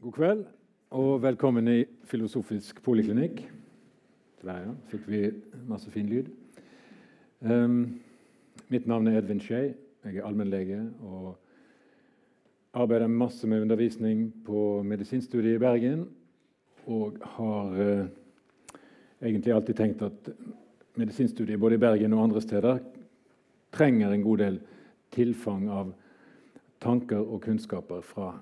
God kveld og velkommen i Filosofisk poliklinikk. Der, ja. Fikk vi masse fin lyd. Um, mitt navn er Edvin Skei. Jeg er allmennlege og arbeider masse med undervisning på medisinstudiet i Bergen. Og har uh, egentlig alltid tenkt at medisinstudiet både i Bergen og andre steder trenger en god del tilfang av tanker og kunnskaper fra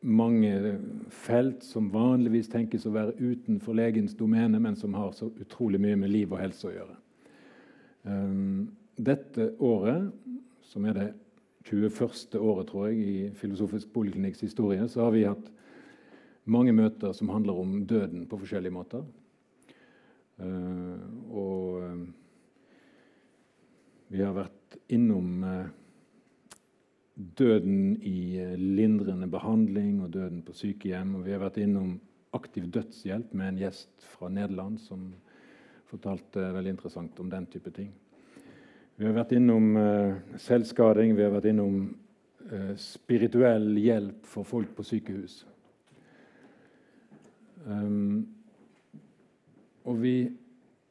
mange felt som vanligvis tenkes å være utenfor legens domene, men som har så utrolig mye med liv og helse å gjøre. Um, dette året, som er det 21. året tror jeg, i Filosofisk poliklinikks historie, så har vi hatt mange møter som handler om døden på forskjellige måter. Uh, og uh, vi har vært innom uh, døden i eh, lindrende behandling og døden på sykehjem. Og vi har vært innom aktiv dødshjelp med en gjest fra Nederland som fortalte veldig interessant om den type ting. Vi har vært innom uh, selvskading, vi har vært innom uh, spirituell hjelp for folk på sykehus. Um, og vi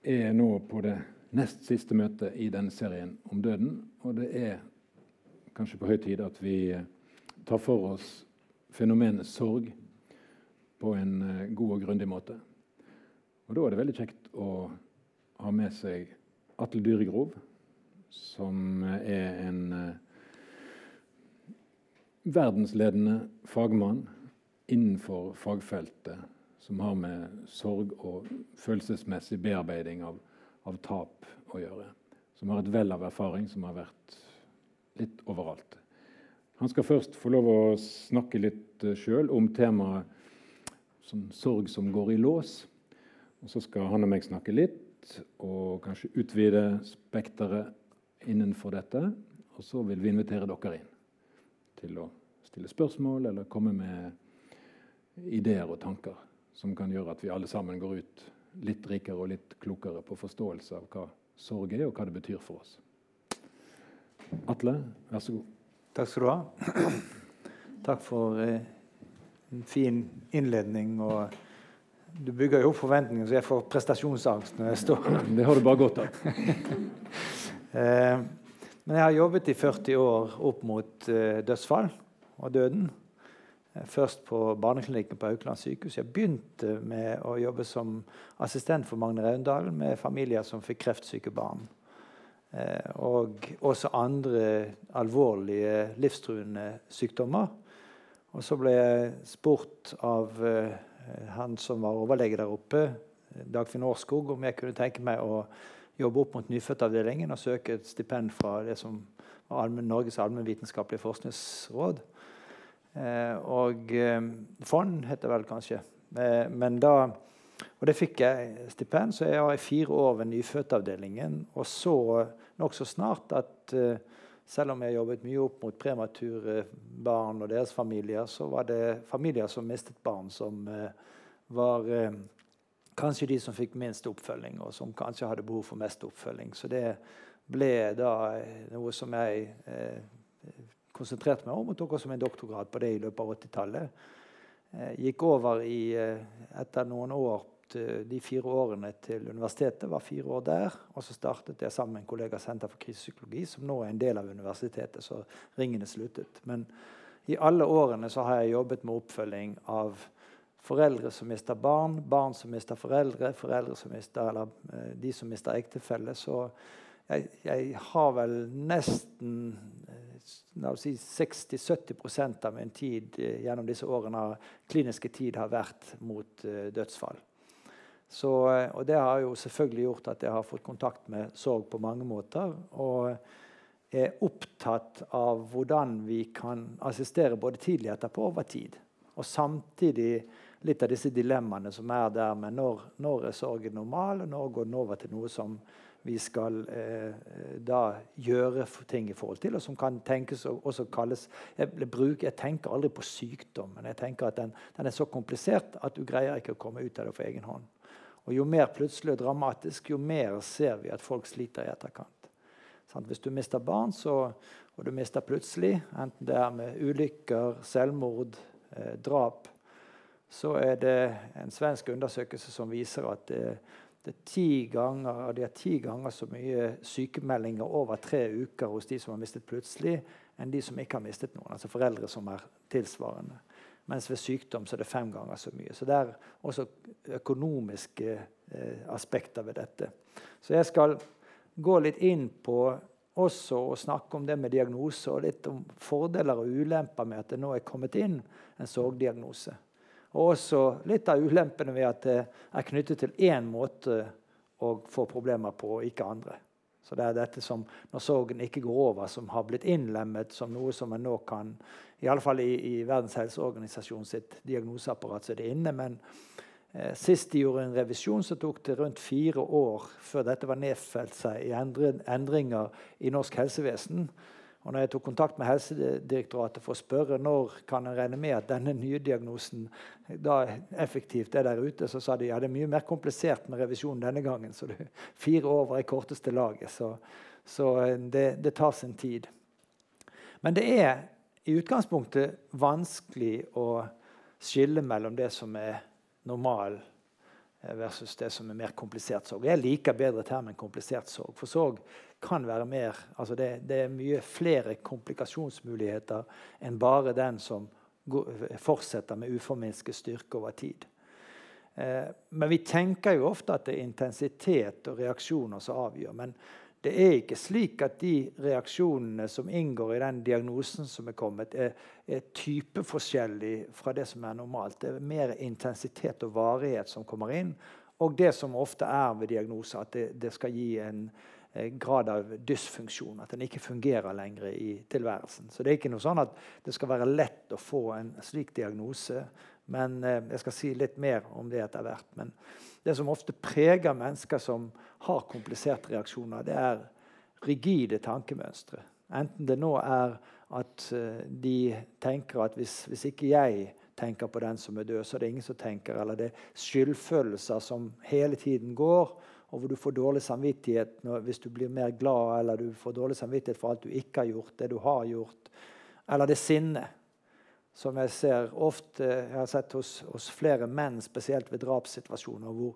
er nå på det nest siste møtet i denne serien om døden. Og det er kanskje på høy tid at vi eh, tar for oss fenomenet sorg på en eh, god og grundig måte. Og Da er det veldig kjekt å ha med seg Atle Dyregrov, som eh, er en verdensledende fagmann innenfor fagfeltet som har med sorg og følelsesmessig bearbeiding av, av tap å gjøre. Som har et vell av erfaring som har vært litt overalt. Han skal først få lov å snakke litt eh, sjøl om temaet sånn sorg som går i lås. Og så skal han og meg snakke litt, og kanskje utvide spekteret innenfor dette. Og så vil vi invitere dere inn til å stille spørsmål eller komme med ideer og tanker som kan gjøre at vi alle sammen går ut litt rikere og litt klokere på forståelse av hva sorg er, og hva det betyr for oss. Atle, vær så god. Takk skal du ha. Takk for eh, en fin innledning. og Du bygger jo opp forventninger, så jeg får prestasjonsangst når jeg står Det har du bare godt av. eh, men jeg har jobbet i 40 år opp mot eh, dødsfall og døden. Først på barneklinikken på Haukeland sykehus. Jeg begynte med å jobbe som assistent for Magne Raundalen med familier som fikk kreftsyke barn. Eh, og også andre alvorlige livstruende sykdommer. Og så ble jeg spurt av eh, han som var overlege der oppe, Dagfinn Årskog, om jeg kunne tenke meg å jobbe opp mot nyfødtavdelingen og søke et stipend fra det som var Norges allmennvitenskapelige forskningsråd. Eh, og fond heter det vel kanskje. men da og det fikk jeg stipend, så jeg var i fire år ved nyfødtavdelingen. Og så nokså snart at uh, selv om jeg jobbet mye opp mot premature barn og deres familier, så var det familier som mistet barn, som uh, var uh, kanskje de som fikk minst oppfølging, og som kanskje hadde behov for mest oppfølging. Så det ble da noe som jeg konsentrerte meg om, og tok også min doktorgrad på det i løpet av 80-tallet. Gikk over i, etter noen år Eh, de fire årene til universitetet. Var fire år der. Og så startet jeg sammen med en kollega Senter for krisepsykologi, som nå er en del av universitetet. Så ringene sluttet. Men i alle årene så har jeg jobbet med oppfølging av foreldre som mister barn, barn som mister foreldre, foreldre som mister, eller eh, de som mister ektefelle. Så jeg, jeg, har vel nesten eh, si 60-70% av min tid gjennom disse årene kliniske tid har vært mot dødsfall. Så, eh, og det har jo selvfølgelig gjort at jeg har fått kontakt med sorg på mange måter. Og er opptatt av hvordan vi kan assistere både tidlig etterpå og over tid. Og samtidig litt av disse dilemmaene som er der med når, når er sorgen normal, og når går den over til noe som vi skal eh, da gjøre ting i forhold til, og som kan tenkes og også kalles jeg, bruk, jeg, tenker aldri på sykdom, men jeg tenker at den, den er så komplisert at du greier ikke å komme ut av det for egen hånd. Og Jo mer plutselig og dramatisk, jo mer ser vi at folk sliter i etterkant. Hvis du mister barn, så, og du mister plutselig, enten det er med ulykker, selvmord, eh, drap, så er det en svensk undersøkelse som viser at det, det er ti ganger, de har ti ganger så mye sykemeldinger over tre uker hos de som har mistet plutselig, enn de som ikke har mistet noen. Altså foreldre som er tilsvarende. Mens ved sykdom så er det fem ganger så mye. Så det er også økonomiske eh, aspekter ved dette. Så jeg skal gå litt inn på også å snakke om det med diagnose og litt om fordeler og ulemper med at det nå er kommet inn en sorgdiagnose. Og også litt av ulempene ved at det er knyttet til én måte å få problemer på, og ikke andre. Så det er dette som når sorgen ikke går over, som har blitt innlemmet som noe som en nå kan i alle fall i, i Verdens helseorganisasjon sitt diagnoseapparat så er det inne. Men eh, sist de gjorde en revisjon, så tok det rundt fire år før dette var nedfelt seg i endringer i norsk helsevesen. Og når jeg tok kontakt med Helsedirektoratet for å spørre når kan en regne med at denne nye diagnosen da effektivt er der ute, så sa de ja, det er mye mer komplisert med revisjonen denne gangen. Så det, fire år var i korteste laget. Så, så eh, det, det, tar sin tid. Men det er i utgangspunktet vanskelig å skille mellom det som er normal eh, versus det som er mer komplisert sorg. Jeg liker bedre termen komplisert sorg. For sorg kan være mer altså det, det, er mye flere komplikasjonsmuligheter enn bare den som går, fortsetter med uforminsket styrke over tid. Eh, men vi tenker jo ofte at det er intensitet og reaksjoner som avgjør. Men det er ikke slik at de reaksjonene som inngår i den diagnosen som er kommet, er, er typeforskjellig fra det som er normalt. Det er mer intensitet og varighet som kommer inn. Og det som ofte er ved diagnoser, at det, det skal gi en, grad av dysfunksjon. At den ikke fungerer lenger i tilværelsen. Så det er ikke noe sånn at det skal være lett å få en slik diagnose. Men eh, jeg skal si litt mer om det etter hvert. Men det som ofte preger mennesker som har kompliserte reaksjoner, det er rigide tankemønstre. Enten det nå er at uh, de tenker at hvis, hvis, ikke jeg tenker på den som er død, så er det ingen som tenker. Eller det er skyldfølelser som hele tiden går og hvor du får dårlig samvittighet når, hvis du blir mer glad, eller du får dårlig samvittighet for alt du ikke har gjort, det du har gjort. Eller det sinnet, som jeg ser ofte jeg har sett hos, hos flere menn, spesielt ved drapssituasjoner, hvor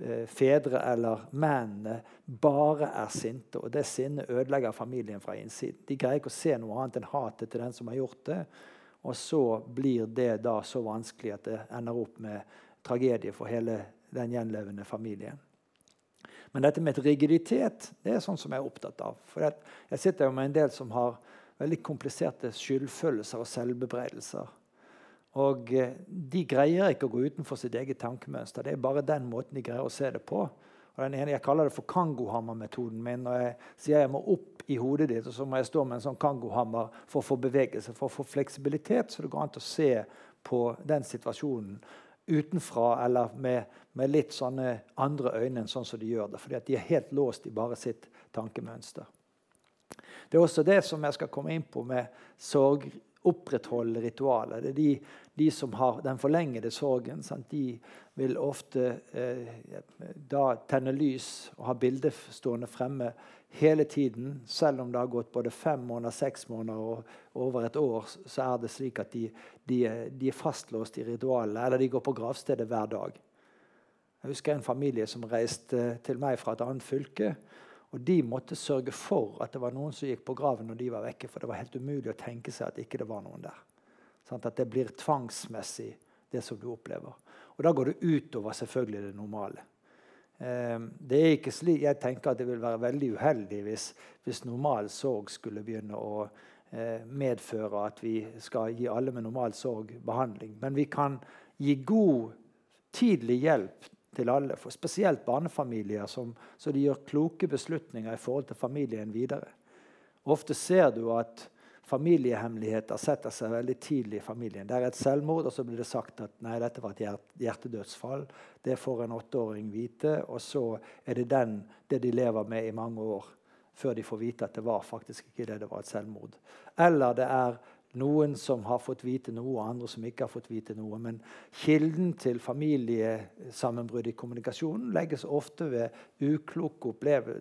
eh, fedre eller mennene bare er sinte. Og det sinnet ødelegger familien fra innsiden. De greier ikke å se noe annet enn hatet til den som har gjort det. Og så blir det da så vanskelig at det ender opp med tragedie for hele den gjenlevende familien. Men dette med rigiditet det er sånn som jeg er opptatt av. For jeg sitter jo med en del som har veldig kompliserte skyldfølelser og selvbebreidelser. Og eh, de greier ikke å gå utenfor sitt eget tankemønster. Det er bare den måten de greier å se det på. Og den ene, Jeg kaller det for kangohammer-metoden min. Når jeg sier jeg må opp i hodet ditt, og så må jeg stå med en sånn kangohammer for å få bevegelse, for å få fleksibilitet, så det går an å se på den situasjonen utenfra eller med, med, litt sånne andre øyne enn sånn som de gjør det. Fordi de er helt låst i bare sitt tankemønster. Det er også det som jeg skal komme inn på med sorg. Opprettholde ritualet. Det er de, de som har den forlengede sorgen. Sant? De vil ofte eh, da tenne lys og ha bildet stående fremme hele tiden, selv om det har gått både fem måneder, seks måneder og over et år, så er det slik at de, de, de er fastlåst i ritualene, eller de går på gravstedet hver dag. Jeg husker en familie som reiste til meg fra et annet fylke. Og De måtte sørge for at det var noen som gikk på graven når de var vekke. For det var helt umulig å tenke seg at ikke det var noen der. Sånn at det blir tvangsmessig, det som du opplever. Og Da går det utover selvfølgelig det normale. Ehm, det er ikke slik, Jeg tenker at det vil være veldig uheldig hvis, hvis normal sorg skulle begynne å eh, medføre at vi skal gi alle med normal sorg behandling. Men vi kan gi god, tidlig hjelp til alle, for spesielt barnefamilier, som, så de gjør kloke beslutninger i forhold til familien videre. Ofte ser du at familiehemmeligheter setter seg veldig tidlig i familien. Det er et selvmord, og så blir det sagt at nei, dette var et hjertedødsfall. Det får en åtteåring vite, og så er det den, det de lever med i mange år. Før de får vite at det var faktisk ikke det, det var et selvmord. Eller det er noen som har fått vite noe, og andre som ikke har fått vite noe. Men kilden til familiesammenbrudd i kommunikasjonen legges ofte ved ukloke,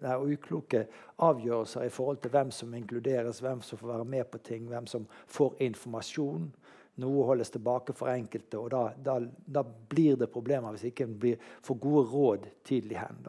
nei, ukloke, avgjørelser i forhold til hvem som inkluderes, hvem som får være med på ting, hvem som får informasjon. Noe holdes tilbake for enkelte, og da, da, da blir det problemer hvis ikke en får gode råd tidlig hen.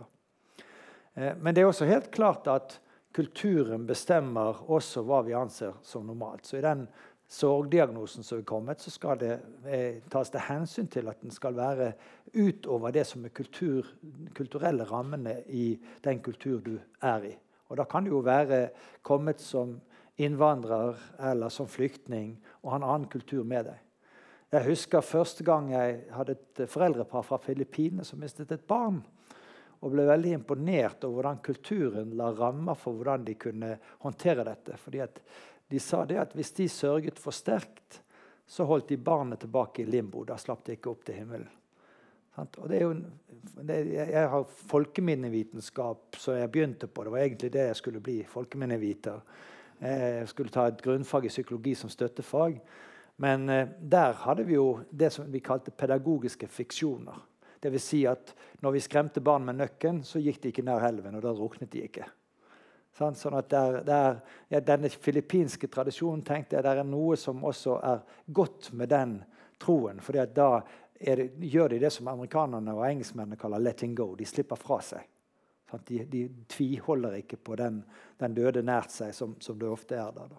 Eh, men det er også helt klart at kulturen bestemmer også hva vi anser som normalt. Så i den sorgdiagnosen som er kommet, så skal det eh, tas det hensyn til at den skal være utover det som er kultur, kulturelle rammene i den kultur du er i. Og da kan du jo være kommet som innvandrer eller som flyktning og ha en annen kultur med deg. Jeg husker første gang jeg hadde et foreldrepar fra Filippinene som mistet et barn. Og ble veldig imponert over hvordan kulturen la rammer for hvordan de kunne håndtere dette. Fordi De sa det at hvis de sørget for sterkt, så holdt de barnet tilbake i limbo. Da slapp de ikke opp til himmelen. Og det er jo, det, jeg har folkeminnevitenskap, så jeg begynte på. Det var egentlig det jeg skulle bli. folkeminneviter. Jeg eh, skulle ta et grunnfag i psykologi som støttefag. Men eh, der hadde vi jo det som vi kalte pedagogiske fiksjoner. Dvs. Si at når vi skremte barn med nøkken, så gikk de ikke nær elven, og da druknet de ikke. Sånn at der, der, ja, Denne filippinske tradisjonen tenkte jeg det er noe som også er godt med den troen. For da det, gjør de det som amerikanerne og engelskmennene kaller 'letting go'. De slipper fra seg. De, de tviholder ikke på den, den, døde nært seg, som, som det ofte er der.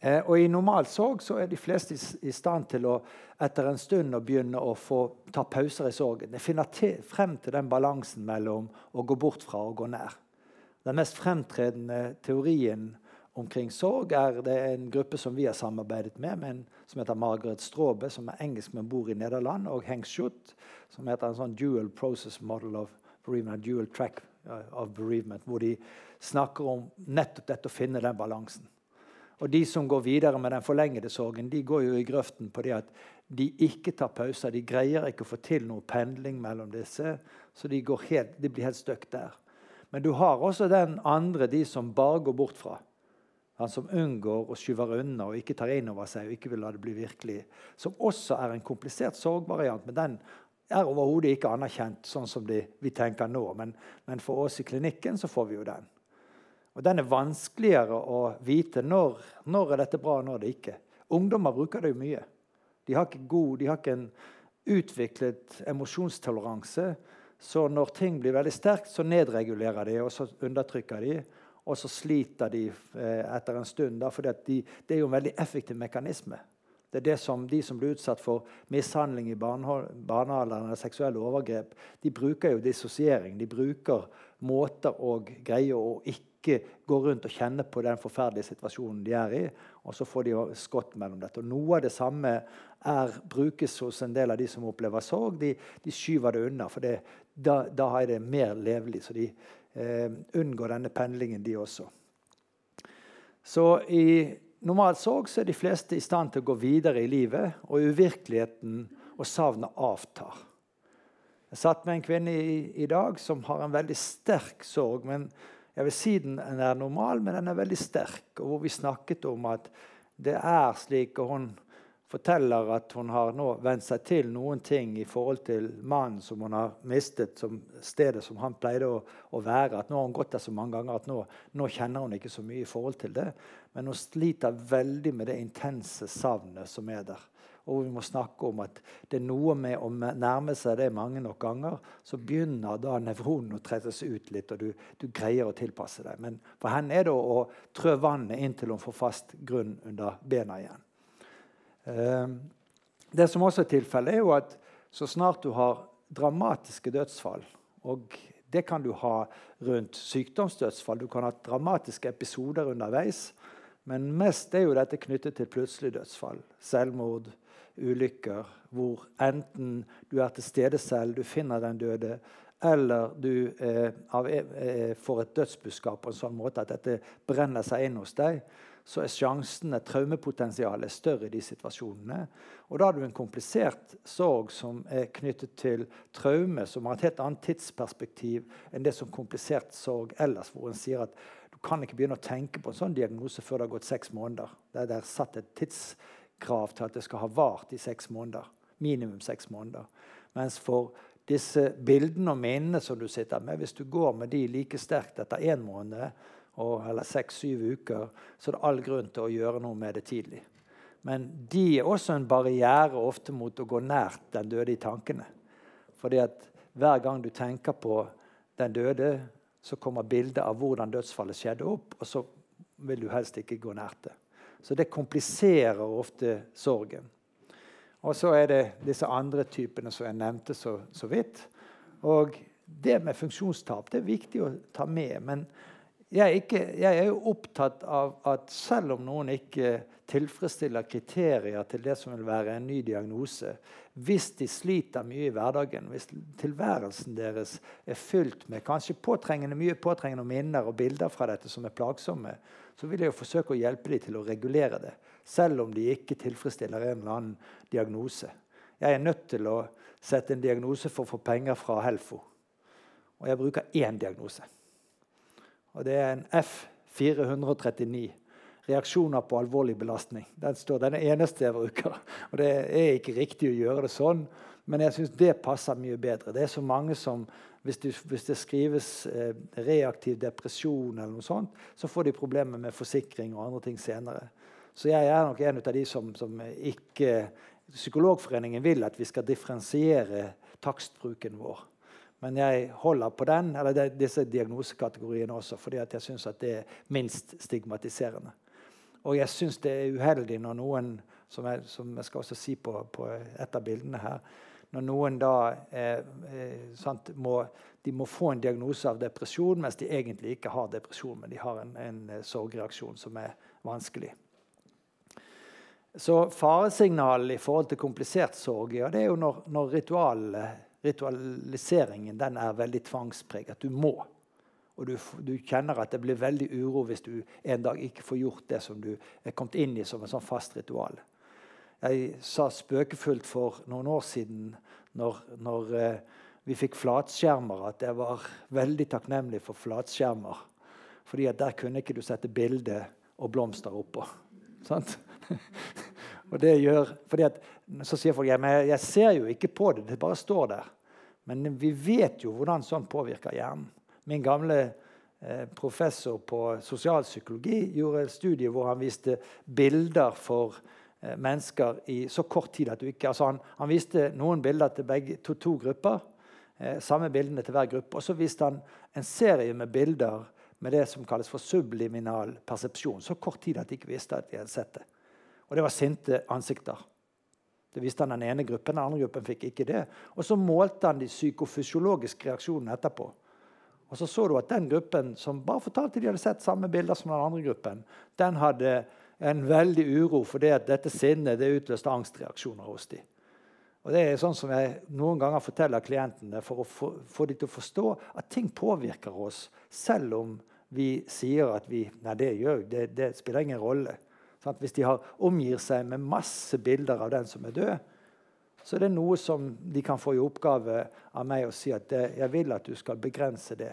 Eh, og I normal sorg så er de fleste i, i, stand til å etter en stund å begynne å få ta pauser i sorgen. De finner til, frem til den balansen mellom å gå bort fra og gå nær. Den mest fremtredende teorien omkring sorg er det en gruppe som vi har samarbeidet med, med som heter Margaret Straabe, som er engelsk, men bor i Nederland, og Heng Schutt, som heter en sånn dual process model of bereavement, dual track of bereavement, hvor de snakker om nettopp dette å finne den balansen. Og De som går videre med den forlengede sorgen, de går jo i grøften på det at de ikke tar pauser. De greier ikke å få til noe pendling mellom disse, så de, helt, de blir helt stuck der. Men du har også den andre, de som bare går bort fra. Han som unngår og skyver unna og ikke tar inn over seg og ikke vil la det bli virkelig. Som også er en komplisert sorgvariant, men den er overhodet ikke anerkjent sånn som de, vi tenker nå. Men, men, for oss i klinikken så får vi jo den. Og Den er vanskeligere å vite når, når er dette bra og når det ikke. Ungdommer bruker det jo mye. De har ikke, god, de har ikke en utviklet emosjonstoleranse. Så når ting blir veldig sterkt, så nedregulerer de og så undertrykker de. Og så sliter de eh, etter en stund. For de, det er jo en veldig effektiv mekanisme. Det er det som De som blir utsatt for mishandling i barnealderen eller seksuelle overgrep, de bruker jo dissosiering. De bruker måter å greie å ikke gå rundt og kjenne på den forferdelige situasjonen de er i. Og så får de skott mellom dette. Og Noe av det samme er, brukes hos en del av de som opplever sorg. De, de skyver det unna, for det, da, da, er det mer levelig. Så de eh, unngår denne pendlingen, de også. Så i normalt sorg så er de fleste i stand til å gå videre i livet, og uvirkeligheten og savnet avtar. Jeg satt med en kvinne i, i, dag som har en veldig sterk sorg. men jeg vil si Den er normal, men den er veldig sterk. og Hvor vi snakket om at det er slik, og hun forteller at hun har nå vent seg til noen ting i forhold til mannen som hun har mistet, som stedet som han pleide å, å, være. at Nå har hun gått der så mange ganger at nå, nå, kjenner hun ikke så mye i forhold til det. Men hun sliter veldig med det intense savnet som er der. Og vi må snakke om at det er noe med å nærme seg det mange nok ganger, så begynner da nevronen å trettes ut litt, og du, du, greier å tilpasse deg. Men for henne er det å, å trø vannet inntil hun får fast grunn under bena igjen. Ehm, det som også er tilfellet, er jo at så snart du har dramatiske dødsfall og det kan du ha rundt sykdomsdødsfall. Du kan ha dramatiske episoder underveis. Men mest er jo dette knyttet til plutselig dødsfall. Selvmord, ulykker. Hvor enten du er til stede selv, du finner den døde, eller du eh, av, eh, får et dødsbudskap på en sånn måte at dette brenner seg inn hos deg så er sjansene, traumepotensialet, større i de situasjonene. Og da har du en komplisert sorg som er knyttet til traume, som har et helt annet tidsperspektiv enn det som komplisert sorg ellers, hvor en sier at du kan ikke begynne å tenke på en sånn diagnose før det har gått seks måneder. Det er der satt et tidskrav til at det skal ha vart i seks måneder. Minimum seks måneder. Mens for disse bildene og minnene som du sitter med, hvis du går med de like sterkt etter én måned, og, eller seks-syv uker, så er det all grunn til å gjøre noe med det tidlig. Men de er også en barriere ofte mot å gå nært den døde i tankene. Fordi at hver gang du tenker på den døde, så kommer bildet av hvordan dødsfallet skjedde, opp, og så vil du helst ikke gå nært det. Så det kompliserer ofte sorgen. Og så er det disse andre typene som jeg nevnte så, så vidt. Og det med funksjonstap det er viktig å ta med. Men jeg er, ikke, jeg er, jo opptatt av at selv om noen ikke tilfredsstiller kriterier til det som vil være en ny diagnose, hvis de sliter mye i hverdagen, hvis tilværelsen deres er fylt med kanskje påtrengende, mye påtrengende minner og bilder fra dette som er plagsomme, så vil jeg jo forsøke å hjelpe dem til å regulere det, selv om de ikke tilfredsstiller en eller annen diagnose. Jeg er nødt til å sette en diagnose for å få penger fra Helfo. Og jeg bruker én diagnose. Og det er en F439. Reaksjoner på alvorlig belastning. Den står den eneste jeg bruker. Og Det er ikke riktig å gjøre det sånn, men jeg syns det passer mye bedre. Det er så mange som hvis, du, hvis det skrives eh, reaktiv depresjon, eller noe sånt, så får de problemer med forsikring og andre ting senere. Så jeg er nok en av de som, som ikke Psykologforeningen vil at vi skal differensiere takstbruken vår. Men jeg holder på den, eller disse diagnosekategoriene også, fordi jeg syns det er minst stigmatiserende. Og jeg syns det er uheldig når noen, som jeg, som jeg skal også si på, på, et av bildene her Når noen da eh, eh, sant, må, de må få en diagnose av depresjon, mens de egentlig ikke har depresjon, men de har en, en eh, sorgreaksjon som er vanskelig. Så faresignalene i forhold til komplisert sorg ja, det er jo når, når ritualene ritualiseringen den er veldig tvangspreget. Du må. Og du, du, kjenner at det blir veldig uro hvis du en dag ikke får gjort det som du er kommet inn i som en sånn fast ritual. Jeg sa spøkefullt for noen år siden når, når eh, vi fikk flatskjermer, at jeg var veldig takknemlig for flatskjermer. Fordi at der kunne ikke du sette bilde og blomster oppå. Sant? Og det gjør, fordi at, Så sier folk at jeg ser jo ikke på det, det bare står der. Men vi vet jo hvordan sånn påvirker hjernen. Min gamle eh, professor på sosialpsykologi gjorde et studie hvor han viste bilder for eh, mennesker i så kort tid at du ikke altså han, han viste noen bilder til begge, to, to grupper. Eh, samme bildene til hver gruppe. Og så viste han en serie med bilder med det som kalles for subliminal persepsjon. Så kort tid at de ikke visste at de hadde sett det. Og det var sinte ansikter. Det visste han den ene gruppen, den andre gruppen fikk ikke det. Og så målte han de psykofysiologiske reaksjonene etterpå. Og så så du at den gruppen som bare fortalte de hadde sett samme bilder som den andre gruppen, den hadde en veldig uro fordi at dette sinnet det utløste angstreaksjoner hos dem. Og Det er sånn som jeg noen ganger forteller klientene for å få, få dem til å forstå at ting påvirker oss, selv om vi sier at vi Nei, det gjør det, det spiller ingen rolle. Sant? Hvis de har, omgir seg med masse bilder av den som er død, så er det noe som de kan få i oppgave av meg å si at det, jeg vil at du skal begrense det.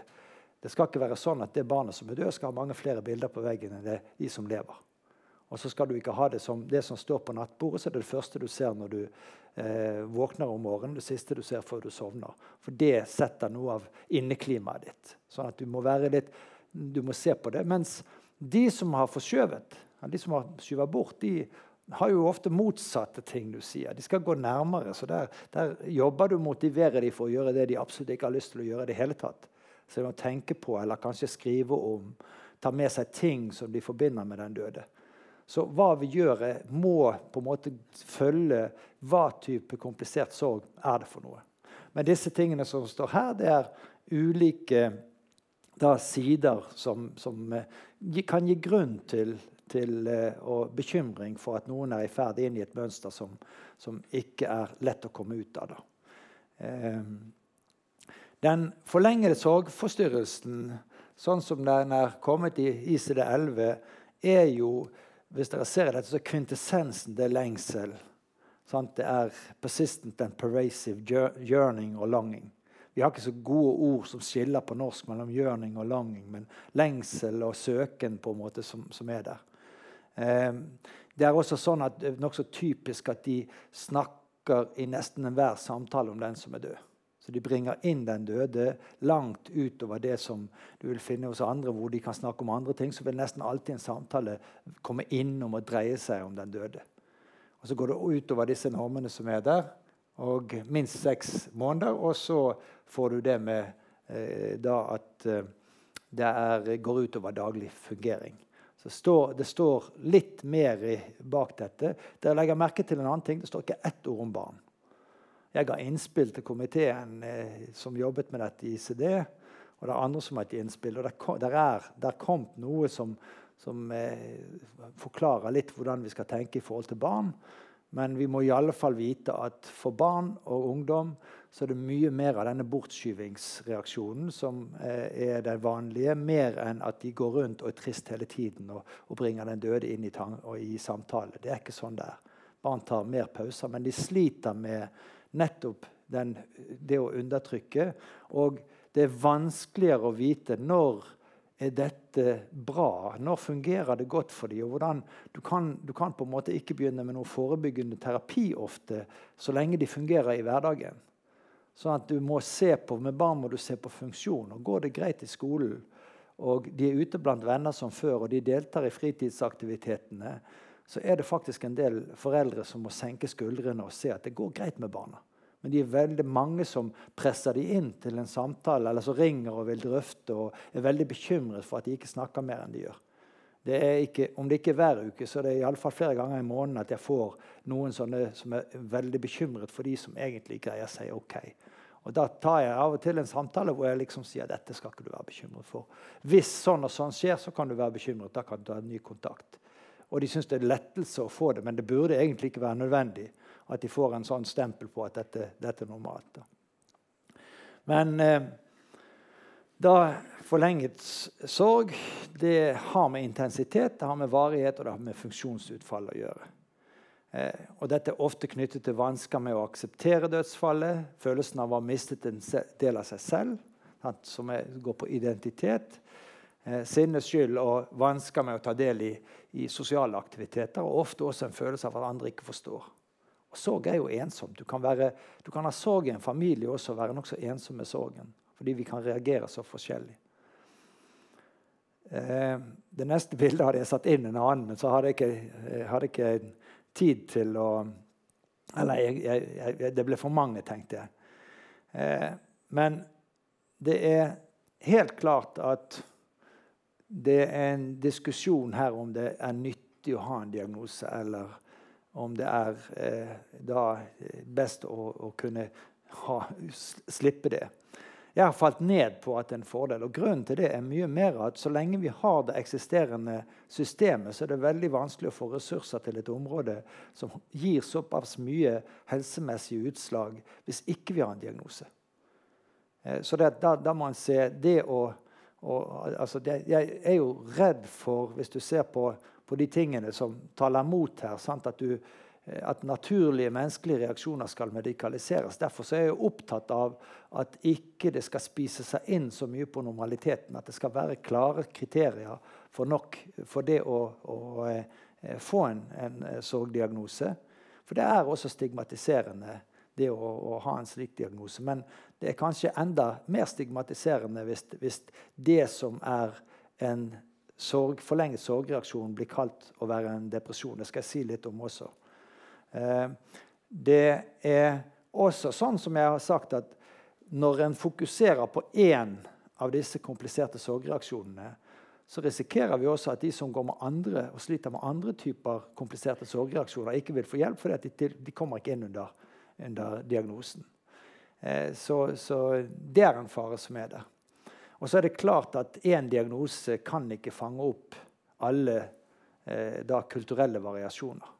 Det skal ikke være sånn at det barnet som er død, skal ha mange flere bilder på veggen enn det, de som lever. Og så skal du ikke ha det som det som står på nattbordet, så er det det første du ser når du eh, våkner om morgenen. Det siste du ser før du sovner. For det setter noe av inneklimaet ditt. Sånn at du må være litt, du må se på det. Mens de som har forskjøvet, de som har skyva bort, de har jo ofte motsatte ting du sier. De skal gå nærmere. så Der, der jobber du motiverer dem for å gjøre det de absolutt ikke har lyst til å gjøre. det hele tatt. Så de må tenke på eller kanskje skrive om, ta med seg ting som de forbinder med den døde. Så hva vi gjør, må på en måte følge hva type komplisert sorg er det for noe. Men disse tingene som står her, det er ulike da, sider som, som eh, kan gi grunn til til, eh, og bekymring for at noen er i ferd inn i et mønster som, som ikke er lett å komme ut av. Eh, den forlengede sorgforstyrrelsen, sånn som den er kommet i ICD-11, er jo hvis dere ser dette, så er kvintessensen det er lengsel. Sant? Det er persistent and pervasive yearning og longing. Vi har ikke så gode ord som skiller på norsk mellom yearning og longing, men lengsel og søken på en måte som, som er der. Ehm, det er også sånn at nokså typisk at de snakker i nesten enhver samtale om den som er død. Så de bringer inn den døde langt utover det som du vil finne hos andre, hvor de kan snakke om andre ting. Så vil nesten alltid en samtale komme innom og dreie seg om den døde. Og så går det utover disse normene som er der, og minst seks måneder. Og så får du det med eh, da at eh, det er, går utover daglig fungering. Så står, Det står litt mer i, bak dette. Dere legger merke til en annen ting. Det står ikke ett ord om barn. Jeg ga innspill til komiteen eh, som jobbet med dette i ICD. Og det er andre som har gitt innspill. Og det kom, der er der kom noe som, som eh, forklarer litt hvordan vi skal tenke i forhold til barn. Men vi må i alle fall vite at for barn og ungdom så er det mye mer av denne bortskyvingsreaksjonen som eh, er det vanlige, mer enn at de går rundt og er trist hele tiden og, og bringer den døde inn i, i, samtale. Det er ikke sånn det er. Barn tar mer pauser, men de sliter med nettopp den, det å undertrykke. Og det er vanskeligere å vite når er dette bra? Når fungerer det godt for dem? Og du, kan, du kan på en måte ikke begynne med noe forebyggende terapi ofte så lenge de fungerer i hverdagen. Sånn at du må se på, Med barn må du se på funksjon. og Går det greit i skolen, og de er ute blant venner som før, og de deltar i fritidsaktivitetene, så er det faktisk en del foreldre som må senke skuldrene og se at det går greit med barna. Men de er veldig mange som presser de inn til en samtale, eller som ringer og vil drøfte og er veldig bekymret for at de ikke snakker mer enn de gjør. Det ikke, om det ikke er hver uke, så er det i alle fall flere ganger i måneden at jeg får noen sånne som er veldig bekymret for de som egentlig greier seg ok. Og Da tar jeg av og til en samtale hvor jeg liksom sier dette skal ikke du være bekymret for. Hvis sånn og sånn skjer, så kan du være bekymret. Da kan du ta en ny kontakt. Og de syns det er lettelse å få det, men det burde egentlig ikke være nødvendig at de får en sånn stempel på at dette, dette er normalt. Da. Men eh, da forlenget sorg det har med intensitet, det har med varighet og det har med funksjonsutfall å gjøre. Eh, og dette er ofte knyttet til vansker med å akseptere dødsfallet, følelsen av å ha mistet en del av seg selv, som er, går på identitet. sinnets skyld og vansker med å ta del i, i sosiale aktiviteter. Og ofte også en følelse av at andre ikke forstår. Og Sorg er jo ensomt. Du kan, være, du kan ha sorg i en familie også og være nokså ensom med sorgen. Fordi vi kan reagere så forskjellig. Eh, det neste bildet hadde jeg satt inn en annen, men så hadde jeg ikke, jeg hadde ikke tid til å Eller jeg, jeg, det ble for mange, tenkte jeg. Eh, men det er helt klart at det er en diskusjon her om det er nyttig å ha en diagnose eller om det er eh, da best å, å kunne ha, slippe det. Jeg har falt ned på at det er en fordel. og Grunnen til det er mye mer at så lenge vi har det eksisterende systemet, så er det veldig vanskelig å få ressurser til et område som gir såpass mye helsemessige utslag hvis ikke vi har en diagnose. Eh, så det, da, da, må man se det å altså det, Jeg er jo redd for, hvis du ser på på de tingene som taler mot her. At, du, eh, at, naturlige menneskelige reaksjoner skal medikaliseres. Derfor er jeg opptatt av at ikke det skal spise seg inn så mye på normaliteten. At det skal være klare kriterier for nok for det å, å eh, få en, en eh, sorgdiagnose. For det er også stigmatiserende det å, å, ha en slik diagnose. Men det er kanskje enda mer stigmatiserende hvis, hvis det som er en sorg, forlenget sorgreaksjon blir kalt å være en depresjon. Det skal jeg si litt om også. Eh, det er også sånn som jeg har sagt, at når en fokuserer på én av disse kompliserte sorgreaksjonene, så risikerer vi også at de som går med andre og sliter med andre typer kompliserte sorgreaksjoner, ikke vil få hjelp fordi de, de kommer ikke inn under, under diagnosen. Eh, så, så, det er en fare som er der. Og så er det klart at én diagnose kan ikke fange opp alle eh, da, kulturelle variasjoner.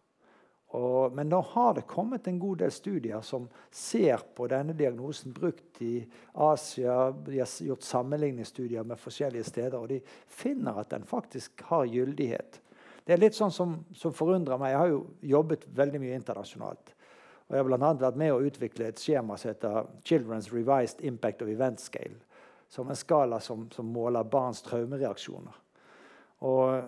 Og, men nå har det kommet en god del studier som ser på denne diagnosen brukt i Asia. De har gjort sammenligningsstudier med forskjellige steder, og de finner at den faktisk har gyldighet. Det er litt sånn som, som forundrer meg. Jeg har jo jobbet veldig mye internasjonalt. Og jeg har bl.a. vært med å utvikle et skjema som heter Children's Revised Impact of Event Scale som en skala som, som måler barns traumereaksjoner. Og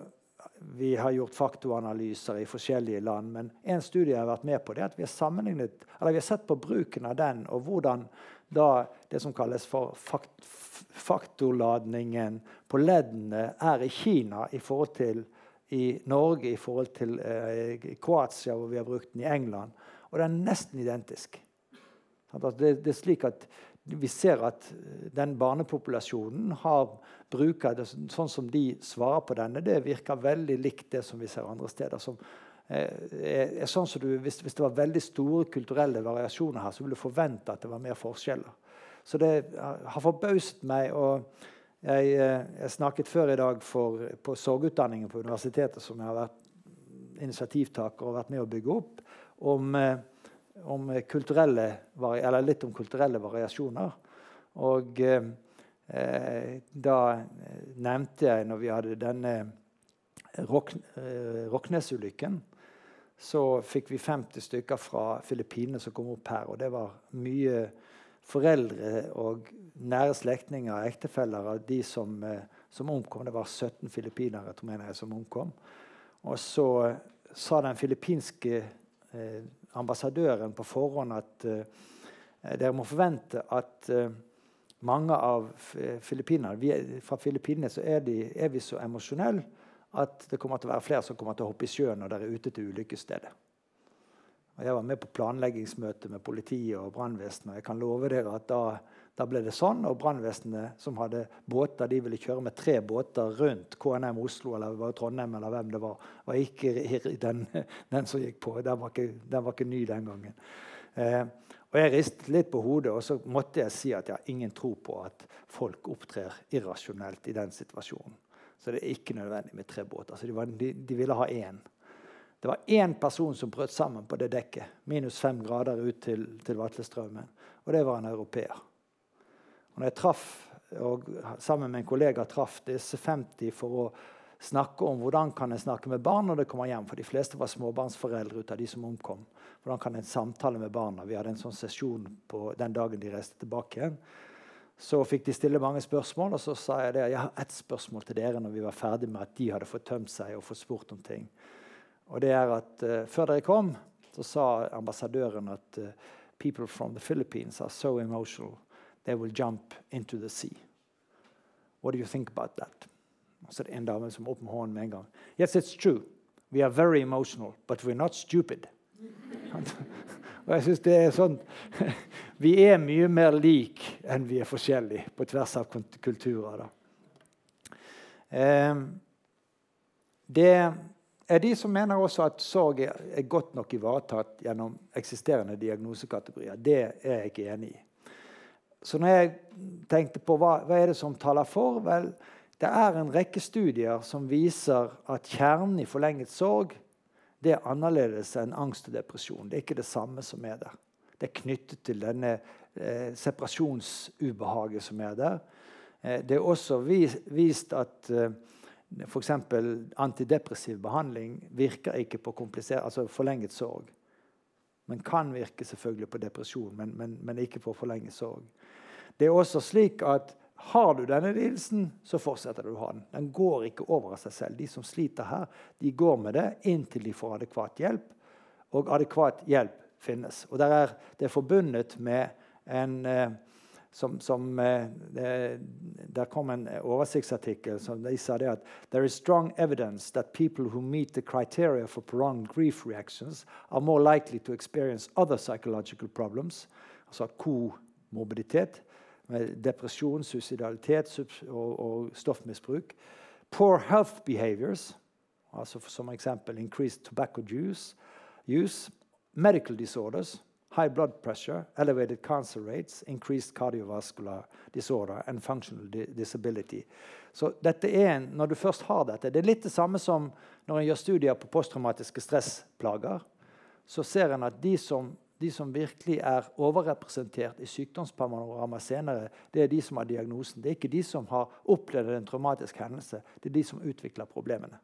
vi har gjort faktoanalyser i forskjellige land. Men en studie jeg har vært med på, det er at vi har, vi har sett på bruken av den, og hvordan da det som kalles for fakt faktorladningen på leddene er i Kina i forhold til i Norge i forhold til eh, Kroatia, hvor vi har brukt den i England. Og den er nesten identisk. Det, det, er slik at vi ser at den barnepopulasjonen har bruker det sånn som de svarer på denne. Det virker veldig likt det som vi ser andre steder. som eh, er, er sånn som du, hvis, hvis, det var veldig store kulturelle variasjoner her, så ville du forvente at det var mer forskjeller. Så det har forbauset meg. og jeg, eh, jeg, snakket før i dag for, på sorgutdanningen på universitetet, som jeg har vært initiativtaker og vært med å bygge opp, om, eh, om litt om kulturelle variasjoner. Og eh, da nevnte jeg, når vi hadde denne Roknes-ulykken, så fikk vi 50 stykker fra Filippinene som kom opp her. Og det var mye foreldre og nære slektninger og ektefeller av de som, eh, som, omkom. Det var 17 filippinere tror jeg, som omkom. Og så eh, sa den filippinske eh, ambassadøren på forhånd at eh, dere må forvente at eh, mange av filippinerne Fra Filippinene er, er vi så emosjonelle at det kommer til å være flere som kommer til å hoppe i sjøen når dere er ute til ulykkesstedet. Og jeg var med på planleggingsmøte med politiet og brannvesenet. Jeg kan love dere at da, da ble det sånn. Og brannvesenet som hadde båter, de ville kjøre med tre båter rundt KNM Oslo eller Trondheim eller hvem det var. var ikke den, den som gikk på. Den var ikke, den var ikke ny den gangen. Eh, og Jeg ristet litt på hodet, og så måtte jeg si at jeg har ingen tro på at folk opptrer irrasjonelt i den situasjonen. Så det er ikke nødvendig med tre båter. Så de, var, de, de ville ha én. Det var én person som brøt sammen på det dekket. Minus fem grader ut til, til Vatlestraumen. Og det var en europeer. Og når jeg traff, og sammen med en kollega traff disse 50 for å snakke om hvordan kan jeg snakke med barn når de kommer hjem. For de fleste var småbarnsforeldre ut av de som omkom. Hvordan kan en samtale med barna? Vi hadde en sånn sesjon på den dagen de reiste tilbake igjen. Så fikk de stille mange spørsmål, og så sa jeg det. Jeg har ett spørsmål til dere når vi var ferdig med at de hadde fått tømt seg og fått spurt om ting. Og det er at uh, Før dere kom, så sa ambassadøren at uh, people from the Philippines are so emotional they will jump into the sea. What do you think about that? Så er det en dame som åpner hånden med en gang. Yes, it's true. We are very emotional, but we're not stupid. Og jeg synes det er sånn Vi er mye mer lik enn vi er forskjellige på tvers av kulturer. Um, det er de som mener også at sorg er godt nok ivaretatt gjennom eksisterende diagnosekategorier. Det er jeg ikke enig i. Så når jeg tenkte på hva, hva er det som taler for, vel, det er en rekke studier som viser at kjernen i forlenget sorg det er annerledes enn angst og depresjon. Det er ikke det samme som er der. Det er knyttet til denne eh, separasjonsubehaget som er der. Eh, det er også vist at eh, F.eks. antidepressiv behandling virker ikke på altså forlenget sorg. Men kan virke selvfølgelig på depresjon, men, men, men, ikke på forlenge sorg. Det er også slik at har du denne lidelsen, så fortsetter du å ha den. Den går ikke over av seg selv. De som sliter her, de går med det inntil de får adekvat hjelp. Og adekvat hjelp finnes. Og er, det er forbundet med en eh, som, som det, Der kom en oversiktsartikkel som de sa det at there is strong evidence that people who meet the criteria for prolonged grief reactions are more likely to experience other psychological problems, altså komorbiditet, depresjon, suicidalitet og, og stoffmisbruk. Poor health behaviors, altså som eksempel increased tobacco juice, use, medical disorders high blood pressure, elevated cancer rates, increased cardiovascular disorder and functional disability. Så dette er en, når du først har dette, Det er litt det samme som når en gjør studier på posttraumatiske stressplager. Så ser en at de som, de som virkelig er overrepresentert i sykdomspanorama senere, det er de som har diagnosen. Det er ikke de som har opplevd en traumatisk hendelse. Det er de som utvikler problemene.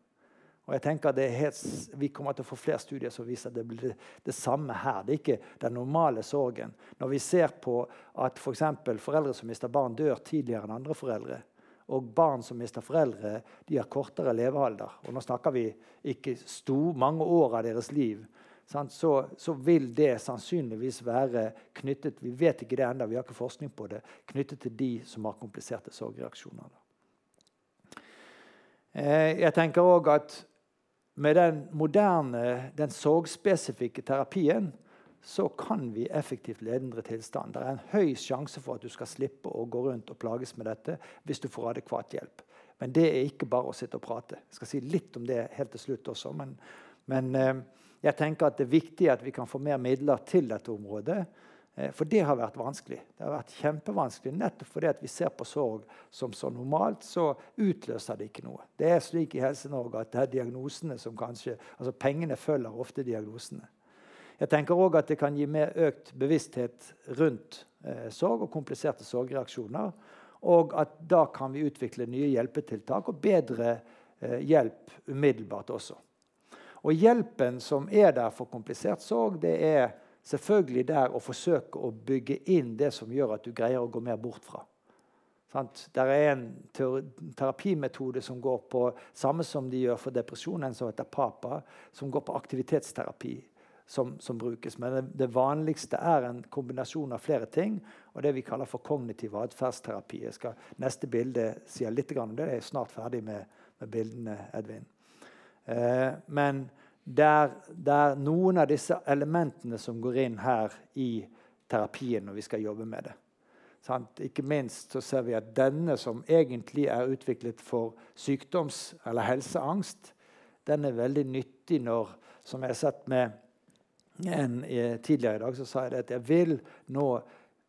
Og jeg tenker helt, Vi kommer til å få flere studier som viser at det blir det, samme her. Det er ikke den normale sorgen. Når vi ser på at for eksempel, foreldre som mister barn, dør tidligere enn andre foreldre, og barn som mister foreldre, de har kortere levealder. Og nå snakker vi ikke stor, mange år av deres liv. Så, så, vil det sannsynligvis være knyttet vi vet ikke det enda, vi har ikke forskning på det, knyttet til de som har kompliserte sorgreaksjoner. Eh, jeg tenker også at med den moderne, den sorgspesifikke terapien så kan vi effektivt ledende tilstand. Det er en høy sjanse for at du skal slippe å gå rundt og plages med dette hvis du får adekvat hjelp. Men det er ikke bare å sitte og prate. Jeg skal si litt om det helt til slutt også. Men, men eh, jeg tenker at det er viktig at vi kan få mer midler til dette området. Eh, for det har vært vanskelig. Det har vært kjempevanskelig nettopp fordi vi ser på sorg som så normalt, så utløser det ikke noe. Det er slik i Helse-Norge at det er diagnosene som kanskje Altså pengene følger ofte diagnosene. Jeg tenker òg at det kan gi mer økt bevissthet rundt eh, sorg og kompliserte sorgreaksjoner. Og at da kan vi utvikle nye hjelpetiltak og bedre eh, hjelp umiddelbart også. Og hjelpen som er der for komplisert sorg, det er selvfølgelig der å forsøke å bygge inn det som gjør at du greier å gå mer bort fra. Det er en terapimetode som går på samme som de gjør for depresjon, en som heter PAPA, som går på aktivitetsterapi som, som brukes. Men det, det, vanligste er en kombinasjon av flere ting. Og det vi kaller for kognitiv atferdsterapi. Neste bilde sier litt om det. Jeg er snart ferdig med, med bildene, Edvin. Eh, men det er, er, noen av disse elementene som går inn her i terapien når vi skal jobbe med det. Sant? Ikke minst så ser vi at denne som egentlig er utviklet for sykdoms- eller helseangst, den er veldig nyttig når, som jeg har sett med en, tidligere i dag så sa jeg at jeg vil nå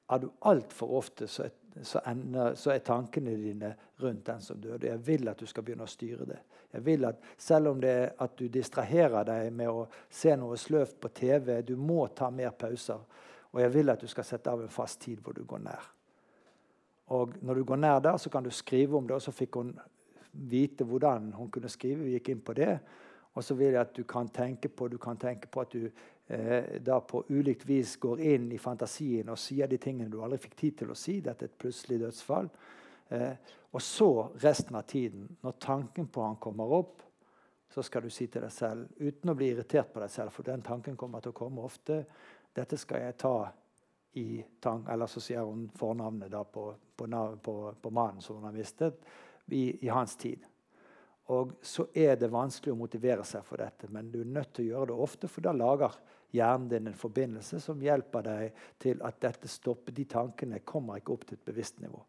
er du Altfor ofte så, så, ender, så, er tankene dine rundt den som døde. Jeg vil at du skal begynne å styre det. Jeg vil at Selv om det er at du distraherer deg med å se noe sløvt på TV, du må ta mer pauser. Og jeg vil at du skal sette av en fast tid hvor du går nær. Og når du går nær der, så kan du skrive om det. Og så fikk hun vite hvordan hun kunne skrive. Vi gikk inn på det. Og så vil jeg at du kan tenke på, du kan tenke på at du eh, da på ulikt vis går inn i fantasien og sier de tingene du aldri fikk tid til å si. Dette er et plutselig dødsfall. Eh, og så resten av tiden, når tanken på han kommer opp, så skal du si til deg selv, uten å bli irritert på deg selv, for den tanken kommer til å komme ofte Dette skal jeg ta i tank, Eller så sier hun fornavnet da på, på, på, på mannen som hun har mistet, i, i hans tid. Og så er det vanskelig å motivere seg for dette, men du er nødt til å gjøre det ofte, for da lager hjernen din en forbindelse som hjelper deg til at dette stopper. De tankene kommer ikke opp til et bevisst nivå.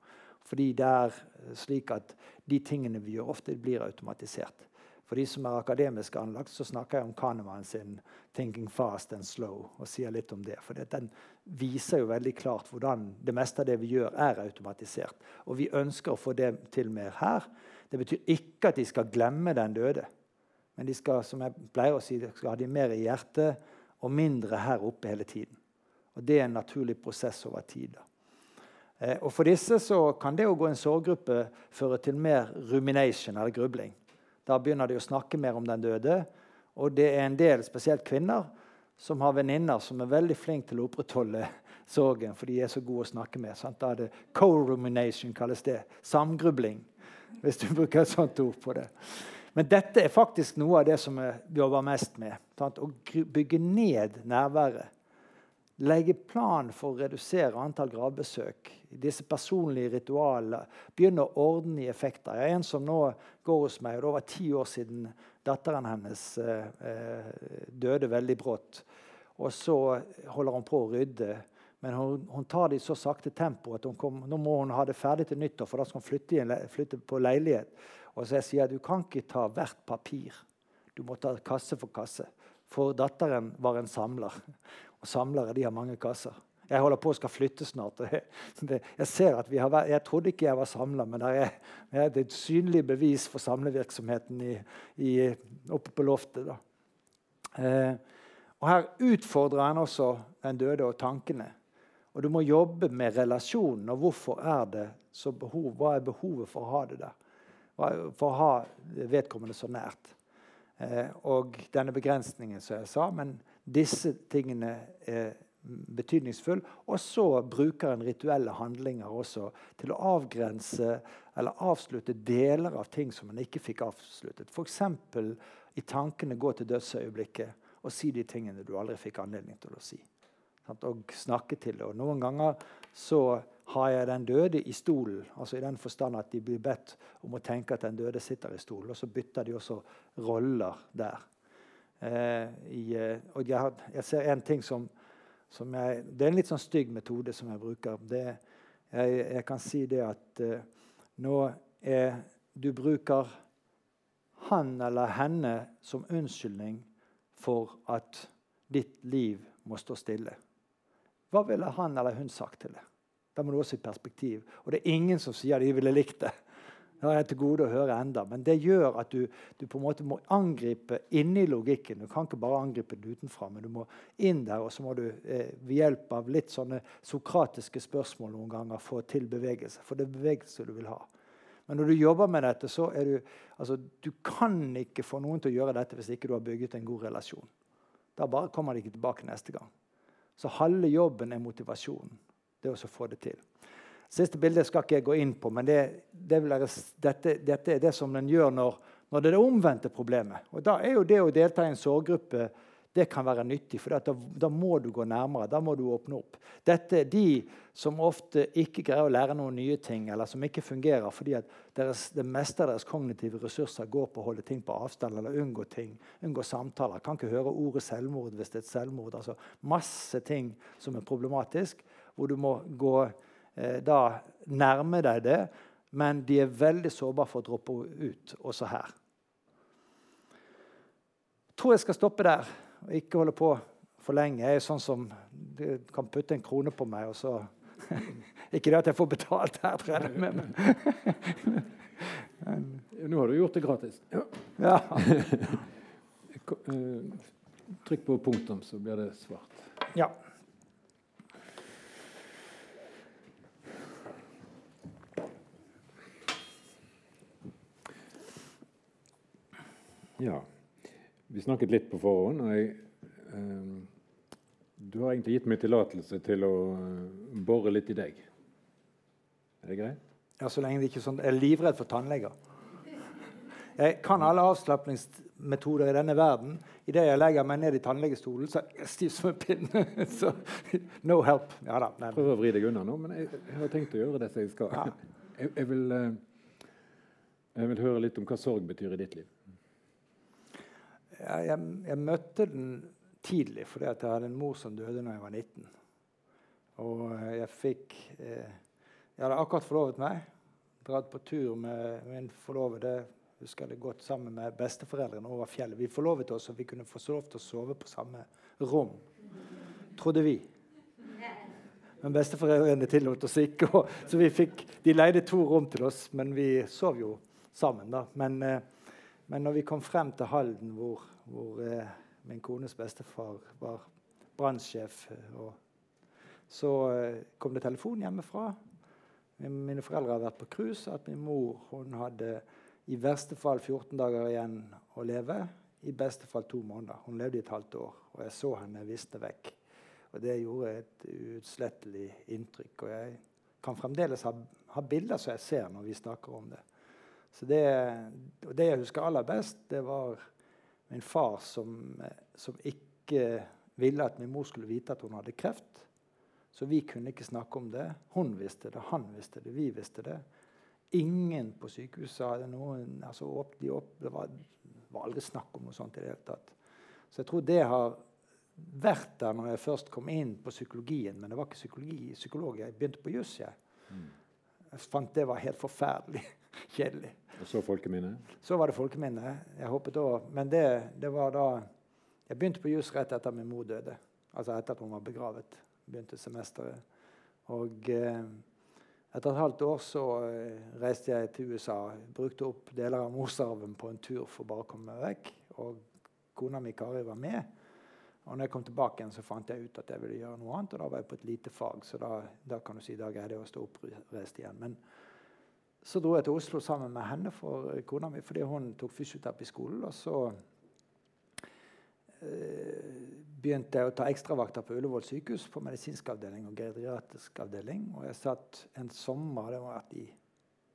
Fordi det er slik at de tingene vi gjør, ofte blir automatisert. For de som er akademisk anlagt, så snakker jeg om Kahneman sin 'Thinking Fast and Slow'. og sier litt om det. For den viser jo veldig klart hvordan det meste av det vi gjør, er automatisert. Og vi ønsker å få det til mer her. Det betyr ikke at de skal glemme den døde. Men de skal som jeg pleier å si, de skal ha de mer i hjertet og mindre her oppe hele tiden. Og Det er en naturlig prosess over tid. Eh, og For disse så kan det å gå i en sorggruppe føre til mer rumination, eller grubling. Da begynner de å snakke mer om den døde. Og det er en del, spesielt kvinner, som har venninner som er veldig flinke til å opprettholde sorgen, for de er så gode å snakke med. Sant? Da er det co-rumination, kalles det. Samgrubling hvis du bruker et sånt ord på det. Men dette er faktisk noe av det som vi jobber mest med. Sant? Å bygge ned nærværet. Legge plan for å redusere antall gravbesøk. Disse personlige ritualene. Begynne å ordne i effekter. Jeg er en som nå går hos meg, og det var ti år siden datteren hennes eh, eh, døde veldig brått. Og så holder hun på å rydde. Men hun, hun, tar det i så sakte tempo at kom, nå må hun ha det ferdig til nyttår. For da skal hun flytte, flytte, på leilighet. Og så jeg sier du kan ikke ta hvert papir. Du må ta kasse for kasse. For datteren var en samler. Og samlere de har mange kasser. Jeg holder på å skal flytte snart. Jeg ser at vi har, vært, jeg trodde ikke jeg var samler, men det er, er et synlig bevis for samlevirksomheten i, i, oppe på loftet. Eh, og Her utfordrer han også den døde og tankene. Og du må jobbe med relasjonen. Og hvorfor er det så behov? Hva er behovet for å ha det der? For å ha vedkommende så nært. Eh, og denne begrensningen, som jeg sa. Men disse tingene er betydningsfulle. Og så bruker en rituelle handlinger også til å avgrense eller avslutte deler av ting som man ikke fikk avsluttet. F.eks. i tankene gå til dødsøyeblikket og si de tingene du aldri fikk anledning til å si og snakke til det. Og noen ganger så har jeg den døde i stolen? Altså I den forstand at de blir bedt om å tenke at den døde sitter i stolen. Og så bytter de også roller der. Eh, i, eh, og jeg, har, jeg, ser en ting som, som jeg, Det er en litt sånn stygg metode som jeg bruker. Det, jeg, jeg, kan si det at eh, nå er du bruker han eller henne som unnskyldning for at ditt liv må stå stille. Hva ville han eller hun sagt til det? Da må du også i perspektiv. Og det er ingen som sier de ville likt det. Det har jeg til gode å høre enda. Men det gjør at du, du på en måte må angripe inni logikken. Du kan ikke bare angripe det utenfra, men du må inn der. Og så må du eh, ved hjelp av litt sånne sokratiske spørsmål noen ganger få til bevegelse. For det er bevegelse du vil ha. Men når du jobber med dette, så er du altså, Du kan ikke få noen til å gjøre dette hvis ikke du har bygget en god relasjon. Da bare kommer de ikke tilbake neste gang. Så halve jobben er motivasjonen. Det å få det til. Siste bildet skal ikke jeg gå inn på, men det, det være, dette, dette, er det som den gjør når, når, det er det omvendte problemet. Og Da er jo det å delta i en sorggruppe det kan være nyttig, for da, da, må du gå nærmere. Da må du åpne opp. Dette er de som ofte ikke greier å lære noen nye ting, eller som ikke fungerer fordi at deres, det meste av deres kognitive ressurser går på å holde ting på avstand eller unngå ting. Unngå samtaler. Kan ikke høre ordet selvmord hvis det er et selvmord. Altså masse ting som er problematisk, hvor du må gå eh, da nærme deg det, men de er veldig sårbare for å droppe ut også her. Jeg tror jeg skal stoppe der og ikke holde på for lenge. Jeg er sånn som du kan putte en krone på meg, og så Ikke det at jeg får betalt her, tror jeg. Men, men, Nå har du gjort det gratis. Ja. ja. Eh, trykk på punktum, så blir det svart. Ja. Ja. Vi snakket litt på forhånd. og jeg, eh, Du har egentlig gitt meg tillatelse til å eh, bore litt i deg. Er det greit? Ja, Så lenge det ikke er sånn Jeg er livredd for tannleger. Jeg kan alle avslapningsmetoder i denne verden. Idet jeg legger meg ned i tannlegestolen, så er jeg stiv som en pinne. så no help. Ja da. nei, Prøver å vri deg unna nå, men jeg, jeg, har tenkt å gjøre det som jeg skal. Ja. Jeg, jeg, vil, eh, jeg vil høre litt om hva sorg betyr i ditt liv jeg, jeg, møtte den tidlig fordi jeg hadde en mor som døde da jeg var 19. Og eh, jeg fikk eh, Jeg hadde akkurat forlovet meg. Dratt på tur med min forlovede husker jeg det godt, sammen med besteforeldrene over fjellet. Vi forlovet oss, og vi kunne få lov til å sove på samme rom. Trodde vi. Men besteforeldrene tillot oss ikke. Og, så vi fikk, De leide to rom til oss, men vi sov jo sammen. da. Men... Eh, men når vi kom frem til Halden, hvor, hvor eh, min kones bestefar var brannsjef, eh, så eh, kom det telefon hjemmefra. Mine foreldre hadde vært på cruise. At min mor hadde i verste fall 14 dager igjen å leve. I beste fall to måneder. Hun levde i et halvt år. Og jeg så henne visne vekk. Og det gjorde et uutslettelig inntrykk. Og jeg kan fremdeles ha, ha bilder som jeg ser når vi snakker om det. Så det, det jeg husker aller best, det var min far som, som, ikke ville at min mor skulle vite at hun hadde kreft. Så vi kunne ikke snakke om det. Hun visste det, han visste det, vi visste det. Ingen på sykehuset hadde noen altså, de opp, Det var, var, aldri snakk om noe sånt i det hele tatt. Så jeg tror det har vært der når jeg først kom inn på psykologien. Men det var ikke psykologi, psykolog. Jeg begynte på juss. Jeg. Mm. jeg fant det var helt forferdelig kjedelig. Og så folkeminne? Så var det folkeminne. Jeg hoppet over. Men det, det var da Jeg begynte på juss rett etter min mor døde. Altså etter at hun var begravet. Begynte semesteret. Og eh, etter et halvt år så eh, reiste jeg til USA. Brukte opp deler av morsarven på en tur for bare å komme meg vekk. Og kona mi Kari var med. Og når jeg kom tilbake igjen, så fant jeg ut at jeg ville gjøre noe annet. Og da var jeg på et lite fag, så da, da kan du si da greide jeg å stå oppreist igjen. Men så dro jeg til Oslo sammen med henne for kona mi fordi hun tok fysioterapi i skolen. Og så øh, begynte jeg å ta ekstravakter på Ullevål sykehus på medisinsk avdeling og geriatrisk avdeling. Og jeg satt en sommer, det må ha vært i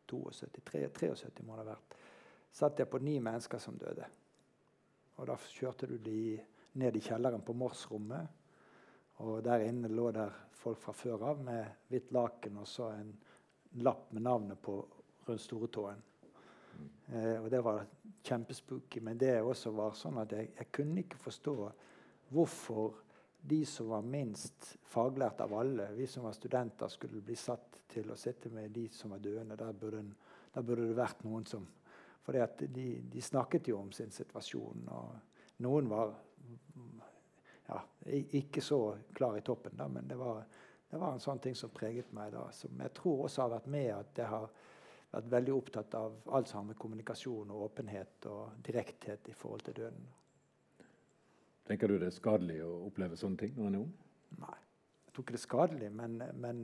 72, 73 må det ha vært, satt jeg på ni mennesker som døde. Og da kjørte du de ned i kjelleren på Mors-rommet. Og der inne lå der folk fra før av med hvitt laken og så en lapp med navnet på rundt storetåen. Eh, og det var kjempespooky. Men det også var sånn at jeg, jeg kunne ikke forstå hvorfor de som var minst faglært av alle, vi som var studenter, skulle bli satt til å sitte med de som var døende. Der burde, der burde det vært noen som For de, de, snakket jo om sin situasjon. Og noen var ja, ikke så klar i toppen, da, men det var, det var, en sånn ting som preget meg da. Som jeg tror også har vært med at jeg har vært veldig opptatt av alt som har med kommunikasjon og åpenhet og direkthet i forhold til døden. Tenker du det er skadelig å oppleve sånne ting når en er ung? Nei, jeg tror ikke det er skadelig, men, men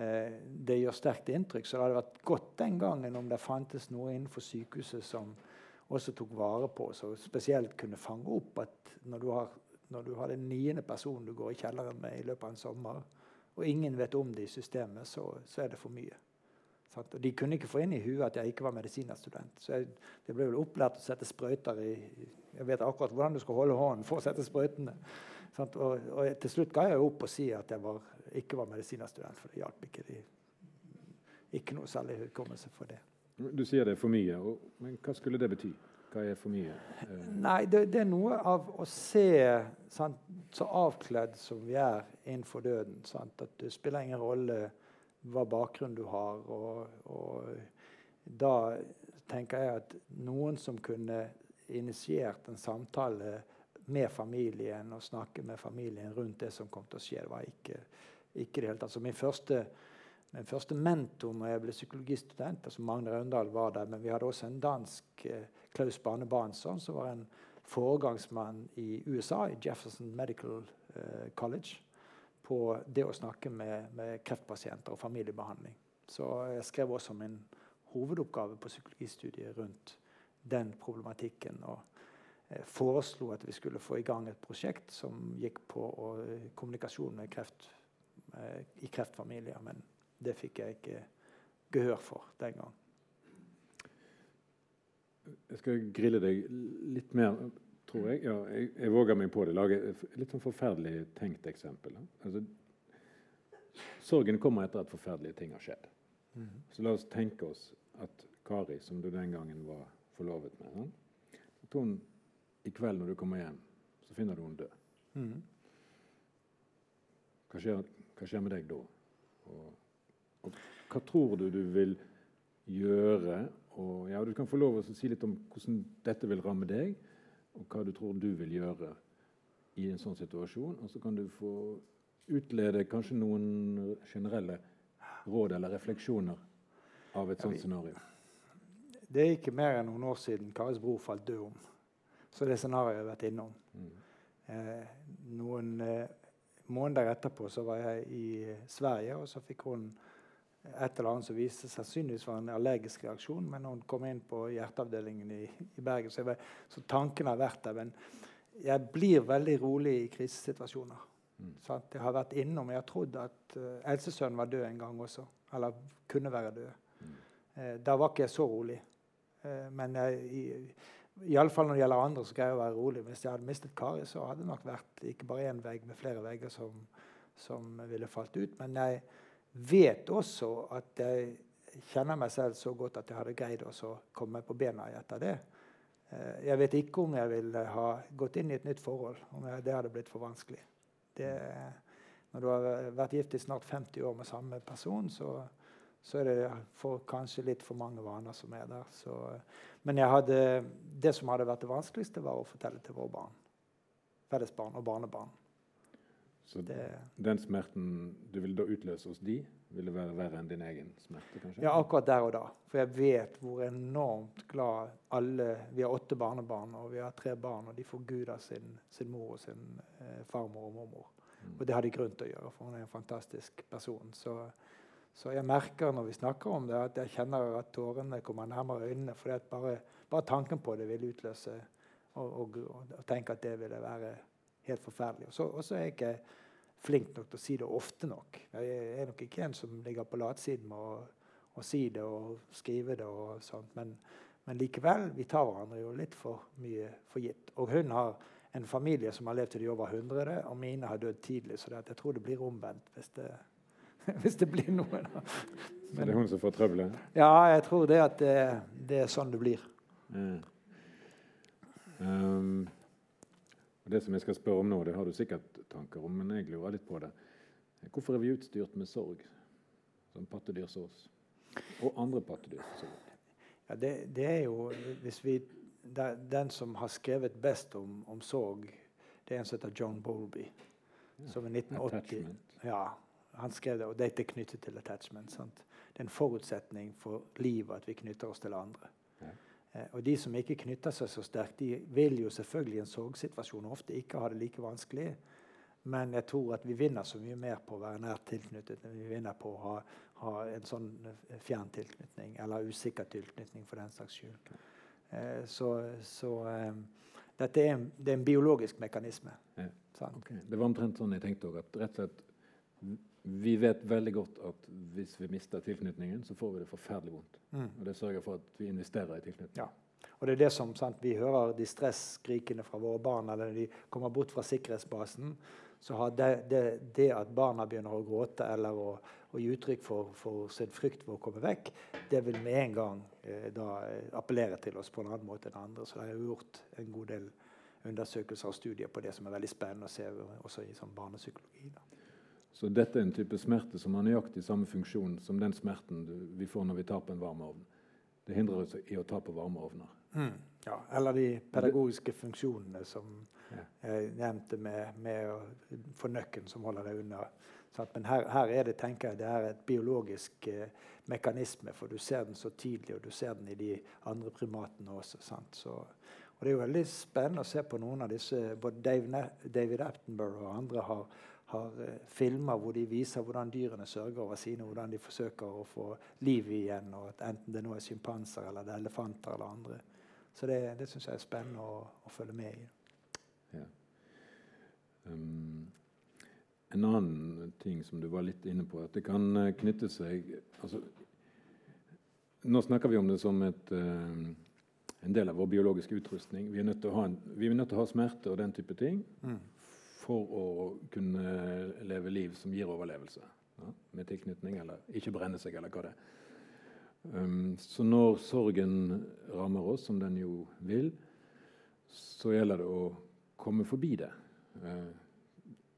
eh, det gjør sterkt inntrykk. Så det hadde vært godt den gangen om det fantes noe innenfor sykehuset som også tok vare på oss, og spesielt kunne fange opp at når du har, når du har den niende personen du går i kjelleren med i løpet av en sommer, og ingen vet om det i systemet, så, så er det for mye. Og de kunne ikke få inn i huet at jeg ikke var medisinstudent. Så jeg, jeg ble vel opplært å sette sprøyter i Jeg vet akkurat hvordan du skal holde hånden for å sette sprøytene. Og, og, til slutt ga jeg opp å si at jeg var, ikke var medisinstudent, for det hjalp ikke. De, ikke noe særlig hukommelse for det. Du sier det er for mye, og, men hva skulle det bety? Hva er for mye? Eh. Nei, det, det, er noe av å se sant, så avkledd som vi er innenfor døden. Sant, at det spiller ingen rolle hva bakgrunn du har. Og, og da tenker jeg at noen som kunne initiert en samtale med familien og snakke med familien rundt det som kom til å skje, det var ikke, ikke det hele tatt. Så min første, min første mentor når jeg ble psykologistudent, altså Magne Raundal var der, men vi hadde også en dansk eh, Klaus Bane Bansson, som var en foregangsmann i USA, i Jefferson Medical eh, College på det å snakke med, med, kreftpasienter og familiebehandling. Så jeg skrev også min hovedoppgave på psykologistudiet rundt den problematikken. og eh, foreslo at vi skulle få i gang et prosjekt som gikk på uh, kommunikasjon med kreft uh, i kreftfamilier. Men det fikk jeg ikke gehør for den gang. Jeg skal grille deg litt mer tror jeg. Ja, jeg, jeg, våger meg på det. Lage et litt sånn forferdelig tenkt eksempel. Altså, sorgen kommer etter at forferdelige ting har skjedd. Mm. Så la oss tenke oss at Kari, som du den gangen var forlovet med han, at hun i kveld når du kommer hjem, så finner du henne død. Mm. Hva, skjer, hva, skjer, med deg da? Og, og, hva tror du du vil gjøre? Og, ja, du kan få lov å si litt om hvordan dette vil ramme deg og hva du tror du vil gjøre i en sånn situasjon. Og så kan du få utlede kanskje noen generelle råd eller refleksjoner av et sånt scenario. Det er ikke mer enn noen år siden Karis bror falt død om. Så det scenarioet har jeg vært innom. Mm. Eh, noen eh, måneder etterpå så var jeg i Sverige, og så fikk hun et eller annet som viste sannsynligvis var en allergisk reaksjon. Men når hun kom inn på hjerteavdelingen i, i Bergen. Så, var, så, tanken har vært der. Men jeg blir veldig rolig i krisesituasjoner. Mm. Jeg har vært innom Jeg har trodd at uh, eldstesønnen var død en gang også. Eller kunne være død. Mm. Uh, da var ikke jeg så rolig. Uh, men jeg, i, Iallfall når det gjelder andre, så greier jeg å være rolig. Hvis jeg hadde mistet Kari, så hadde det nok vært ikke bare én vegg, men flere vegger som, som ville falt ut. Men jeg vet også at jeg kjenner meg selv så godt at jeg hadde greid å komme på bena etter det. Eh, jeg vet ikke om jeg ville ha gått inn i et nytt forhold, om det hadde blitt for vanskelig. Det, når du har vært gift i snart 50 år med samme person, så, så er det for, kanskje litt for mange vaner som er der. Så, men hadde, det som hadde vært det vanskeligste, var å fortelle til våre barn. Felles barn og barnebarn. Så det, den smerten du vil da utløse hos de, vil det være verre enn din egen smerte? kanskje? Ja, akkurat der og da. For jeg vet hvor enormt glad alle Vi har åtte barnebarn, og vi har tre barn, og de forguder sin, sin mor og sin eh, farmor og mormor. Mm. Og det har de grunn til å gjøre, for hun er en fantastisk person. Så, så, jeg merker når vi snakker om det, at jeg kjenner at tårene kommer nærmere øynene. For bare, bare, tanken på det vil utløse og, og, og tenke at det ville være helt forferdelig. Og så er jeg ikke flink nok til å si det ofte nok. Jeg er nok ikke en som ligger på latsiden med å, å, si det og skrive det. og sånt, men, men, likevel, vi tar hverandre jo litt for mye for gitt. Og hun har en familie som har levd til de over 100, og mine har dødd tidlig. Så jeg tror det blir omvendt hvis det, hvis det blir noe. Da. Men, så det er hun som får trøbbelet? Ja, jeg tror det at det, det er sånn det blir. Mm. Um, det som jeg skal spørre om nå, det har du sikkert tanker om, men jeg lurer litt på det. Hvorfor er vi utstyrt med sorg, som pattedyrsås? Og andre pattedyrssorg? Ja, det, det, er jo hvis vi, Den som har skrevet best om, om sorg, det er en som heter John Bowlby. Ja, som i 1980 ja, han skrev det, og dette er knyttet til attachment. Sant? Det er en forutsetning for livet at vi knytter oss til andre. Ja. Eh, og de som ikke knytter seg så sterkt, de vil jo selvfølgelig i en sorgsituasjon ofte ikke ha det like vanskelig. Men jeg tror at vi vinner så mye mer på å være nært tilknyttet enn vi vinner på å ha, ha en sånn eh, fjern tilknytning, eller usikker tilknytning for den saks skyld. Eh, så, så dette er en, det er en biologisk mekanisme. Ja. Okay. Det var omtrent sånn jeg tenkte òg. At rett og slett vi vet veldig godt at hvis vi mister tilknytningen, så får vi det forferdelig vondt. Mm. Og Det sørger for at vi investerer i tilknytning. Ja. Og det er det som sant, Vi hører de stresskrikene fra våre barn eller de kommer bort fra sikkerhetsbasen. Så har det, det, det at barna begynner å gråte eller å, å gi uttrykk for, for, sin frykt for å komme vekk, det vil med en gang eh, da, eh, appellere til oss på en annen måte enn andre. Så det er gjort en god del undersøkelser og studier på det som er veldig spennende å se også i sånn barnepsykologi. Da. Så dette er en type smerte som har nøyaktig samme funksjon som den smerten vi får når vi tar på en varmeovn. Det hindrer oss i å ta på varmeovner. Mm. Ja, eller de pedagogiske funksjonene som ja. jeg nevnte med, med å få nøkken som holder deg unna. Men her, her, er det tenker jeg, det er et biologisk eh, mekanisme, for du ser den så tidlig, og du ser den i de andre primatene også. Så, og Det er jo veldig spennende å se på noen av disse Både Dave, David Attenborough og andre har har eh, filmer hvor de viser hvordan dyrene sørger over sine, hvordan de forsøker å få liv igjen, og at enten det nå er sjimpanser eller det er elefanter eller andre. Så det, det syns jeg er spennende å, å følge med i. Ja. Um, en annen ting som du var litt inne på, at det kan uh, knytte seg altså, Nå snakker vi om det som et, uh, en del av vår biologiske utrustning. Vi er en, vi er nødt til å ha smerte og den type ting mm for å kunne leve liv som gir overlevelse. Ja, med tilknytning, eller ikke brenne seg, eller hva det er. Um, så når sorgen rammer oss, som den jo vil, så gjelder det å komme forbi det. Uh,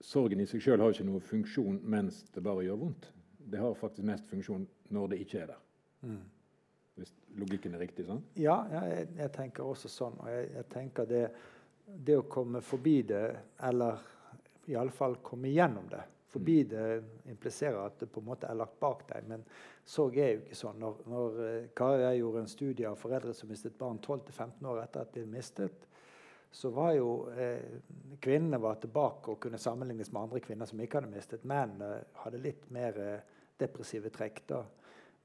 sorgen i seg sjøl har ikke noe funksjon mens det bare gjør vondt. Det har faktisk mest funksjon når det ikke er der. Mm. Hvis logikken er riktig? sånn? Ja, ja jeg, jeg, tenker også sånn. Og jeg, jeg tenker det, det, å komme forbi det, eller iallfall komme gjennom det. Forbi mm. det impliserer at det på en måte er lagt bak deg. Men sorg er jo ikke sånn. Når, når eh, Kari og jeg gjorde en studie av foreldre som mistet barn 12-15 år etter at de mistet, så var jo eh, kvinnene var tilbake og kunne sammenlignes med andre kvinner som ikke hadde mistet. Mennene hadde litt mer eh, depressive trekk. da.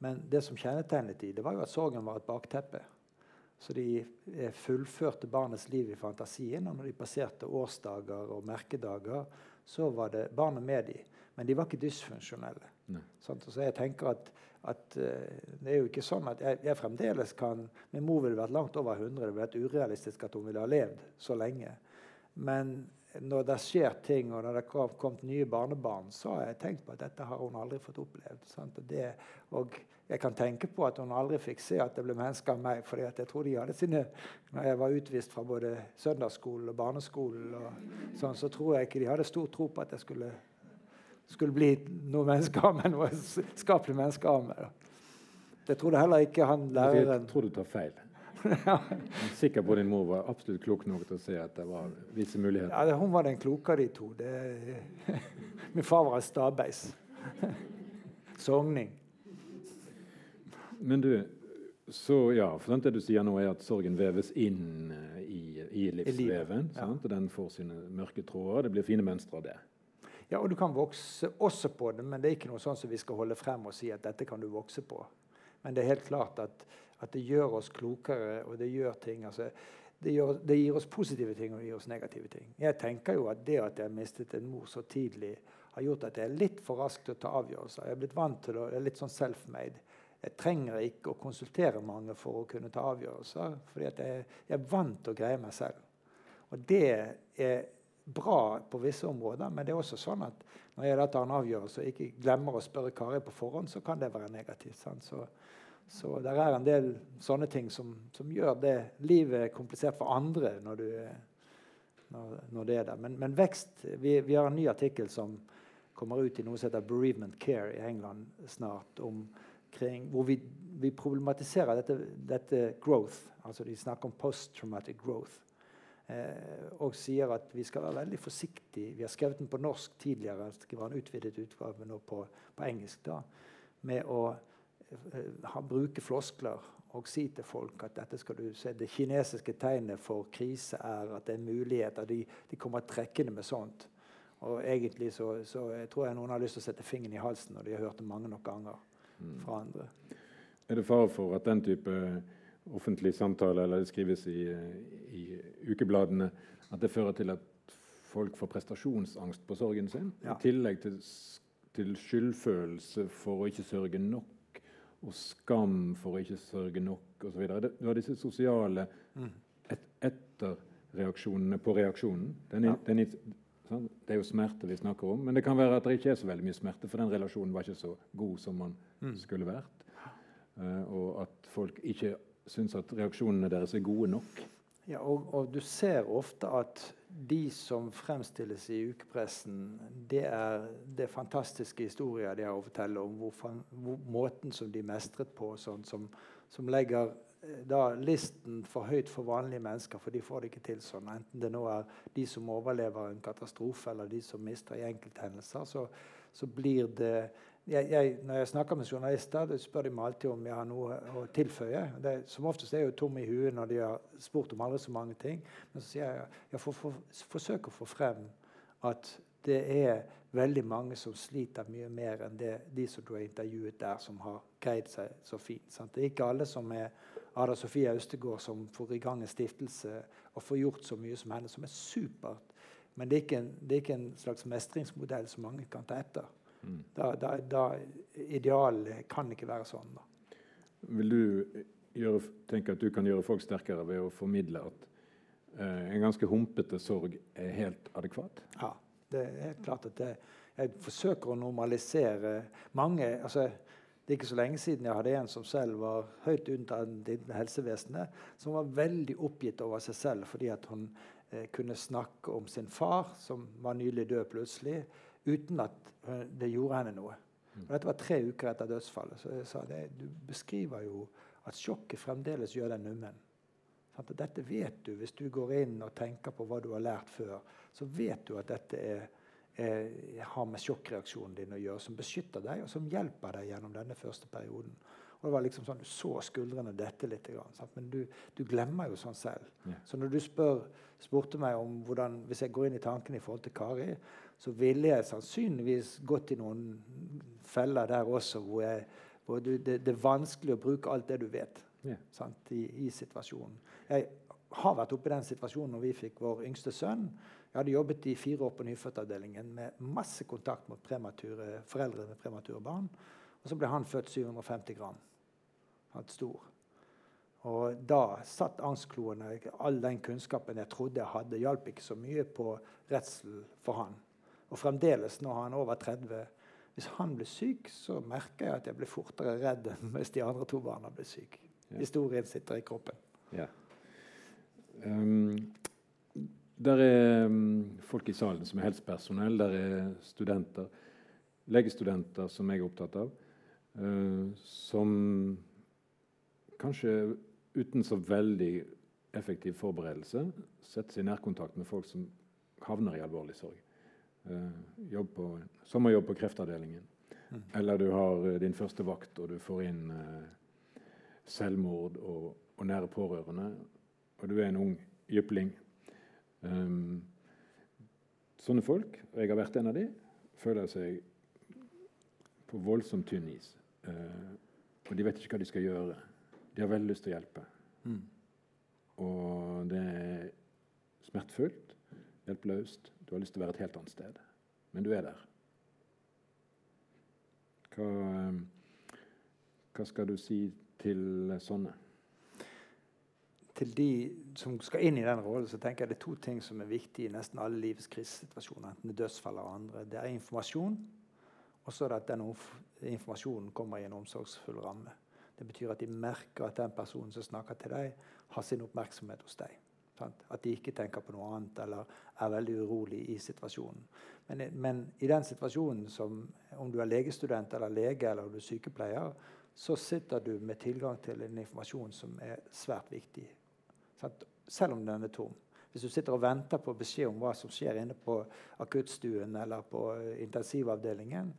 Men det som kjennetegnet de, det var jo at sorgen var et bakteppe. Så de eh, fullførte barnets liv i fantasien. Og når de passerte årsdager og merkedager, så var det barnet med dem. Men de var ikke dysfunksjonelle. Så jeg tenker at, at, eh, det er jo ikke sånn at jeg, jeg, fremdeles kan Min mor ville vært langt over 100. Det ville vært urealistisk at hun ville ha levd så lenge. Men når det skjer ting, og når det har kommet nye barnebarn, så har jeg tenkt på at dette har hun aldri fått opplevd. Og, det, og, jeg kan tenke på at hun aldri fikk se at det ble mennesker av meg. For jeg tror de hadde sine, når jeg var utvist fra både søndagsskolen og barneskolen, og sånn, så tror jeg ikke de hadde stor tro på at jeg skulle, skulle bli noe menneske av meg, noe skapelig menneske av meg. Det trodde heller ikke han læreren Jeg tror du tar feil. Er sikker på at din mor var absolutt klok nok til å se at det var visse muligheter. Ja, Hun var den klokere de to. Det, min far var stabeis. Sogning. Men du, så ja, for Det du sier nå, er at sorgen veves inn eh, i, i livsveven. I ja. og Den får sine mørke tråder. Det blir fine mønstre av det. Ja, og du kan vokse også på det, men det er ikke noe sånn som vi skal holde frem og si at dette kan du vokse på. Men det er helt klart at at det gjør oss klokere, og det gjør ting altså, det, gjør, det, gir oss positive ting og det gir oss negative ting. Jeg tenker jo at det at jeg mistet en mor så tidlig, har gjort at jeg er litt for rask til å ta avgjørelser. Jeg er blitt vant til jeg er litt sånn self-made. Jeg trenger ikke å konsultere mange for å kunne ta avgjørelser. fordi jeg, jeg, er vant til å greie meg selv. Og det er bra på visse områder, men det er også sånn at når jeg tar en avgjørelse og ikke glemmer å spørre Kari på forhånd, så kan det være negativt. Sant? Så, så det er en del sånne ting som, som, gjør det livet komplisert for andre når, du, når, når det er der. Men, men vekst vi, vi, har en ny artikkel som kommer ut i noe som heter Bereavement Care i England snart. om kring, hvor vi, vi problematiserer dette, dette, growth. altså De snakker om post-traumatic growth. Eh, og sier at vi skal være veldig forsiktige. Vi har skrevet den på norsk tidligere. Var en utvidet utgave nå på, på engelsk. da, Med å bruke floskler og si til folk at dette skal du se, det kinesiske tegnet for krise er at det er muligheter. De, de kommer trekkende med sånt. Og egentlig så, så jeg tror jeg noen har lyst til å sette fingeren i halsen når de har hørt det mange nok ganger fra andre. Er det fare for at den type offentlig samtale, eller det skrives i, i, ukebladene, at det fører til at folk får prestasjonsangst på sorgen sin? Ja. I tillegg til, til, skyldfølelse for å ikke sørge nok, og skam for å ikke sørge nok osv. Du har disse sosiale mm. et, etterreaksjonene på reaksjonen. Den, ja. den, sånn, det er jo smerte vi snakker om, men det kan være at det ikke er så veldig mye smerte, for den relasjonen var ikke så god som man mm. skulle vært. Uh, og at folk ikke syns at reaksjonene deres er gode nok. Ja, og, og, du ser ofte at de som fremstilles i ukepressen, det er, det fantastiske historier de har å fortelle om hvor, hvor, måten som de mestret på, sånn, som, som, legger eh, da, listen for høyt for vanlige mennesker, for de får det ikke til sånn. Enten det nå er de som overlever en katastrofe, eller de som mister i enkelthendelser, så, så blir det jeg, jeg, når jeg snakker med journalister, spør de meg alltid om jeg har noe å tilføye. Det, som oftest er jeg jo tom i huet når de har spurt om aldri så mange ting. Men så sier jeg jeg får for, forsøker å få frem at det er veldig mange som sliter mye mer enn det, de som du har intervjuet der, som har greid seg så fint. Sant? Det er ikke alle som er Ada Sofia Austegård, som får i gang en stiftelse og får gjort så mye som henne, som er supert. Men det er ikke en, det er ikke en slags mestringsmodell som mange kan ta etter. Mm. Da, da, da Idealet kan ikke være sånn. Da. Vil du gjøre, tenke at du kan gjøre folk sterkere ved å formidle at eh, en ganske humpete sorg er helt adekvat? Ja, det er helt klart at det, jeg forsøker å normalisere mange altså, Det er ikke så lenge siden jeg hadde en som selv var høyt unntatt helsevesenet, som var veldig oppgitt over seg selv fordi at hun eh, kunne snakke om sin far, som var nylig død plutselig uten at det gjorde henne noe. Og dette var tre uker etter dødsfallet. Så jeg sa det, du beskriver jo at sjokket fremdeles gjør deg nummen. Dette vet du hvis du går inn og tenker på hva du har lært før. Så vet du at dette er, er, har med sjokkreaksjonen din å gjøre, som beskytter deg, og som hjelper deg gjennom denne første perioden. Og det var liksom sånn, Du så skuldrene dette litt, sant? men du, du, glemmer jo sånn selv. Ja. Så når du spør, spurte meg om hvordan, hvis jeg går inn i tankene i forhold til Kari, så ville jeg sannsynligvis gått i noen feller der også, hvor, jeg, hvor du, det, det, er vanskelig å bruke alt det du vet yeah. sant, i, i, situasjonen. Jeg har vært oppe i den situasjonen når vi fikk vår yngste sønn. Jeg hadde jobbet i fire år på nyfødtavdelingen med masse kontakt med foreldre med premature barn. Og så ble han født 750 gram. Hatt stor. Og da satt angstkloene All den kunnskapen jeg trodde jeg hadde, hjalp ikke så mye på redsel for han. Og fremdeles, når han er over 30 Hvis han blir syk, så merker jeg at jeg blir fortere redd enn hvis de andre to barna blir syke. Ja. Historien sitter i kroppen. Ja. Um, der er um, folk i salen som er helsepersonell, der er studenter, legestudenter som jeg er opptatt av, uh, som kanskje uten så veldig effektiv forberedelse setter seg i nærkontakt med folk som havner i alvorlig sorg. Eh, jobb på, sommerjobb på kreftavdelingen. Mm. Eller du har eh, din første vakt, og du får inn uh, selvmord og, og, nære pårørende, og du er en ung jypling. Um, sånne folk, og jeg har vært en av de, føler seg på voldsomt tynn is. Uh, og de vet ikke hva de skal gjøre. De har veldig lyst til å hjelpe. Mm. Og det er smertefullt, hjelpeløst. Du har lyst til å være et helt annet sted, men du er der. Hva, hva skal du si til sånne? til de som skal inn i den rollen, så tenker jeg det er to ting som er viktige i nesten alle livets krisesituasjoner. enten det er dødsfall eller andre. Det er informasjon, og så er det at den informasjonen kommer i en omsorgsfull ramme. Det betyr at de merker at den personen som snakker til deg, har sin oppmerksomhet hos deg. Sant? At de ikke tenker på noe annet eller er veldig urolig i situasjonen. Men, men, i den situasjonen som om du er legestudent eller lege eller du er sykepleier, så sitter du med tilgang til en informasjon som er svært viktig. Sant? Selv om den er tom. Hvis du sitter og venter på beskjed om hva som skjer inne på akuttstuen eller på intensivavdelingen,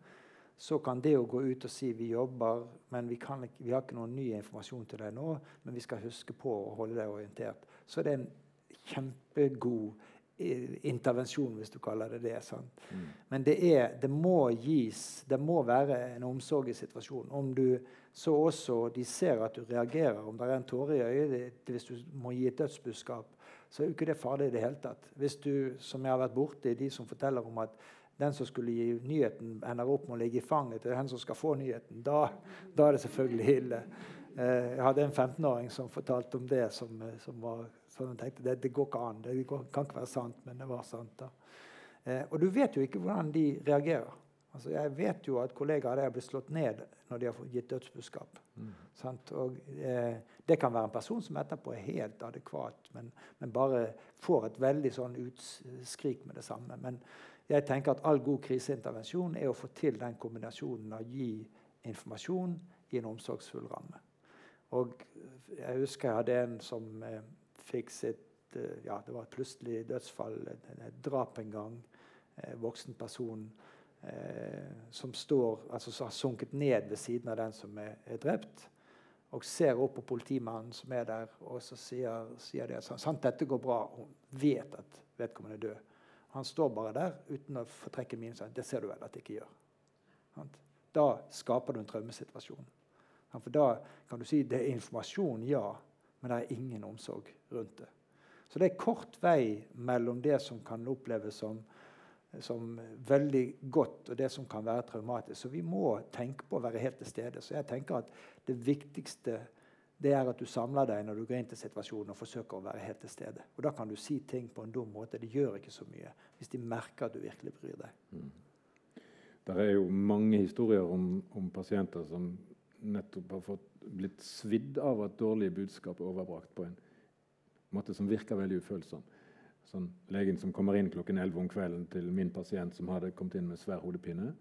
så kan det å gå ut og si vi jobber, men vi, ikke, vi, har ikke noen ny informasjon til deg nå, men vi skal huske på å holde deg orientert. Så det er en kjempegod eh, intervensjon, hvis du kaller det det. Mm. Men det, er, det, må gis Det må være en omsorg i situasjonen. Om du så også de ser at du reagerer, om det er en tåre i øyet ditt hvis du må gi et dødsbudskap, så er jo ikke det farlig i det hele tatt. Hvis du, som jeg har vært borti, de som forteller om at den som skulle gi nyheten, ender opp med å ligge i fanget til den som skal få nyheten. Da, da er det selvfølgelig ille. Eh, jeg hadde en 15-åring som fortalte om det. som, eh, som var, sånn tenkte det, det, går ikke an. Det går, kan ikke være sant, men det var sant. Eh, og du vet jo ikke hvordan de reagerer. Altså, jeg vet jo at kollegaer der blitt slått ned når de har gitt dødsbudskap. Mm. Og, eh, det kan være en person som etterpå er helt adekvat, men, men bare får et veldig sånn utskrik med det samme. Men jeg tenker at all god kriseintervensjon er å få til den kombinasjonen av å gi informasjon i en omsorgsfull ramme. Og jeg husker jeg hadde en som eh, fikk sitt eh, ja, Det var et plutselig dødsfall, et, drap en gang. Eh, voksen person eh, som står, altså har sunket ned ved siden av den som er, er drept. Og ser opp på politimannen som er der, og så sier, sier de at sant, dette går bra. Hun vet at vedkommende er død. Han står bare der uten å fortrekke trekke min. Det ser du vel at det ikke gjør. Da skaper du en traumesituasjon. For da kan du si det er informasjon, ja, men det er ingen omsorg rundt det. Så det er kort vei mellom det som kan oppleves som, som veldig godt, og det som kan være traumatisk. Så vi må tenke på å være helt til stede. Så jeg tenker at det viktigste det er at du samler deg når du går inn til situasjonen og forsøker å være helt til stede. Og Da kan du si ting på en dum måte. Det gjør ikke så mye hvis de merker at du virkelig bryr deg. Mm. Det er jo mange historier om, om, pasienter som nettopp har fått blitt svidd av at dårlige budskap er overbrakt på en måte som virker veldig ufølsom. Sånn, legen som kommer inn klokken 11 om kvelden til min pasient som hadde kommet inn med svær hodepine.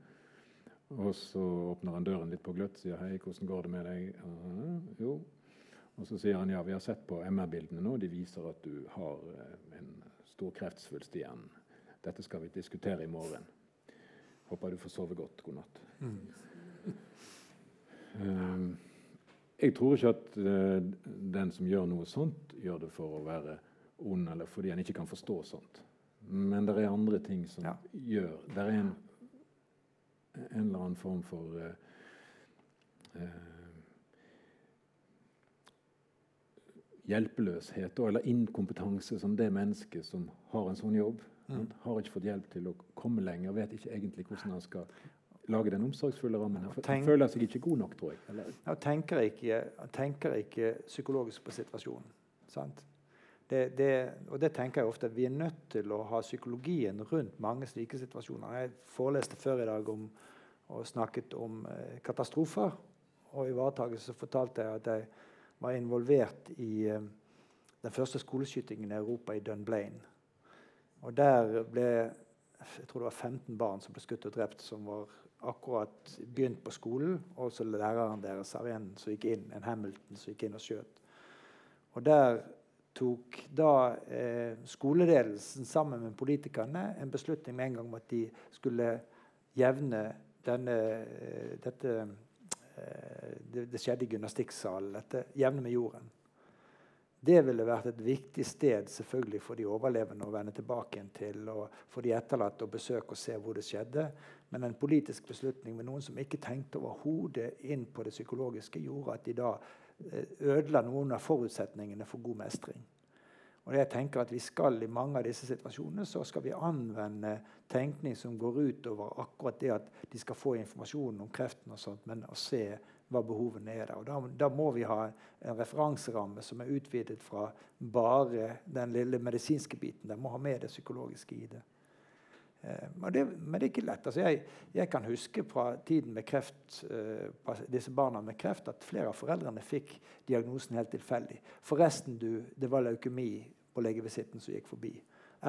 Og så åpner han døren litt på gløtt sier 'Hei, hvordan går det med deg?' Uh, jo, og så sier han ja, vi har sett på MR-bildene nå, de viser at du har eh, en stor kreftsvulst i hjernen. Dette skal vi diskutere i morgen. Håper du får sove godt. God natt. Mm. Uh, jeg tror ikke at uh, den som gjør noe sånt, gjør det for å være ond eller fordi han ikke kan forstå sånt. Men det er andre ting som ja. gjør Det er en, en eller annen form for uh, hjelpeløshet eller inkompetanse som det mennesket som har en sånn jobb. Mm. Har ikke fått hjelp til å komme lenger, vet ikke egentlig hvordan han skal lage den omsorgsfulle rammen. Han tenk, føler seg ikke god nok, tror jeg. Eller? Han tenker ikke, tenker ikke psykologisk på situasjonen. sant? Det, det, og det tenker jeg ofte Vi er nødt til å ha psykologien rundt mange slike situasjoner. Jeg foreleste før i dag om, og snakket om eh, katastrofer og i Så fortalte jeg at jeg var involvert i eh, den første skoleskytingen i Europa, i Dunblane. Og der ble jeg tror det var 15 barn som ble skutt og drept, som var akkurat begynt på skolen. Og så læreren deres av en som gikk inn, en Hamilton som gikk inn og skjøt. Og der tok da eh, skoleledelsen sammen med politikerne en beslutning med en gang om at de skulle jevne denne, eh, dette Eh, det, det, skjedde i gymnastikksalen. Dette jevne med jorden. Det ville vært et viktig sted selvfølgelig for de overlevende å vende tilbake igjen til, og for de etterlatte å besøke og se hvor det skjedde. Men en politisk beslutning med noen som ikke tenkte overhodet inn på det psykologiske, gjorde at de da eh, ødela noen av forutsetningene for god mestring. Og jeg tenker at vi skal I mange av disse situasjonene så skal vi anvende tenkning som går utover akkurat det at de skal få informasjon om kreften, og sånt, men å se hva behovene er. Og da, da, må vi ha en referanseramme som er utvidet fra bare den lille medisinske biten. Den må ha med det psykologiske i det. Eh, men, det men, det er ikke lett. Altså jeg, jeg, kan huske fra tiden med kreft, eh, disse barna med kreft at flere av foreldrene fikk diagnosen helt tilfeldig. Forresten, du, det var leukemi på legevisitten som gikk forbi.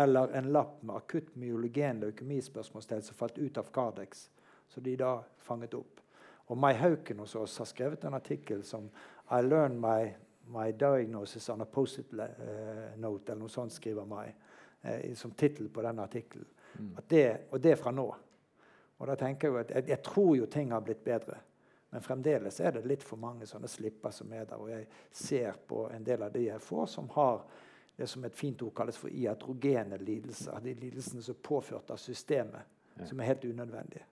Eller en lapp med akutt myologen leukemispørsmålstegn som falt ut av Cardex, som de da fanget opp. Og Mai Hauken hos oss har skrevet en artikkel som I learned my, my diagnosis on a post-it uh, note, eller noe sånt skriver Mai, uh, som tittel på den artikkelen. Mm. og det er fra nå. Og da tenker Jeg at jeg, jeg, tror jo ting har blitt bedre. Men fremdeles er det litt for mange sånne slipper som er der. Og jeg ser på en del av de jeg får, som har det som et fint ord kalles for iatrogene lidelser. De lidelsene som er påført av systemet, ja. som er helt unødvendige.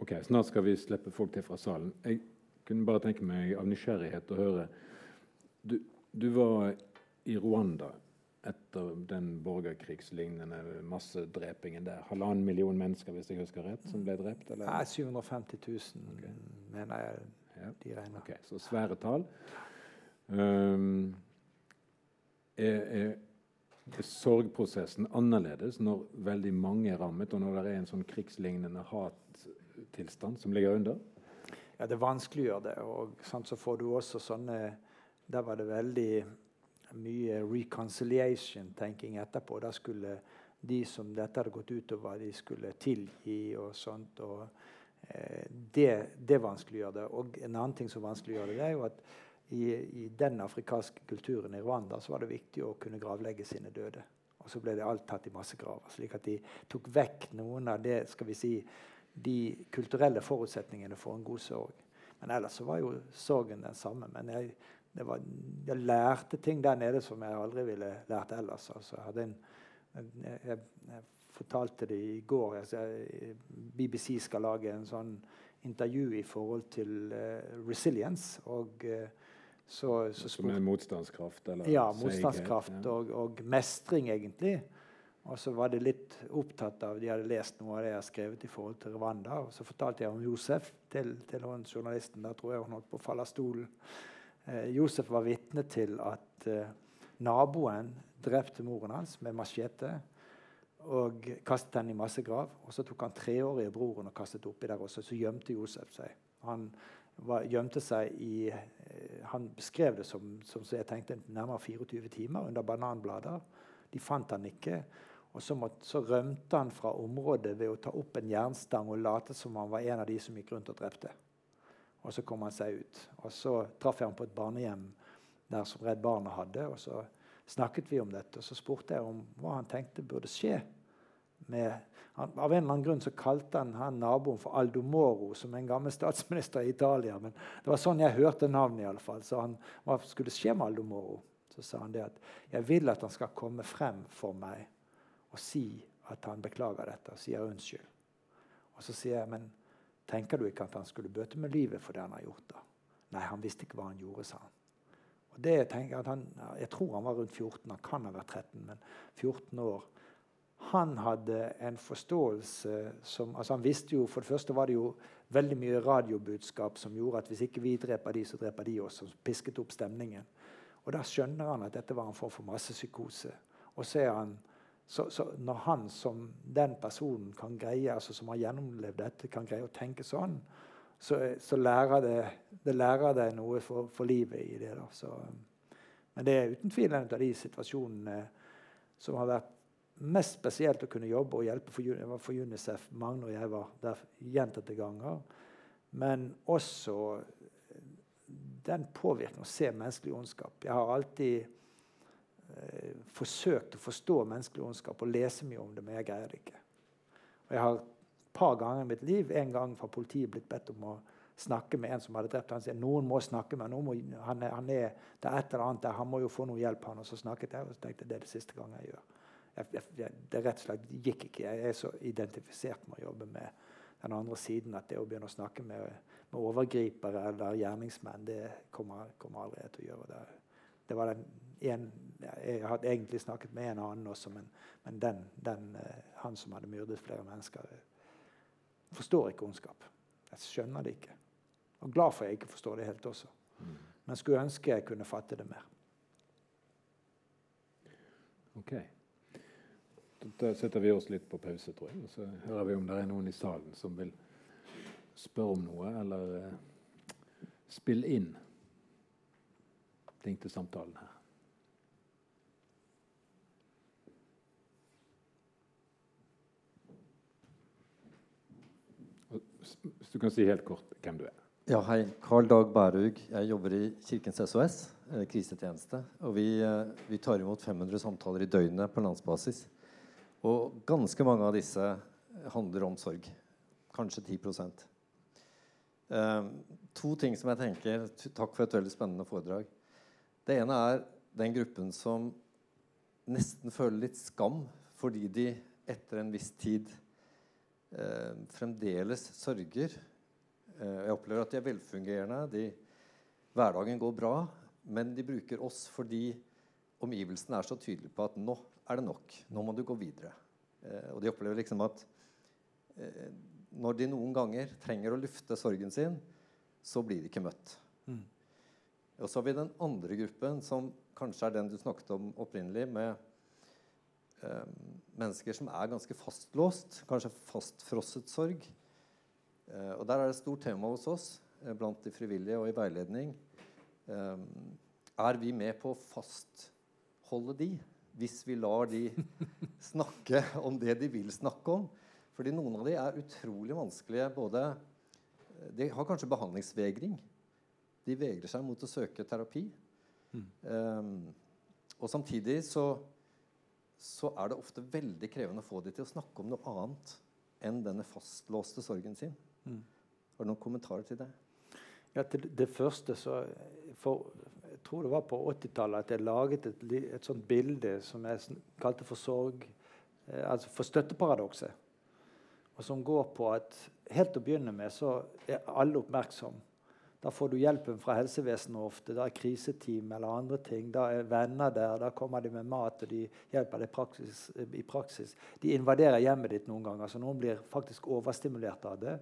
Ok, Snart skal vi slippe folk til fra salen. Jeg kunne bare tenke meg av nysgjerrighet å høre Du, du var i Rwanda etter den borgerkrigslignende massedrepingen der. Halvannen million mennesker, hvis jeg husker rett, som ble drept? Eller? Nei, 750 000, okay. mener jeg ja. de regner. Okay, så svære tall. Um, er, er, er, sorgprosessen annerledes når veldig mange er rammet, og når det er en sånn krigslignende hat tilstand som ligger under? Ja, det vanskeliggjør det. Og sant, så får du også sånne Der var det veldig mye reconciliation-tenking etterpå. Da skulle de som dette hadde gått utover, de skulle tilgi og sånt. og eh, det, det vanskeliggjør det. Og en annen ting som vanskeliggjør det, det er jo at i, i, den afrikanske kulturen i Rwanda så var det viktig å kunne gravlegge sine døde. Og så ble det alt tatt i massegraver. slik at de tok vekk noen av det skal vi si, de kulturelle forutsetningene for en god sorg. Men ellers så var jo sorgen den samme. Men jeg, var, jeg lærte ting der nede som jeg aldri ville lært ellers. Altså, jeg, en, jeg, jeg, fortalte det i går. Altså, BBC skal lage en sånn intervju i forhold til uh, resilience. og uh, så, så Som er motstandskraft? Eller ja, motstandskraft. Og, og, mestring, egentlig. Og så var de litt opptatt av De hadde lest noe av det jeg har skrevet i forhold til Rwanda. Og så fortalte jeg om Josef til, til hun journalisten. Da tror jeg hun holdt på å falle av stolen. Eh, Josef var vitne til at eh, naboen drepte moren hans med machete og kastet henne i massegrav. Og så tok han treårige broren og kastet oppi der også. Så gjemte Josef seg. Han var, gjemte seg i eh, Han beskrev det som, som jeg tenkte, nærmere 24 timer under bananblader. De fant han ikke. Og så, måtte, så, rømte han fra området ved å ta opp en jernstang og late som han var en av de som gikk rundt og drepte. Og så kom han seg ut. Og så traff jeg ham på et barnehjem der som Redd Barna hadde. Og så snakket vi om dette, og så spurte jeg om hva han tenkte burde skje. Med, han, av en eller annen grunn så kalte han, han naboen for Aldo Moro, som en gammel statsminister i Italia. Men det var sånn jeg hørte navnet. i alle fall. Så han, hva skulle skje med Aldo Moro? Så sa han det at jeg vil at han skal komme frem for meg og si at han beklager dette og sier unnskyld. Og så sier jeg, men tenker du ikke at han skulle bøte med livet for det han har gjort? da? Nei, han visste ikke hva han gjorde, sa han. Og det tenker Jeg at han, jeg tror han var rundt 14, han kan ha vært 13, men 14 år. Han hadde en forståelse som altså Han visste jo For det første var det jo veldig mye radiobudskap som gjorde at hvis ikke vi dreper de, så dreper de oss. Som pisket opp stemningen. Og da skjønner han at dette var en form for massepsykose. Og så er han så, så, når han som den personen kan greie, altså som har gjennomlevd dette, kan greie å tenke sånn, så, så lærer det, det lærer deg noe for, for, livet i det. Så, men det er uten tvil en av de situasjonene som har vært mest spesielt å kunne jobbe og hjelpe for, for UNICEF. Magne og jeg var der gjentatte ganger. Men også den påvirkningen å se menneskelig ondskap. Jeg har alltid forsøkt å forstå menneskelig ondskap og lese mye om det, men jeg greier det ikke. Og jeg har et par ganger i mitt liv, en gang fra politiet, blitt bedt om å snakke med en som hadde drept han sier noen må snakke med må, han, er, han er, Det er et eller annet der, han må jo få noe hjelp. han, Og så snakket jeg, og så tenkte jeg det er det siste gang jeg gjør. Jeg, jeg, det rett og slett gikk ikke. Jeg er så identifisert med å jobbe med den andre siden at det å begynne å snakke med, med overgripere eller gjerningsmenn, det kommer, kommer aldri til å gjøre. Det, det var den en, Jeg hadde egentlig snakket med en annen også, men, men den, den, uh, han som hadde myrdet flere mennesker, forstår ikke ondskap. Jeg skjønner det ikke. Og glad for jeg ikke forstår det helt også. Mm. Men skulle ønske jeg kunne fatte det mer. Ok. Da setter vi oss litt på pause, tror jeg. Og så hører vi om det er noen i salen som vil spørre om noe, eller uh, spille inn ting til samtalen her. Hvis du kan si helt kort hvem du er. Ja, hei. Karl Dag Bærhaug. Jeg jobber i Kirkens SOS, eh, krisetjeneste. Og vi, eh, vi, tar imot 500 samtaler i døgnet på landsbasis. Og ganske mange av disse handler om sorg. Kanskje 10 eh, To ting som jeg tenker Takk for et veldig spennende foredrag. Det ene er den gruppen som nesten føler litt skam fordi de etter en viss tid eh, fremdeles sørger. Eh, jeg opplever at de er velfungerende. De, hverdagen går bra. Men de bruker oss fordi omgivelsene er så tydelige på at nå er det nok. Nå må du gå videre. Eh, og de opplever liksom at eh, når de noen ganger trenger å lufte sorgen sin, så blir de ikke møtt. Mm. Og så har vi den andre gruppen, som kanskje er den du snakket om opprinnelig, med eh, mennesker som er ganske fastlåst, kanskje fastfrosset sorg. Eh, og der er det et stort tema hos oss eh, blant de frivillige og i veiledning. Eh, er vi med på å fastholde de, hvis vi lar de snakke om det de vil snakke om? Fordi noen av de er utrolig vanskelige både eh, De har kanskje behandlingsvegring. De vegrer seg mot å søke terapi. Mm. Um, og samtidig så, så, er det ofte veldig krevende å få dem til å snakke om noe annet enn denne fastlåste sorgen sin. Mm. Har du noen kommentarer til det? Ja, til det første så for, Jeg tror det var på 80-tallet at jeg laget et, et, sånt bilde som jeg kalte for sorg eh, Altså for støtteparadokset. Og som går på at helt til å begynne med så er alle oppmerksom da får du hjelpen fra helsevesenet ofte. Da er kriseteam eller andre ting. Da er venner der. Da kommer de med mat, og de hjelper deg praksis, i praksis. De invaderer hjemmet ditt noen ganger, så noen blir faktisk overstimulert av det.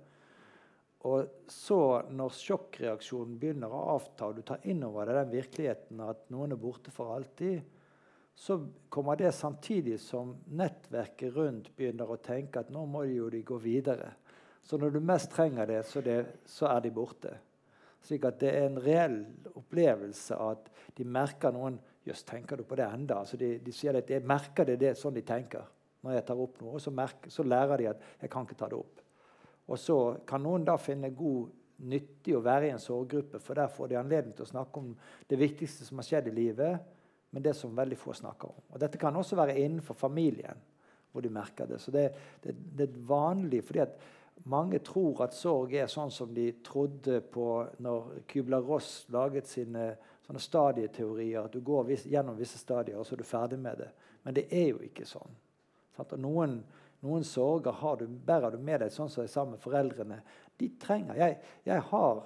Og så, når sjokkreaksjonen begynner å avta, og du tar inn over deg den virkeligheten at noen er borte for alltid, så kommer det samtidig som nettverket rundt begynner å tenke at nå må de jo de gå videre. Så når du mest trenger det, så, det, så er de borte. Slik at det er en reell opplevelse at de merker noen Jøss, tenker du på det enda? Altså de, de, sier at jeg merker det, det er sånn de tenker når jeg tar opp noe. Og så, merker, så, lærer de at jeg kan ikke ta det opp. Og så kan noen da finne god nyttig å være i en sorggruppe, for der får de anledning til å snakke om det viktigste som har skjedd i livet, men det som veldig få snakker om. Og Dette kan også være innenfor familien, hvor de merker det. Så det, det, det er vanlig, fordi at mange tror at sorg er sånn som de trodde på når Kubler-Ross laget sine sånne stadieteorier. At du går gjennom visse stadier, og så er du ferdig med det. Men det er jo ikke sånn. Noen, noen, sorger du, bærer du med deg sånn som er sammen med foreldrene. De trenger Jeg, jeg har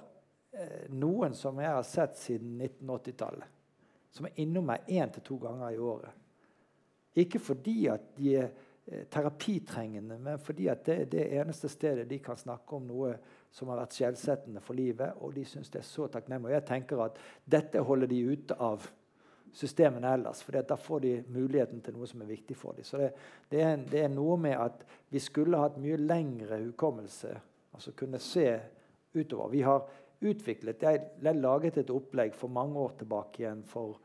eh, noen som jeg har sett siden 1980-tallet, som er innom meg én til to ganger i året. Ikke fordi at de er terapitrengende, men fordi at det er det eneste stedet de kan snakke om noe som har vært skjellsettende for livet. Og de syns det er så takknemlig. Og jeg tenker at dette holder de ute av systemene ellers. For da får de muligheten til noe som er viktig for dem. Så det, det, er, det, er, noe med at vi skulle hatt mye lengre hukommelse. Altså kunne se utover. Vi har utviklet jeg laget et opplegg for mange år tilbake igjen for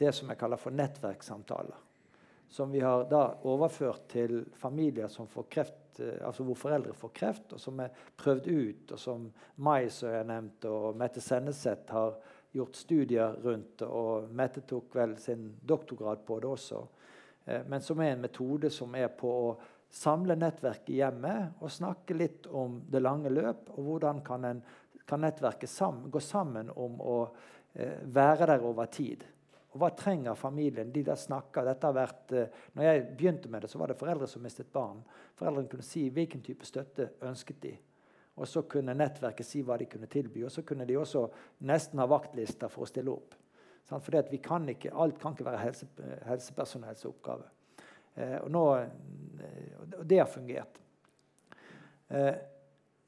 det som jeg kaller for nettverkssamtaler som vi har da overført til familier som får kreft, eh, altså hvor foreldre får kreft, og som er prøvd ut, og som Mai, som jeg nevnte, og Mette Senneset har gjort studier rundt. Og Mette tok vel sin doktorgrad på det også. Eh, men som er en metode som er på å samle nettverket i hjemmet og snakke litt om det lange løp, og hvordan kan, en, kan nettverket sammen, gå sammen om å eh, være der over tid. Og hva trenger familien? De der snakker. Dette har vært, uh, når jeg begynte med det, så var det foreldre som mistet barn. Foreldrene kunne si hvilken type støtte ønsket de. Og så kunne nettverket si hva de kunne tilby. Og så kunne de også nesten ha vaktlister for å stille opp. For Alt kan ikke være helse, helsepersonells oppgave. Eh, og, nå, og det har fungert. Eh,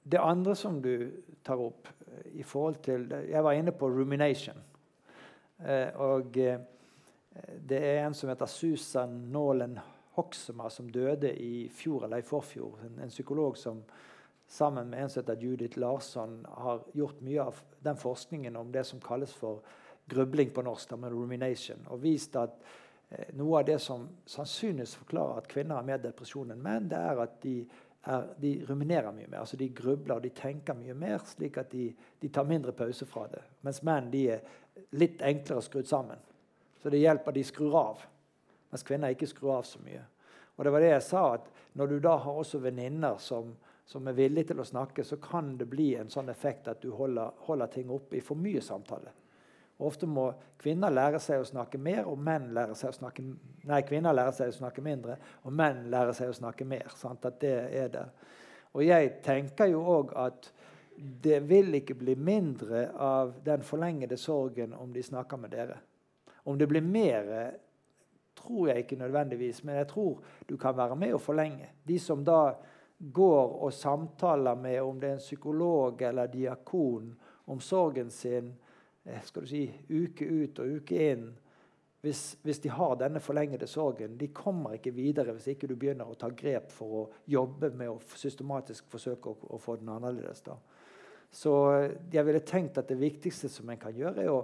det andre som du tar opp i forhold til Jeg var inne på rumination. Og det er en som heter Susan Nolan Hoksema, som døde i fjor eller i forfjor. En, en psykolog som sammen med en som heter Judith Larsson har gjort mye av den forskningen om det som kalles for grubling på norsk, med rumination, og vist at eh, noe av det som sannsynligvis forklarer at kvinner har mer depresjon enn menn, det er at de, er, de ruminerer mye mer. altså De grubler og de tenker mye mer, slik at de, de tar mindre pause fra det. Mens menn de er litt enklere skrudd sammen. Så det hjelper. De skrur av. Mens kvinner ikke skrur av så mye. Og det var det jeg sa, at Når du da har også venninner som, som, er villige til å snakke, så kan det bli en sånn effekt at du holder, holder ting oppe i for mye samtale. Og ofte må kvinner lære seg å snakke mer, og menn lære seg å snakke Nei, kvinner lærer seg å snakke mindre, og menn lærer seg å snakke mer. Sant? At det er det. Og jeg tenker jo òg at det vil ikke bli mindre av den forlengede sorgen om de snakker med dere. Om det blir mer, tror jeg ikke nødvendigvis, men jeg tror du kan være med å forlenge. De som da går og samtaler med om det er en psykolog eller diakon om sorgen sin eh, skal du si, uke ut og uke inn hvis, hvis, de har denne forlengede sorgen, de kommer ikke videre hvis ikke du begynner å ta grep for å jobbe med å systematisk forsøke å, å få den annerledes. da. Så eh, jeg ville tenkt at det viktigste som en kan gjøre, er å,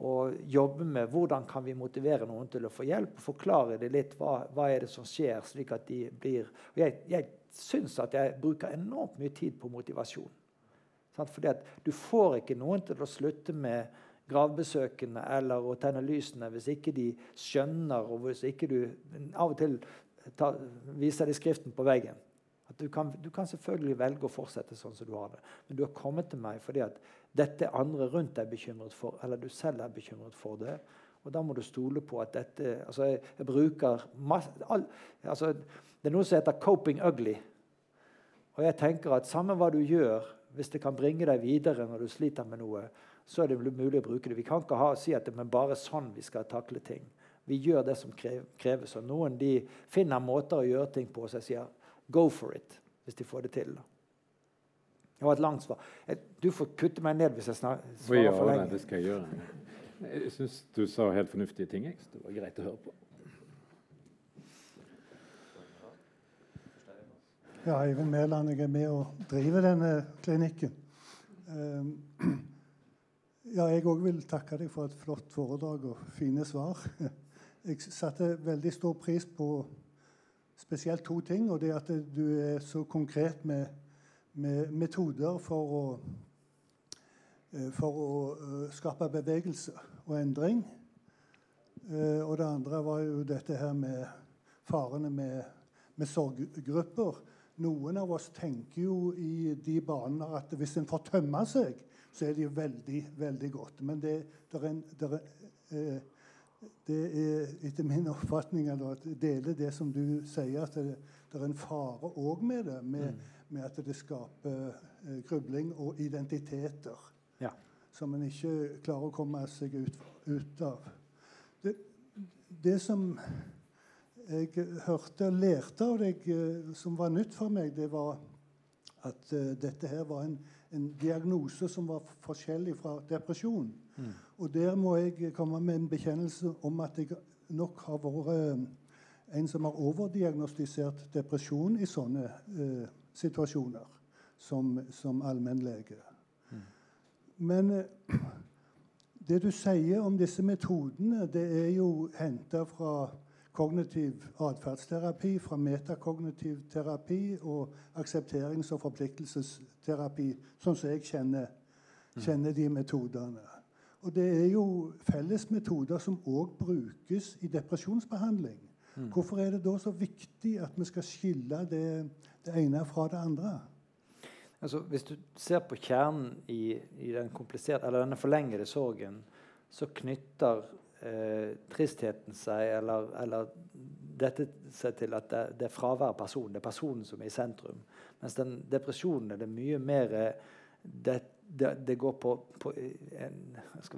å, jobbe med hvordan kan vi motivere noen til å få hjelp. og Forklare det litt hva, hva er det som skjer, slik at de blir og Jeg, jeg syns at jeg bruker enormt mye tid på motivasjon. Sant? Fordi at du får ikke noen til å slutte med gravbesøkene eller å tenne lysene hvis ikke de skjønner, og hvis ikke du av og til ta, viser de skriften på veggen. Du kan, du kan, selvfølgelig velge å fortsette sånn som du har det, men du har kommet til meg fordi at dette er andre rundt deg bekymret for, eller du selv er bekymret for det. Og da må du stole på at dette altså Jeg, jeg bruker masse, all, altså Det er noe som heter 'coping ugly'. Og jeg tenker at samme hva du gjør, hvis det kan bringe deg videre når du sliter med noe, så er det mulig å bruke det. Vi kan ikke ha, si at det er bare sånn vi skal takle ting. Vi gjør det som kreves. Og noen de finner måter å gjøre ting på, så jeg sier 'go for it', hvis de får det til. da. Det var et langt svar. Du får kutte meg ned hvis jeg svarer ja, for lenge. Det skal jeg gjøre. Jeg syns du sa helt fornuftige ting. Jeg. Det var greit å høre på. Ja, Eivind Mæland, jeg er med og driver denne klinikken. Ehm, ja, jeg òg vil takke deg for et flott foredrag og fine svar. Jeg satte veldig stor pris på spesielt to ting. Og det at du er så konkret med med metoder for å, eh, for å eh, skape bevegelse og endring. Eh, og det andre var jo dette her med farene med, med sorggrupper. Noen av oss tenker jo i de baner at hvis en får tømme seg, så er det jo veldig, veldig godt. Men det, det er, der er, det er etter min oppfatning eller at deler det som du sier, at det, det er en fare òg med det. med mm med at det skaper eh, grubling og identiteter ja. som en ikke klarer å komme seg ut, ut av. Det, det, som jeg hørte og lærte av deg, eh, som var nytt for meg, det var at uh, dette her var en, en, diagnose som var forskjellig fra depresjon. Mm. Og der må jeg komme med en bekjennelse om at jeg nok har vært uh, en som har overdiagnostisert depresjon i sånne eh, situasjoner som, som allmennlege. Mm. Men eh, det du sier om disse metodene, det er jo henta fra kognitiv atferdsterapi, fra metakognitiv terapi og aksepterings- og forpliktelsesterapi, sånn som jeg kjenner, mm. kjenner de metodene. Og det er jo felles metoder som òg brukes i depresjonsbehandling. Mm. Hvorfor er det da så viktig at vi skal skille det, det ene fra det andre? Altså, hvis du ser på kjernen i, i den denne forlengede sorgen, så knytter eh, tristheten seg, eller, eller, dette seg til at det, det er fravær av personen. Det er personen som er i sentrum. Mens den depresjonen er det mye mer det, det, det, går på, på en,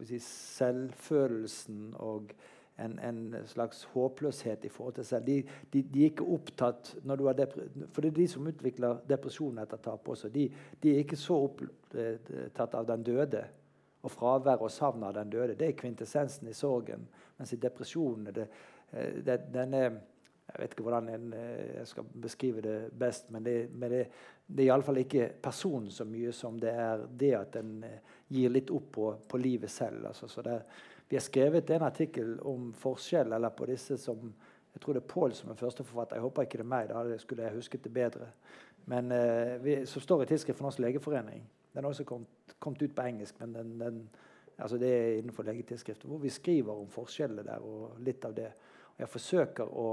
si, selvfølelsen og en, en, slags håpløshet i forhold til selv. De, de, de er ikke opptatt For det er de som utvikler depresjon etter tap også. De, de, er ikke så opptatt av den døde og fravær og savn av den døde. Det er kvintessensen i sorgen. Mens i depresjonen det, det, den er Jeg vet ikke hvordan en, jeg skal beskrive det best, men det, men det, det er iallfall ikke personen så mye som det er det at en gir litt opp på, på livet selv. Altså, så det er vi har skrevet en artikkel om forskjell eller på disse som Jeg tror det er Pål som er førsteforfatter. Jeg håper ikke det er meg. Da skulle jeg husket det bedre. Men eh, vi, som står i Tidsskrift for Norsk legeforening. Den har også kommet, kommet ut på engelsk, men den, den, altså det er innenfor legetidsskriftet. Hvor vi skriver om forskjellene der og litt av det. Og jeg forsøker å,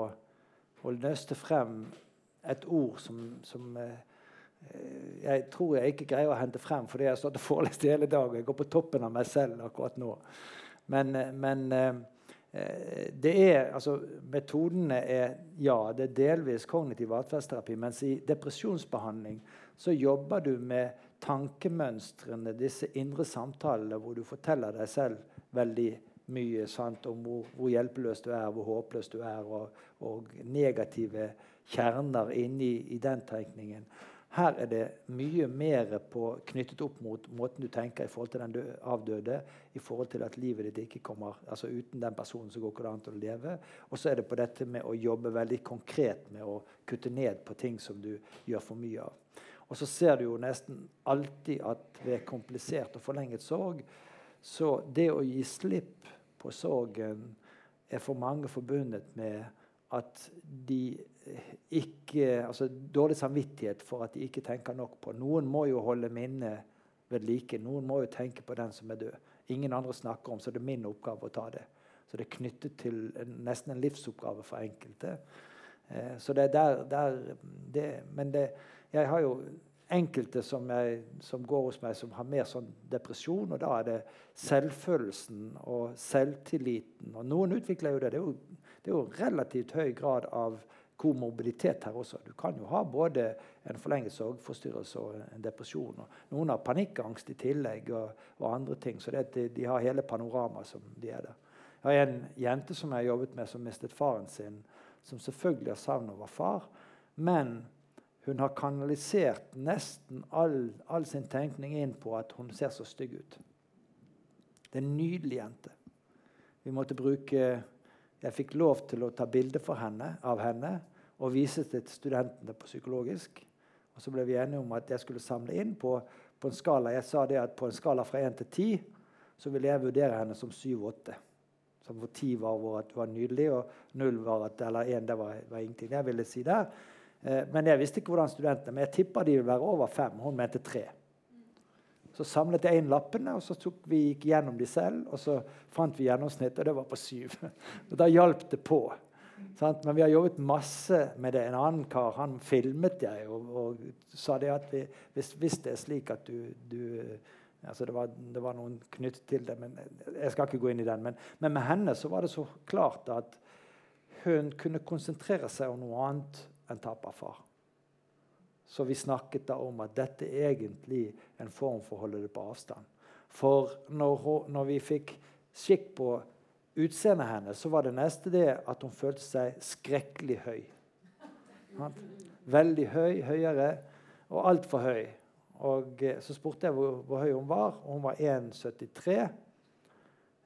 å nøste frem et ord som, som eh, jeg tror jeg ikke greier å hente frem fordi jeg har stått og forelest hele dagen. Jeg går på toppen av meg selv akkurat nå. Men, men eh, det er, altså, metodene er ja, det er delvis kognitiv atferdsterapi. Mens i depresjonsbehandling så jobber du med tankemønstrene, disse indre samtalene hvor du forteller deg selv veldig mye sant, om hvor, hvor, hjelpeløs du er, hvor håpløs du er, og, og negative kjerner inni i den tenkningen. Her er det mye mer på, knyttet opp mot måten du tenker i forhold til den avdøde, i forhold til at livet ditt ikke kommer altså Uten den personen så går ikke det an å leve. Og så er det på dette med å jobbe veldig konkret med å kutte ned på ting som du gjør for mye av. Og så ser du jo nesten alltid at ved komplisert og forlenget sorg, så det å gi slipp på sorgen er for mange forbundet med at de ikke Altså dårlig samvittighet for at de ikke tenker nok på. Noen må jo holde minnet ved like. Noen må jo tenke på den som er død. Ingen andre snakker om, så det er min oppgave å ta det. Så det er knyttet til en, nesten en livsoppgave for enkelte. Eh, så det er der, der det, Men det, jeg har jo enkelte som, jeg, som, går hos meg, som har mer sånn depresjon. Og da er det selvfølelsen og selvtilliten. Og noen utvikler jo det. Det er jo, det er jo relativt høy grad av komorbiditet her også. Du kan jo ha både en forlenget sorgforstyrrelse og en depresjon. Og noen har panikkangst i tillegg og, og andre ting. Så det, de har hele panoramaet som de er der. Jeg har en jente som jeg har jobbet med, som mistet faren sin, som selvfølgelig har savn over far. Men hun har kanalisert nesten all, all sin tenkning inn på at hun ser så stygg ut. Det er en nydelig jente. Vi måtte bruke Jeg fikk lov til å ta bilde henne, av henne og vise til studentene på psykologisk. Og Så ble vi enige om at jeg skulle samle inn på, på en skala. Jeg sa det at på en skala fra 1 til 10 så ville jeg vurdere henne som 7-8. Hvor 10 var var nydelig, og 0 var at, eller 1 det var, var ingenting. Jeg ville si der. Eh, men jeg visste ikke hvordan studentene Men jeg tippa de ville være over fem. Hun mente tre. Så samlet jeg inn lappene, og så tok vi gikk gjennom de selv. Og så fant vi gjennomsnitt, og det var på syv. Og da hjalp det på. Sant? Men vi har jobbet masse med det. En annen kar han filmet jeg og, og sa det at vi, hvis, hvis, det er slik at du, du altså det, var, det, var, noen knyttet til det, men jeg skal ikke gå inn i den. Men, men, med henne så var det så klart at hun kunne konsentrere seg om noe annet enn tap av far. Så vi snakket da om at dette er egentlig en form for å holde det på avstand. For når, når vi fikk skikk på utseendet hennes, så var det neste det at hun følte seg skrekkelig høy. Veldig høy, høyere, og altfor høy. Og eh, Så spurte jeg hvor, hvor, høy hun var, og hun var 1,73.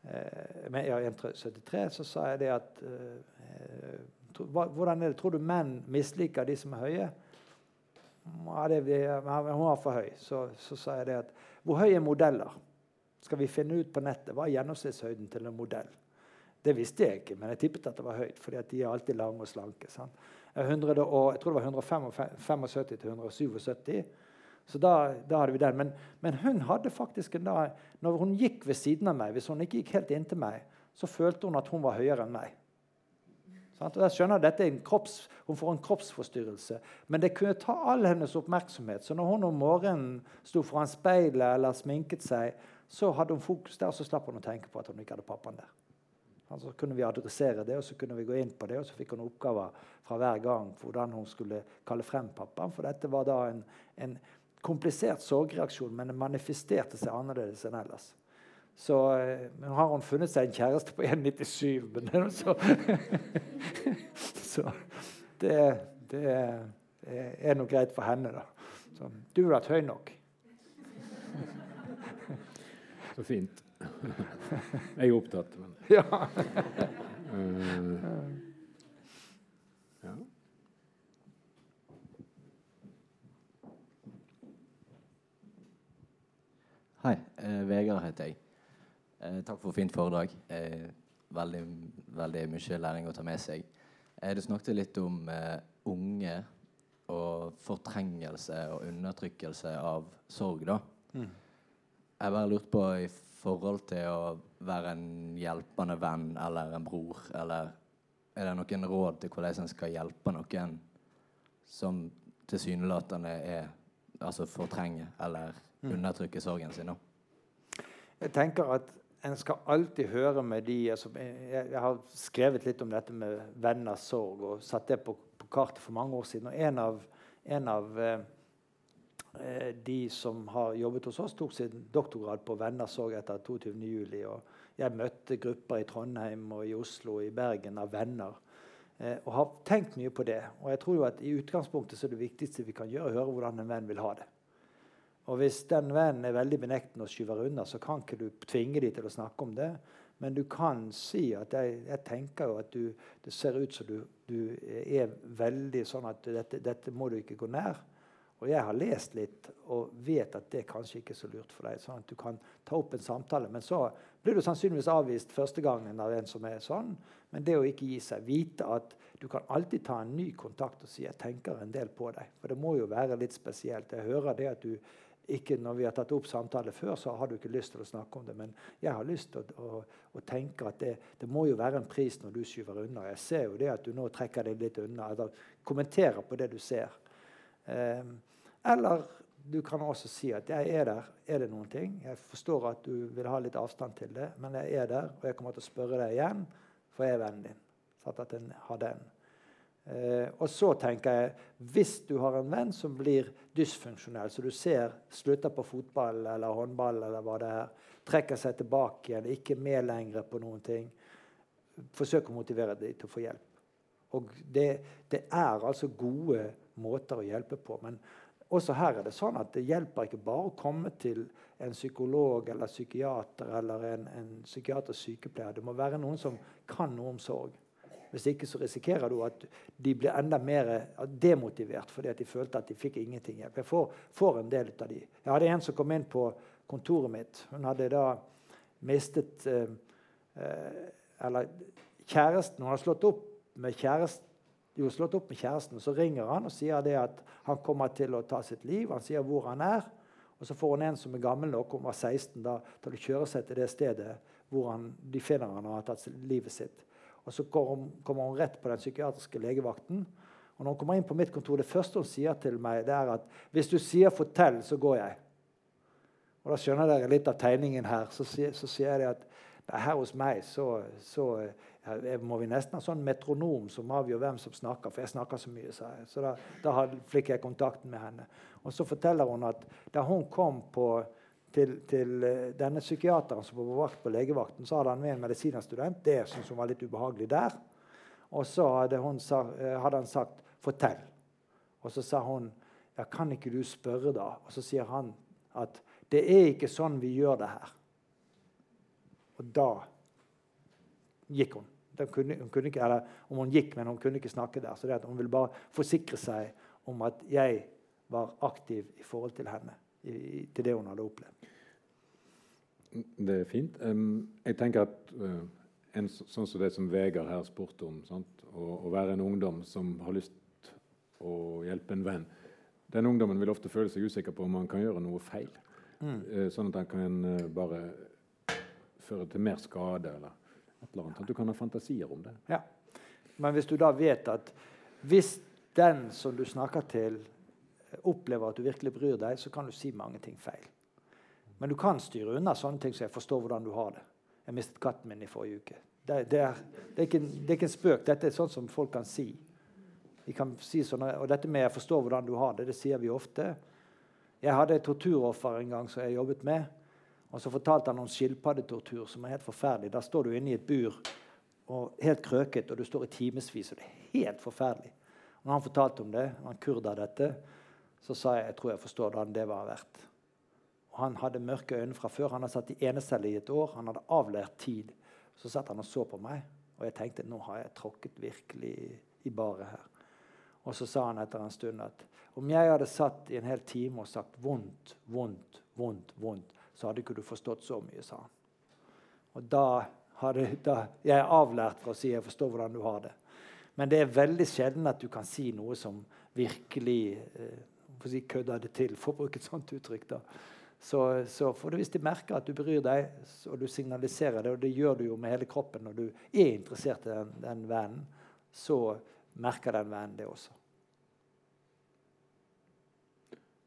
Eh, ja, 1,73. Så sa jeg det at eh, Hvordan er det? Tror du menn misliker de som er høye? Ja, hun var for høy. Så, så sa jeg det at Hvor høy er modeller? Skal vi finne ut på nettet hva er gjennomsnittshøyden til en modell? Det visste jeg ikke, men jeg tippet at det var høyt. fordi de er alltid lange og slanke. Sant? og, jeg tror det var 175 til 177. Så da, da, hadde vi den. Men, men, hun hadde faktisk en dag Når hun gikk ved siden av meg, hvis hun ikke gikk helt inntil meg, så følte hun at hun var høyere enn meg. Sånn? Og jeg skjønner at dette er en kropps, Hun får en kroppsforstyrrelse. Men det kunne ta all hennes oppmerksomhet. Så når hun om morgenen sto foran speilet eller sminket seg, så hadde hun fokus der, og så slapp hun å tenke på at hun ikke hadde pappaen der. Så kunne vi adressere det, og så kunne vi gå inn på det. Og så fikk hun oppgaver fra hver gang hvordan hun skulle kalle frem pappaen. For dette var da en, en komplisert sorgreaksjon, men det manifesterte seg annerledes enn ellers. Så eh, nå har hun funnet seg en kjæreste på 1,97, men så, så det, det, er nå greit for henne, da. Så, du har vært høy nok. Så fint. Jeg er opptatt, men Ja. uh, ja. Hei. Eh, Vegard heter jeg. Eh, takk for fint foredrag. Eh, veldig, veldig mye læring å ta med seg. Eh, du snakket litt om eh, unge og fortrengelse og undertrykkelse av sorg. da. Mm. Jeg bare lurt på i forhold til å være en hjelpende venn eller en bror, eller er det noen råd til hvordan en skal hjelpe noen som tilsynelatende er altså fortrenger eller Mm. undertrykker sorgen sin? nå? Jeg tenker at en skal alltid høre med de altså, jeg, jeg har skrevet litt om dette med venners sorg og satt det på, på kartet for mange år siden. Og en av, en av eh, eh de som har jobbet hos oss, tok sin doktorgrad på venners sorg etter 22.07. Og jeg møtte grupper i Trondheim og i Oslo og i Bergen av venner. Eh, og har tenkt mye på det. Og jeg tror jo at i utgangspunktet så er det viktigste vi kan gjøre, å høre hvordan en venn vil ha det. Og hvis den vennen er veldig benektende og skyver unna, så kan ikke du tvinge dem til å snakke om det. Men du kan si at jeg, jeg tenker jo at du, det ser ut som du, du er veldig sånn at dette, dette, må du ikke gå nær. Og jeg har lest litt og vet at det kanskje ikke er så lurt for deg. sånn at du kan ta opp en samtale. Men så blir du sannsynligvis avvist første gangen av en som er sånn. Men det å ikke gi seg, vite at du kan alltid ta en ny kontakt og si 'jeg tenker en del på deg'. For det må jo være litt spesielt. Jeg hører det at du ikke når vi har tatt opp samtale før, så har du ikke lyst til å snakke om det. Men jeg har lyst til å, å, å tenke at det, det, må jo være en pris når du skyver unna. Jeg ser jo det at du nå trekker deg litt unna, eller kommenterer på det du ser. Eh, eller du kan også si at 'jeg er der, er det noen ting?' 'Jeg forstår at du vil ha litt avstand til det, men jeg er der, og jeg kommer til å spørre deg igjen, for jeg er vennen din.' Sånn at en har den. Eh, og så tenker jeg hvis du har en venn som blir dysfunksjonell, så du ser slutter på fotball eller håndball eller hva det er, trekker seg tilbake igjen, ikke med lenger på noen ting, forsøk å motivere dem til å få hjelp. Og det, det, er altså gode måter å hjelpe på. Men også her er det sånn at det hjelper ikke bare å komme til en psykolog eller psykiater eller en, en psykiatrisk sykepleier. Det må være noen som kan noe om sorg. Hvis ikke så risikerer du at de blir enda mer demotivert fordi at de følte at de fikk ingenting hjelp. Jeg får, får en del av de. Jeg hadde en som kom inn på kontoret mitt. Hun hadde da mistet eh, eh, Eller kjæresten Hun har slått opp med kjæresten. Jo, slått opp med kjæresten, Så ringer han og sier det at han kommer til å ta sitt liv. Han sier hvor han er. Og så får hun en som er gammel nok, hun var 16, da, til å kjøre seg til det stedet hvor han, de finner han og har tatt livet sitt. Og så kommer hun rett på den psykiatriske legevakten. Og når hun kommer inn på mitt kontor, det første hun sier til meg, det er at 'hvis du sier 'fortell', så går jeg'. Og Da skjønner dere litt av tegningen her. Så så sier jeg at her hos meg så, så må vi nesten ha sånn metronom som avgjør hvem som snakker. For jeg snakker så mye, sa jeg. Så da, da fikk jeg kontakten med henne. Og så forteller hun at da hun kom på til, til, eh, denne psykiateren som var vakt på legevakten, så hadde han med en medisinstudent. Det syntes hun var litt ubehagelig der. Og så hadde, sa, eh, hadde, han sagt 'fortell'. Og så sa hun ja, 'kan ikke du spørre', da? Og så sier han at 'det er ikke sånn vi gjør det her'. Og da gikk hun. Kunne, hun kunne ikke, eller om hun gikk, men hun kunne ikke snakke der. Så hun ville bare forsikre seg om at jeg var aktiv i forhold til henne i, til det hun hadde opplevd. Det er fint. Um, jeg tenker at uh, en, sånn som det som Vegard her spurte om, sant? Å, å være en ungdom som har lyst å hjelpe en venn Den ungdommen vil ofte føle seg usikker på om han kan gjøre noe feil. Mm. Uh, sånn at han kan uh, bare føre til mer skade eller et eller annet. At du kan ha fantasier om det. Ja. Men hvis du da vet at hvis den som du snakker til, opplever at du virkelig bryr deg, så kan du si mange ting feil. Men du kan styre unna sånne ting så jeg forstår hvordan du har det. Jeg mistet katten min i forrige uke. Det, det, er, det, er, ikke, det er ikke, en spøk. Dette er sånn som folk kan si. De kan si sånne, og dette med 'jeg forstår hvordan du har det', det sier vi ofte. Jeg hadde et torturoffer en gang som jeg jobbet med. Og Så fortalte han om skilpaddetortur, som er helt forferdelig. Da står du inne i et bur og helt krøket, og du står i timevis. Og det er helt forferdelig. Og han fortalte om det, han kurder dette, så sa jeg jeg tror jeg forstår hvordan det var verdt. Og Han hadde mørke øyne fra før. Han hadde satt i enecelle i et år. Han hadde avlært tid. Så satt han og så på meg, og jeg tenkte nå har jeg tråkket virkelig i baret her. Og så sa han etter en stund at om jeg hadde satt i en hel time og sagt vondt, vondt, vondt, vondt, så hadde ikke du forstått så mye, sa han. Og da hadde da, Jeg er avlært for å si jeg forstår hvordan du har det. Men det er veldig sjelden at du kan si noe som virkelig eh, si, kødda det til, for å bruke et sånt uttrykk. da. Så, så for Hvis de merker at du bryr deg, og du signaliserer det, og det gjør du jo med hele kroppen når du er interessert i den, den vennen, så merker den vennen det også.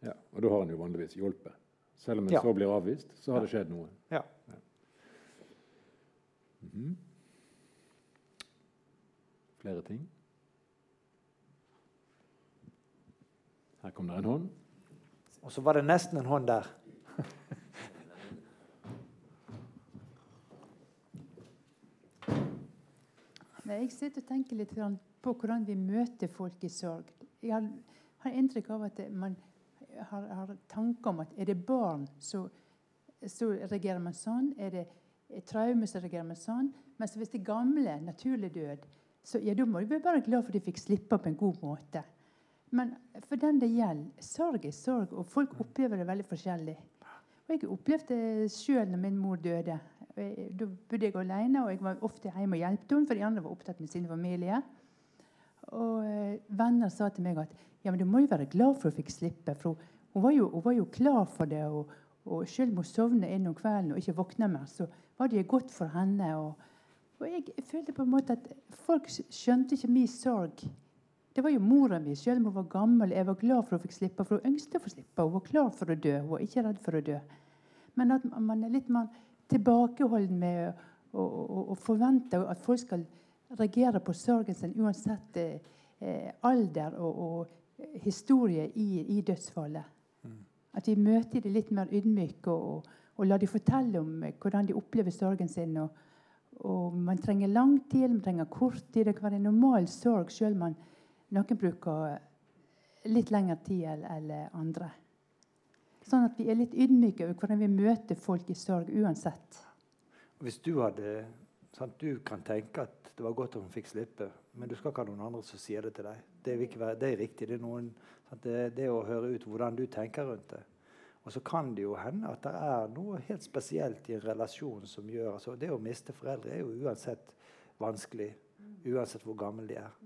Ja, Og da har han jo vanligvis hjulpet. Selv om en Ja. så blir avvist, så har det skjedd noe. Ja. Mhm. Flere ting? Her kom det en hånd. Og så var det nesten en hånd der. Nei, Jeg sitter og tenker litt på hvordan vi møter folk i sorg. Jeg har, har inntrykk av at man har, har tanker om at er det barn, så, så reagerer man sånn. Er det traume, så reagerer man sånn. Mens hvis det er gamle, naturlig død, så ja, da må vi være bare glad for at de fikk slippe på en god måte. Men for den det gjelder, sorg er sorg, og folk opplever det veldig forskjellig. Og Jeg opplevde det sjøl når min mor døde. Da bodde jeg alene, og jeg var ofte hjemme og hjalp henne, for de andre var opptatt med sin familie. Og eh, venner sa til meg at ja, men du må jo være glad for hun fikk slippe. For hun, var, jo, hun var jo klar for det. Og, og selv om hun sovnet inn om kvelden og ikke våkna mer, så var det godt for henne. Og, og jeg følte på en måte at folk skjønte ikke min sorg. Det var jo mora mi, selv om hun var gammel. Jeg var glad for hun fikk slippe, for hun ønsket å få slippe. Hun var klar for å dø. Hun var ikke redd for å dø. Men at man er litt mer tilbakeholden med å, å, å forvente at folk skal reagere på sorgen sin uansett eh, alder og, og historie i, i dødsfallet. At vi møter dem litt mer ydmyke og, og, og lar dem fortelle om eh, hvordan de opplever sorgen sin. Og, og Man trenger lang tid, man trenger kort tid. Det kan være en normal sorg, selv om man, noen bruker litt lengre tid enn andre. Sånn at vi er litt ydmyke over hvordan vi møter folk i sorg uansett. Hvis du hadde sant, Du kan tenke at det var godt at hun fikk slippe, men du skal ikke ha noen andre som sier det til deg. Det være, det er riktig. Det er, noen, sant, det, det er å høre ut hvordan du tenker rundt det. Og så kan det jo hende at det er noe helt spesielt i en relasjon som gjør altså Det å miste foreldre er jo uansett vanskelig. Uansett hvor gammel de er.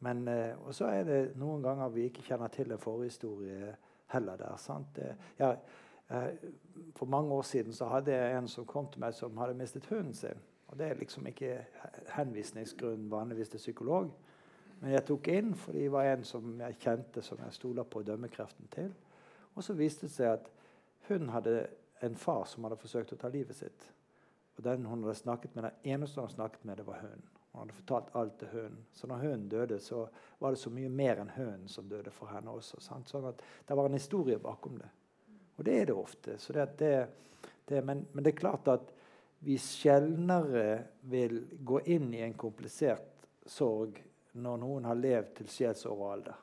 Men, eh, og så er det noen ganger vi ikke kjenner til en forhistorie heller der. sant? Ja, eh, for mange år siden så hadde jeg en som kom til meg som hadde mistet hunden sin. Og Det er liksom ikke henvisningsgrunn vanligvis til psykolog. Men jeg tok inn fordi det var en som jeg kjente som jeg stoler på dømmekreften til. Og så viste det seg at hun hadde en far som hadde forsøkt å ta livet sitt. Og den hun hadde snakket med, den eneste hun hadde snakket med, det var hunden. Hun hadde fortalt alt til hunden. Så når hunden døde, så var det så mye mer enn hunden som døde for henne også. Sant? Sånn at det var en historie bakom det. Og det er det ofte. Det, det, det, men, men det er klart at vi sjeldnere vil gå inn i en komplisert sorg når noen har levd til sjelsoveralder.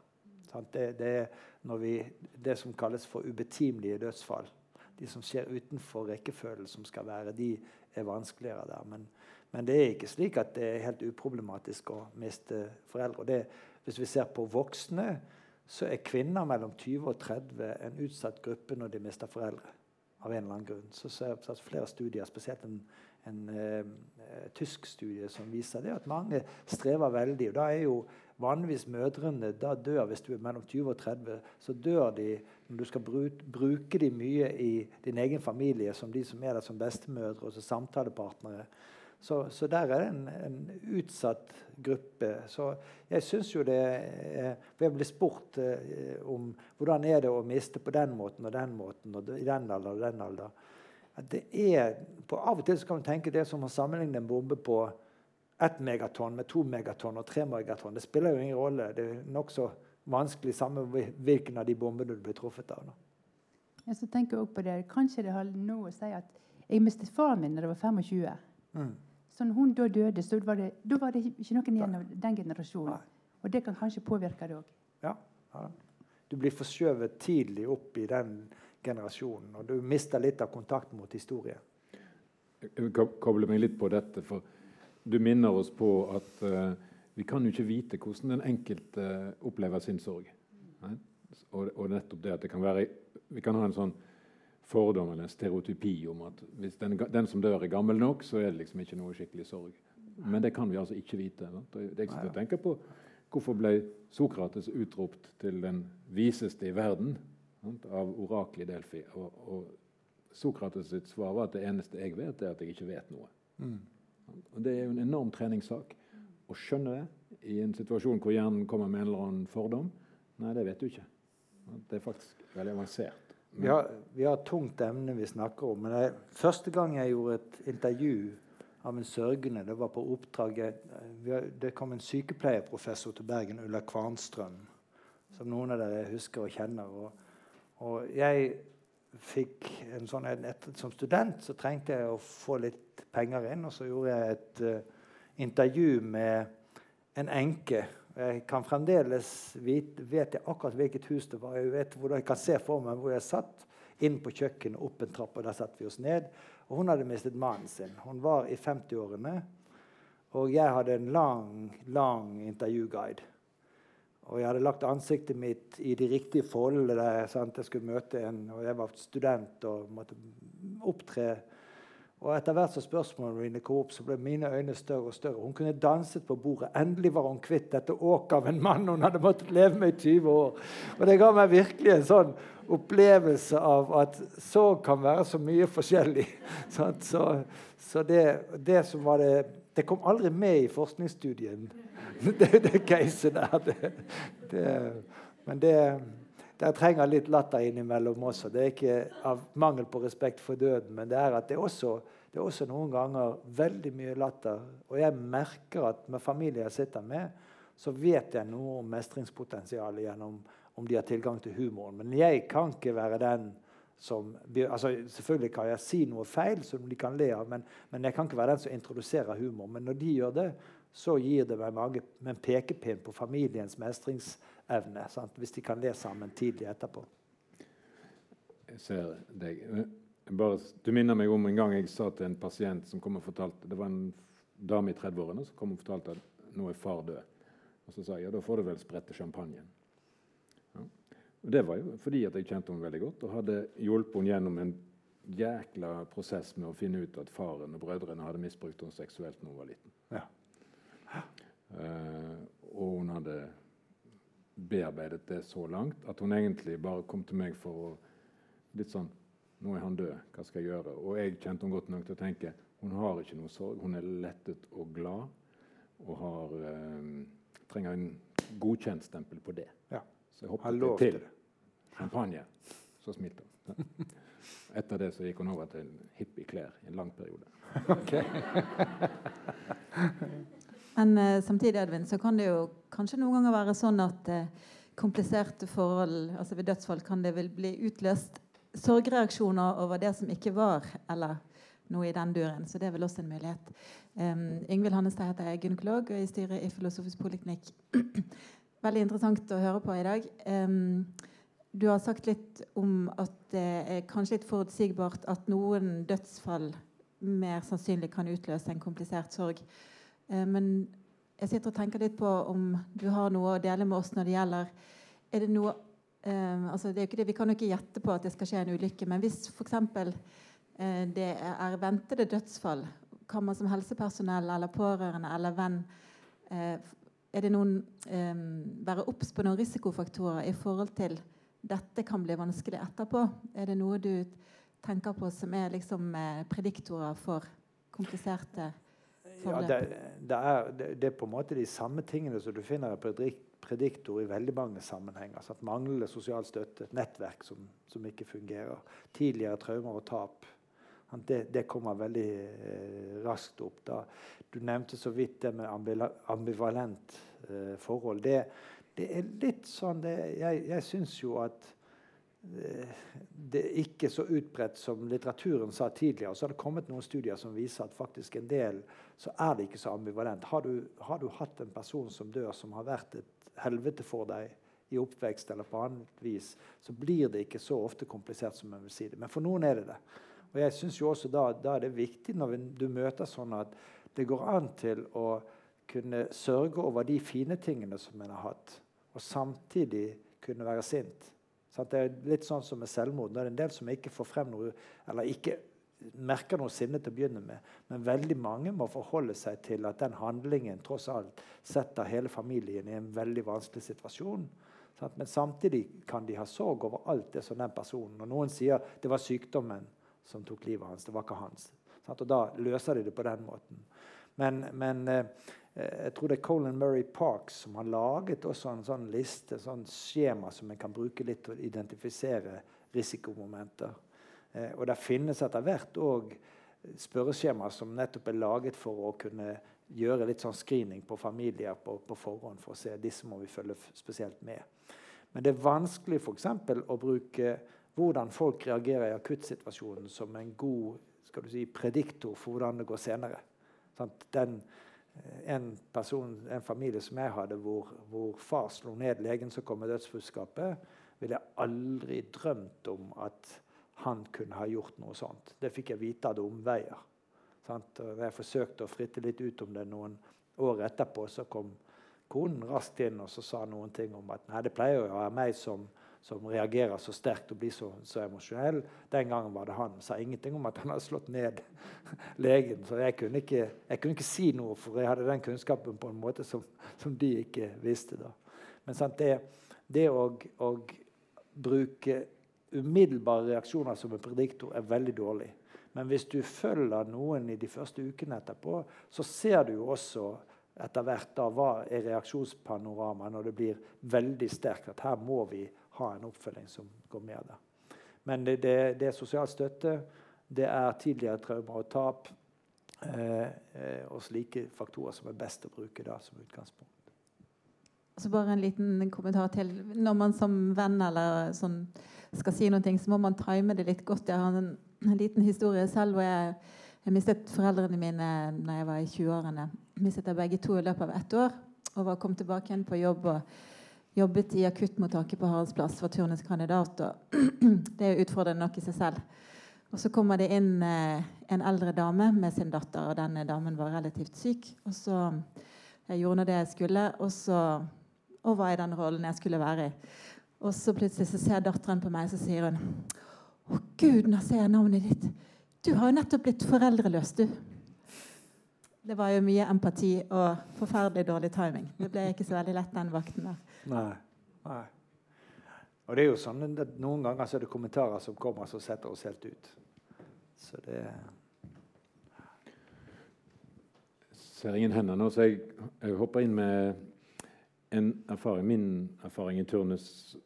Sant? Det, det er når vi, det som kalles for ubetimelige dødsfall. De som skjer utenfor rekkefølgen som skal være, de er vanskeligere der. Men, men det er ikke slik at det er helt uproblematisk å miste foreldre. Det, hvis vi ser på voksne, så er kvinner mellom 20 og 30 en utsatt gruppe når de mister foreldre. av en eller annen grunn. Så ser jeg flere studier, spesielt en, en eh, tysk studie som viser det, at mange strever veldig. og da er jo vanligvis mødrene da dør hvis du er mellom 20 og 30. Så dør de når du skal bruke, de mye i din egen familie som de som er der som bestemødre og som samtalepartnere. Så, så der er det en, en utsatt gruppe. Så jeg syns jo det For jeg blir spurt eh, om hvordan er det å miste på den måten og den måten og i den alder og den alder. At det er, på Av og til så kan man tenke det som å sammenligne en bombe på ett megatonn med to megatonn og tre megatonn. Det spiller jo ingen rolle. Det er nokså vanskelig samme hvilken av de bombene du blir truffet av. Da. Jeg så tenker også på det. Kanskje det har noe å si at jeg mistet faren min da jeg var 25. Mm. Så når hun da døde, så var det, da var det ikke noen igjen av den generasjonen. Nei. Og det kan kanskje påvirke det òg. Ja, ja. Du blir forskjøvet tidlig opp i den generasjonen, og du mister litt av kontakten mot historien. Jeg vil koble meg litt på dette, for du minner oss på at uh, vi kan jo ikke vite hvordan den enkelte eh, opplever sin sorg. Nei? Og, og nettopp det at det kan være Vi kan ha en sånn fordom eller en stereotypi om at hvis den, den som dør, er gammel nok, så er det liksom ikke noe skikkelig sorg. Men det kan vi altså ikke vite. Sant? Det er ikke sånn å tenke på hvorfor ble Sokrates utropt til den viseste i verden sant? av oraklet i Delfi. Og, og Sokrates sitt svar var at det eneste jeg vet, er at jeg ikke vet noe. Mm. Og Det er jo en enorm treningssak å skjønne det i en situasjon hvor hjernen kommer med en eller annen fordom. Nei, det vet du ikke. Det er faktisk veldig avansert. Vi har, vi har et tungt emne vi snakker om. Men jeg, første gang jeg gjorde et intervju av en sørgende, det var på oppdrag har, Det kom en sykepleierprofessor til Bergen, Ulla Kvarnstrøm, som noen av dere husker og kjenner. Og, og jeg fikk en sånn et, et, Som student så trengte jeg å få litt penger inn, og så gjorde jeg et uh, intervju med en enke. Jeg kan fremdeles vite, vet jeg akkurat hvilket hus det var. Jeg vet hvordan jeg kan se for meg hvor jeg satt. Inn på kjøkkenet, opp en trapp, og der satte vi oss ned. Og hun hadde mistet mannen sin. Hun var i 50-årene. Og jeg hadde en lang, lang intervjuguide. Og jeg hadde lagt ansiktet mitt i de riktige foldene. der, sant? Jeg skulle møte en, og jeg var student og måtte opptre. Og etter hvert som spørsmålene mine kom opp, så ble mine øyne større og større. Hun kunne danset på bordet. Endelig var hun kvitt dette åket av en mann hun hadde måttet leve med i 20 år. Og det ga meg virkelig en sånn opplevelse av at sorg kan være så mye forskjellig. Så, så det, det som var det Det kom aldri med i forskningsstudien, det, det caset der. Det, men det der trenger litt latter innimellom også. Det er ikke av mangel på respekt for døden, men det er at det er også, det er også noen ganger veldig mye latter. Og jeg merker at med familier jeg sitter med, så vet jeg noe om mestringspotensialet gjennom om de har tilgang til humoren. Men jeg kan ikke være den som altså Selvfølgelig kan jeg si noe feil som de kan le av, men, men jeg kan ikke være den som introduserer humor. Men når de gjør det, så gir det meg mange, med en pekepinn på familiens mestringsevne. Sant? Hvis de kan le sammen tidlig etterpå. Jeg ser deg. Bare, du minner meg om en gang jeg sa til en pasient som kom og fortalte Det var en dame i 30-årene som kom og fortalte at nå er far død. Og så sa jeg ja, da får du vel sprette champagnen. Ja. Og det var jo fordi at jeg kjente henne veldig godt og hadde hjulpet henne gjennom en jækla prosess med å finne ut at faren og brødrene hadde misbrukt henne seksuelt da hun var liten. Ja. Uh, og hun hadde bearbeidet det så langt at hun egentlig bare kom til meg for å litt sånn Nå er han død, hva skal jeg gjøre? Og jeg kjente henne godt nok til å tenke hun har ikke noe sorg. Hun er lettet og glad og har, eh, trenger en godkjentstempel på det. Ja. Så jeg hoppet til det. champagne. Så smilte hun. Etter det så gikk hun over til hippieklær i en lang periode. Men eh, samtidig Edvin, så kan det jo kanskje noen ganger være sånn at eh, kompliserte forhold altså ved dødsfall kan det vel bli utløst sorgreaksjoner over det som ikke var, eller noe i den duren. Så det er vel også en mulighet. Um, Ingvild Hannestad heter jeg, gynekolog og i styret i Filosofisk poliklinikk. Veldig interessant å høre på i dag. Um, du har sagt litt om at det er kanskje litt forutsigbart at noen dødsfall mer sannsynlig kan utløse en komplisert sorg. Eh, men jeg sitter og tenker litt på om du har noe å dele med oss når det gjelder Er det noe eh, altså det det, Vi kan jo ikke gjette på at det skal skje en ulykke, men hvis f.eks. Eh, det er ventede dødsfall, kan man som helsepersonell eller pårørende eller venn eh, er det noen, være obs på noen risikofaktorer i forhold til dette kan bli vanskelig etterpå? Er det noe du tenker på som er liksom prediktorer for kompliserte Ja, det, det, er, det, er på en måte de samme tingene som du finner i prediktor i veldig mange sammenhenger. Altså at manglende sosial støtte, et nettverk som, som ikke fungerer, tidligere traumer og tap. Det, det kommer veldig eh, raskt opp. da. Du nevnte så vidt det med ambivalent eh, forhold. Det, det er litt sånn det, Jeg, jeg syns jo at det er ikke så utbredt som litteraturen sa tidligere. Så har det kommet noen studier som viser at faktisk en del så er det ikke så ambivalent. Har du, har du hatt en person som dør, som har vært et helvete for deg i oppvekst, eller på annet vis, så blir det ikke så ofte komplisert som en vil si det. Men for noen er det det. Og jeg synes jo også da, da er det viktig når du møter sånn at det går an til å kunne sørge over de fine tingene som en har hatt, og samtidig kunne være sint. Så det er litt sånn som med selvmord. Det er en del som ikke får frem noe, eller ikke merker noe sinne til å begynne med. Men veldig mange må forholde seg til at den handlingen tross alt setter hele familien i en veldig vanskelig situasjon. Men samtidig kan de ha sorg over alt det som den personen Og noen sier det var sykdommen som tok livet hans. Det var ikke hans. Og da løser de det på den måten. Men, men Eh, jeg tror det er Colin Murray Parks som har laget også en sånn liste, sånn skjema som en kan bruke litt til å identifisere risikomomenter. Eh, og det finnes etter hvert òg spørreskjema som nettopp er laget for å kunne gjøre litt sånn screening på familier på, på forhånd for å se disse må vi følge spesielt med. Men det er vanskelig f.eks. å bruke hvordan folk reagerer i akuttsituasjonen som en god skal du si, prediktor for hvordan det går senere. Sånn, den, en, person, en familie som jeg hadde, hvor, hvor far slo ned legen som kom med dødsbudskapet, ville jeg aldri drømt om at han kunne ha gjort noe sånt. Det fikk jeg vite av omveier. Sant? Jeg forsøkte å fritte litt ut om det noen år etterpå. Så kom konen raskt inn og så sa noen ting om at nei, det pleier å være meg som som reagerer så sterkt og blir så, så emosjonell. Den gangen var det han. Sa ingenting om at han hadde slått ned legen. Så jeg kunne ikke, jeg kunne ikke si noe, for jeg hadde den kunnskapen på en måte som, som de ikke visste. da. Men sant, det, det å, å, bruke umiddelbare reaksjoner som en prediktor er veldig dårlig. Men hvis du følger noen i de første ukene etterpå, så ser du jo også etter hvert da, hva er reaksjonspanoramaet når det blir veldig sterkt. At her må vi ha en oppfølging som går med det. Men det, det, det er sosial støtte, det er tidligere traumer og tap eh, eh, og slike faktorer som er best å bruke da som utgangspunkt. Så bare en liten kommentar til. Når man som venn eller sånn skal si noe, så må man time det litt godt. Jeg har en, en liten historie selv hvor jeg, jeg mistet foreldrene mine da jeg var i 20-årene. Mistet jeg begge to i løpet av ett år. Og var kom tilbake igjen på jobb. og jobbet i akuttmottaket på Haraldsplass, var turnuskandidat. og Det er utfordrende nok i seg selv. Og Så kommer det inn eh, en eldre dame med sin datter, og denne damen var relativt syk. Og så jeg gjorde det jeg skulle, og så og var i den rollen jeg skulle være i. Og så plutselig så ser datteren på meg, så sier hun Å, gud, nå ser jeg navnet ditt. Du har jo nettopp blitt foreldreløs, du. Det var jo mye empati og forferdelig dårlig timing. Det ble ikke så veldig lett den vakten der. Nei. Nei. Og det er jo sånn at Noen ganger så er det kommentarer som kommer som setter oss helt ut. Så det Jeg ser ingen hender nå, så jeg, jeg, hopper inn med en erfaring. Min erfaring i turnus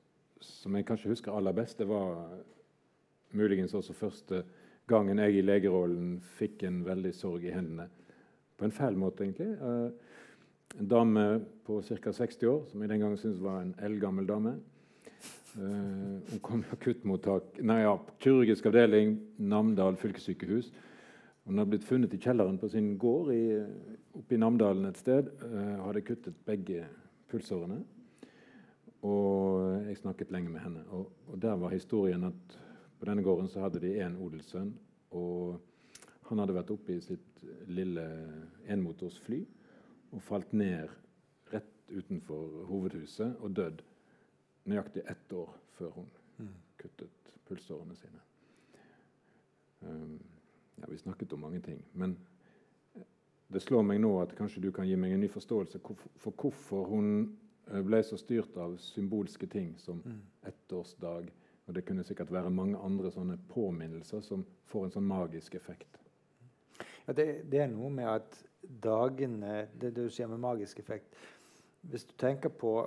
som jeg kanskje husker aller best, det var muligens også første gangen jeg i legerollen fikk en veldig sorg i hendene på en fæl måte, egentlig. Uh, en dame på ca. 60 år, som jeg den gangen syntes var en eldgammel dame. Uh, hun kom i akuttmottak, nei, ja, kirurgisk avdeling, Namdal fylkessykehus. Hun hadde blitt funnet i kjelleren på sin gård i, oppe i Namdalen et sted. Uh, hadde kuttet begge pulsårene. Og jeg snakket lenge med henne. Og, og der var historien at på denne gården så hadde de én odelssønn. Og han hadde vært oppe i sitt lille enmotorsfly og falt ned rett utenfor hovedhuset og dødd nøyaktig ett år før hun mm. kuttet pulsårene sine. Um, ja, vi snakket om mange ting. Men det slår meg nå at kanskje du kan gi meg en ny forståelse for hvorfor hun eh, ble så styrt av symbolske ting som mm. ettårsdag. Og det kunne sikkert være mange andre sånne påminnelser som får en sånn magisk effekt. Det, det, er noe med at dagene Det du sier med magisk effekt Hvis du tenker på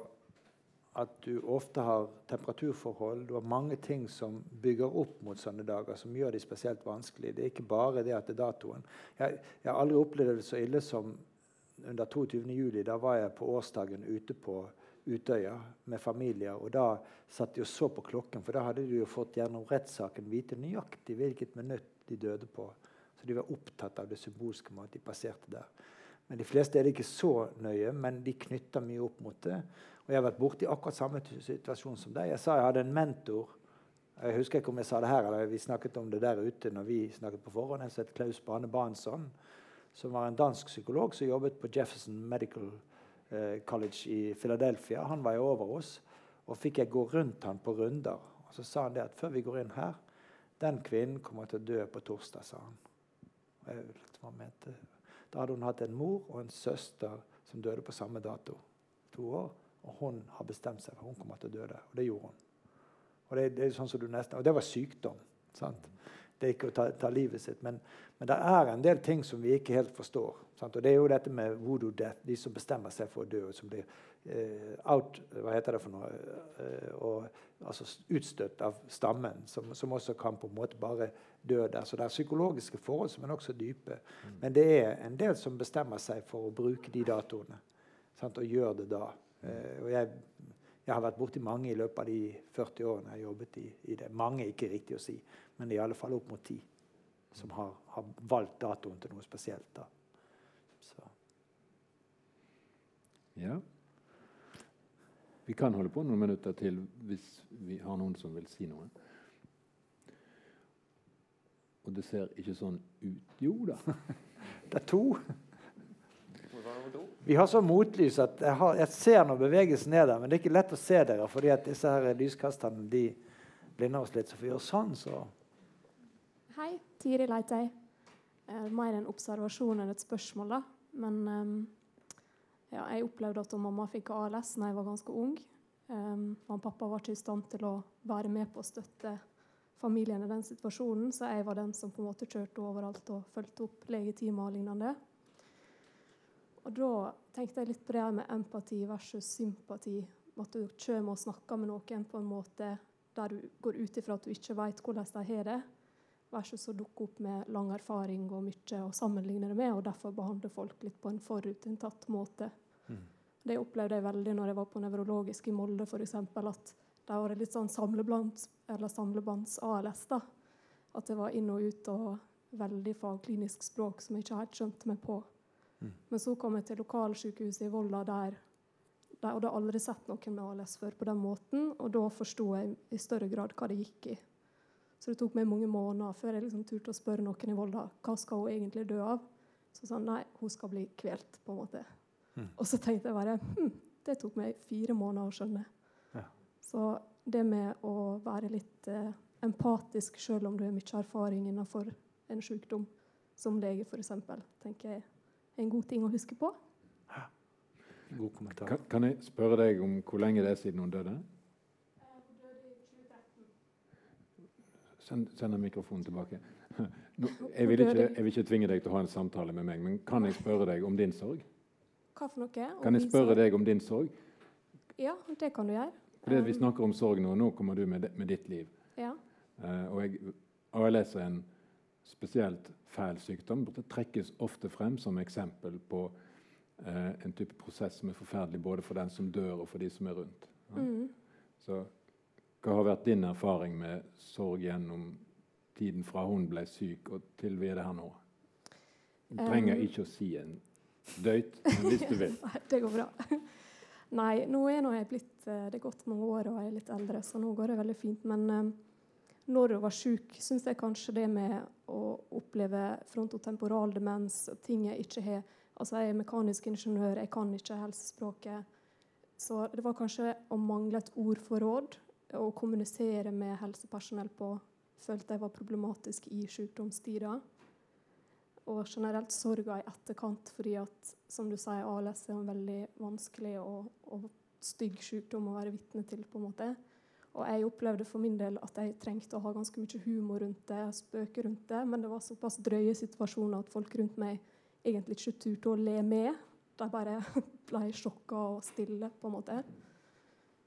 at du ofte har temperaturforhold, du har mange ting som bygger opp mot sånne dager, som gjør de spesielt vanskelige. Det er ikke bare det at det er datoen. Jeg, jeg har aldri opplevd det så ille som under 22. juli. Da var jeg på årsdagen ute på Utøya med familier. Og da satt de og så på klokken, for da hadde de jo fått gjennom rettssaken vite nøyaktig hvilket minutt de døde på. Så de var opptatt av det symbolske med at de passerte der. Men de fleste er det ikke så nøye, men de knytter mye opp mot det. Og jeg har vært borti akkurat samme situasjon som deg. Jeg sa jeg hadde en mentor. Jeg husker ikke om jeg sa det her, eller vi snakket om det der ute når vi snakket på forhånd. Som het Klaus Bane Bansson, som var en dansk psykolog som jobbet på Jefferson Medical eh, College i Philadelphia. Han var jo over oss, og fikk jeg gå rundt han på runder. Og så sa han det at før vi går inn her Den kvinnen kommer til å dø på torsdag, sa han. Da hadde hun hatt en mor og en søster som døde på samme dato. To år. Og hun har bestemt seg for at hun kommer til å dø der. Og det gjorde hun. Og det, det, sånn nesten, og det var sykdom. Sant? Det er ikke å ta, ta livet sitt. Men, men, det er en del ting som vi ikke helt forstår. Sant? Og det er jo dette med voodoo death, de som bestemmer seg for å dø, og som blir out Hva heter det for noe? Uh, og, altså utstøtt av stammen, som, som, også kan på en måte bare dø der. Så det er psykologiske forhold som er nokså dype. Mm. Men det er en del som bestemmer seg for å bruke de datoene. Sant? Og gjør det da. Uh, og jeg, jeg har vært borti mange i løpet av de 40 årene jeg har jobbet i, i det. Mange er ikke riktig å si, men i alle fall opp mot ti som har, har valgt datoen til noe spesielt. da. Så. Ja. Vi kan holde på noen minutter til hvis vi har noen som vil si noe. Og det ser ikke sånn ut. Jo da. Det er to. Vi har så motlys at jeg, har, jeg ser når bevegelsen er der, men det er ikke lett å se dere fordi at disse her lyskasterne de blinder oss litt. Så vi gjør sånn, så Hei, Tiril heter jeg. Mer en observasjon enn et spørsmål, da. Men um, ja, jeg opplevde at mamma fikk ALS da jeg var ganske ung. Um, og pappa var ikke i stand til å være med på å støtte familien i den situasjonen, så jeg var den som på en måte kjørte overalt og fulgte opp legetimer og lignende. Og da tenkte jeg litt på det med empati versus sympati. At du kommer og snakker med noen på en måte der du går ut ifra at du ikke vet hvordan de har det, versus å dukke opp med lang erfaring og mye å sammenligne det med, og derfor behandle folk litt på en forutinntatt måte. Mm. Det opplevde jeg veldig når jeg var på nevrologisk i Molde, f.eks. At det var litt sånn samlebands-ALS. da. At det var inn og ut og veldig fagklinisk språk som jeg ikke helt skjønte meg på. Mm. Men så kom jeg til lokalsykehuset i Volda, der, der og hadde aldri sett noen med ALS før på den måten. Og da forsto jeg i større grad hva det gikk i. Så det tok meg mange måneder før jeg liksom turte å spørre noen i Volda hva skal hun egentlig dø av. Så sa han nei, hun skal bli kvelt. på en måte. Mm. Og så tenkte jeg bare hm, det tok meg fire måneder å skjønne. Ja. Så det med å være litt eh, empatisk selv om du har mye erfaring innenfor en sykdom, som lege f.eks., tenker jeg er en god ting å huske på. Ja. God kommentar. Kan, kan jeg spørre deg om hvor lenge det er siden hun døde? Send, send mikrofonen tilbake. Jeg, vil ikke, jeg, vil ikke, tvinge deg til å ha en samtale med meg, men kan jeg spørre deg om din sorg? Hva for noe? Kan jeg spørre deg om din sorg? Ja, det kan du gjøre. Fordi Vi um, snakker om sorg nå, og nå kommer du med, med ditt liv. Ja. Uh, og jeg, ALS er en spesielt fæl sykdom. Det trekkes ofte frem som eksempel på uh, en type prosess som er forferdelig både for den som dør, og for de som er rundt. Ja? Mm. Så hva har vært din erfaring med sorg gjennom tiden fra hun ble syk og til vi er her nå? Du trenger ikke å si en døyt, men hvis du vil. det går bra. Nei, nå er jeg blitt eh, Det er gått mange år og jeg er litt eldre, så nå går det veldig fint. Men um, når hun var syk, syns jeg kanskje det med å oppleve frontotemporal demens ting jeg ikke har Altså, jeg er mekanisk ingeniør, jeg kan ikke helsespråket. Så det var kanskje å mangle et ordforråd å kommunisere med helsepersonell på følte jeg var problematisk i sykdomstida. Og generelt sorga i etterkant, fordi at som du sier, ALS er en veldig vanskelig og, og stygg sykdom å være vitne til. på en måte. Og jeg opplevde for min del at jeg trengte å ha ganske mye humor rundt det, spøke rundt det, men det var såpass drøye situasjoner at folk rundt meg egentlig ikke turte å le med. De bare ble sjokka og stille, på en måte.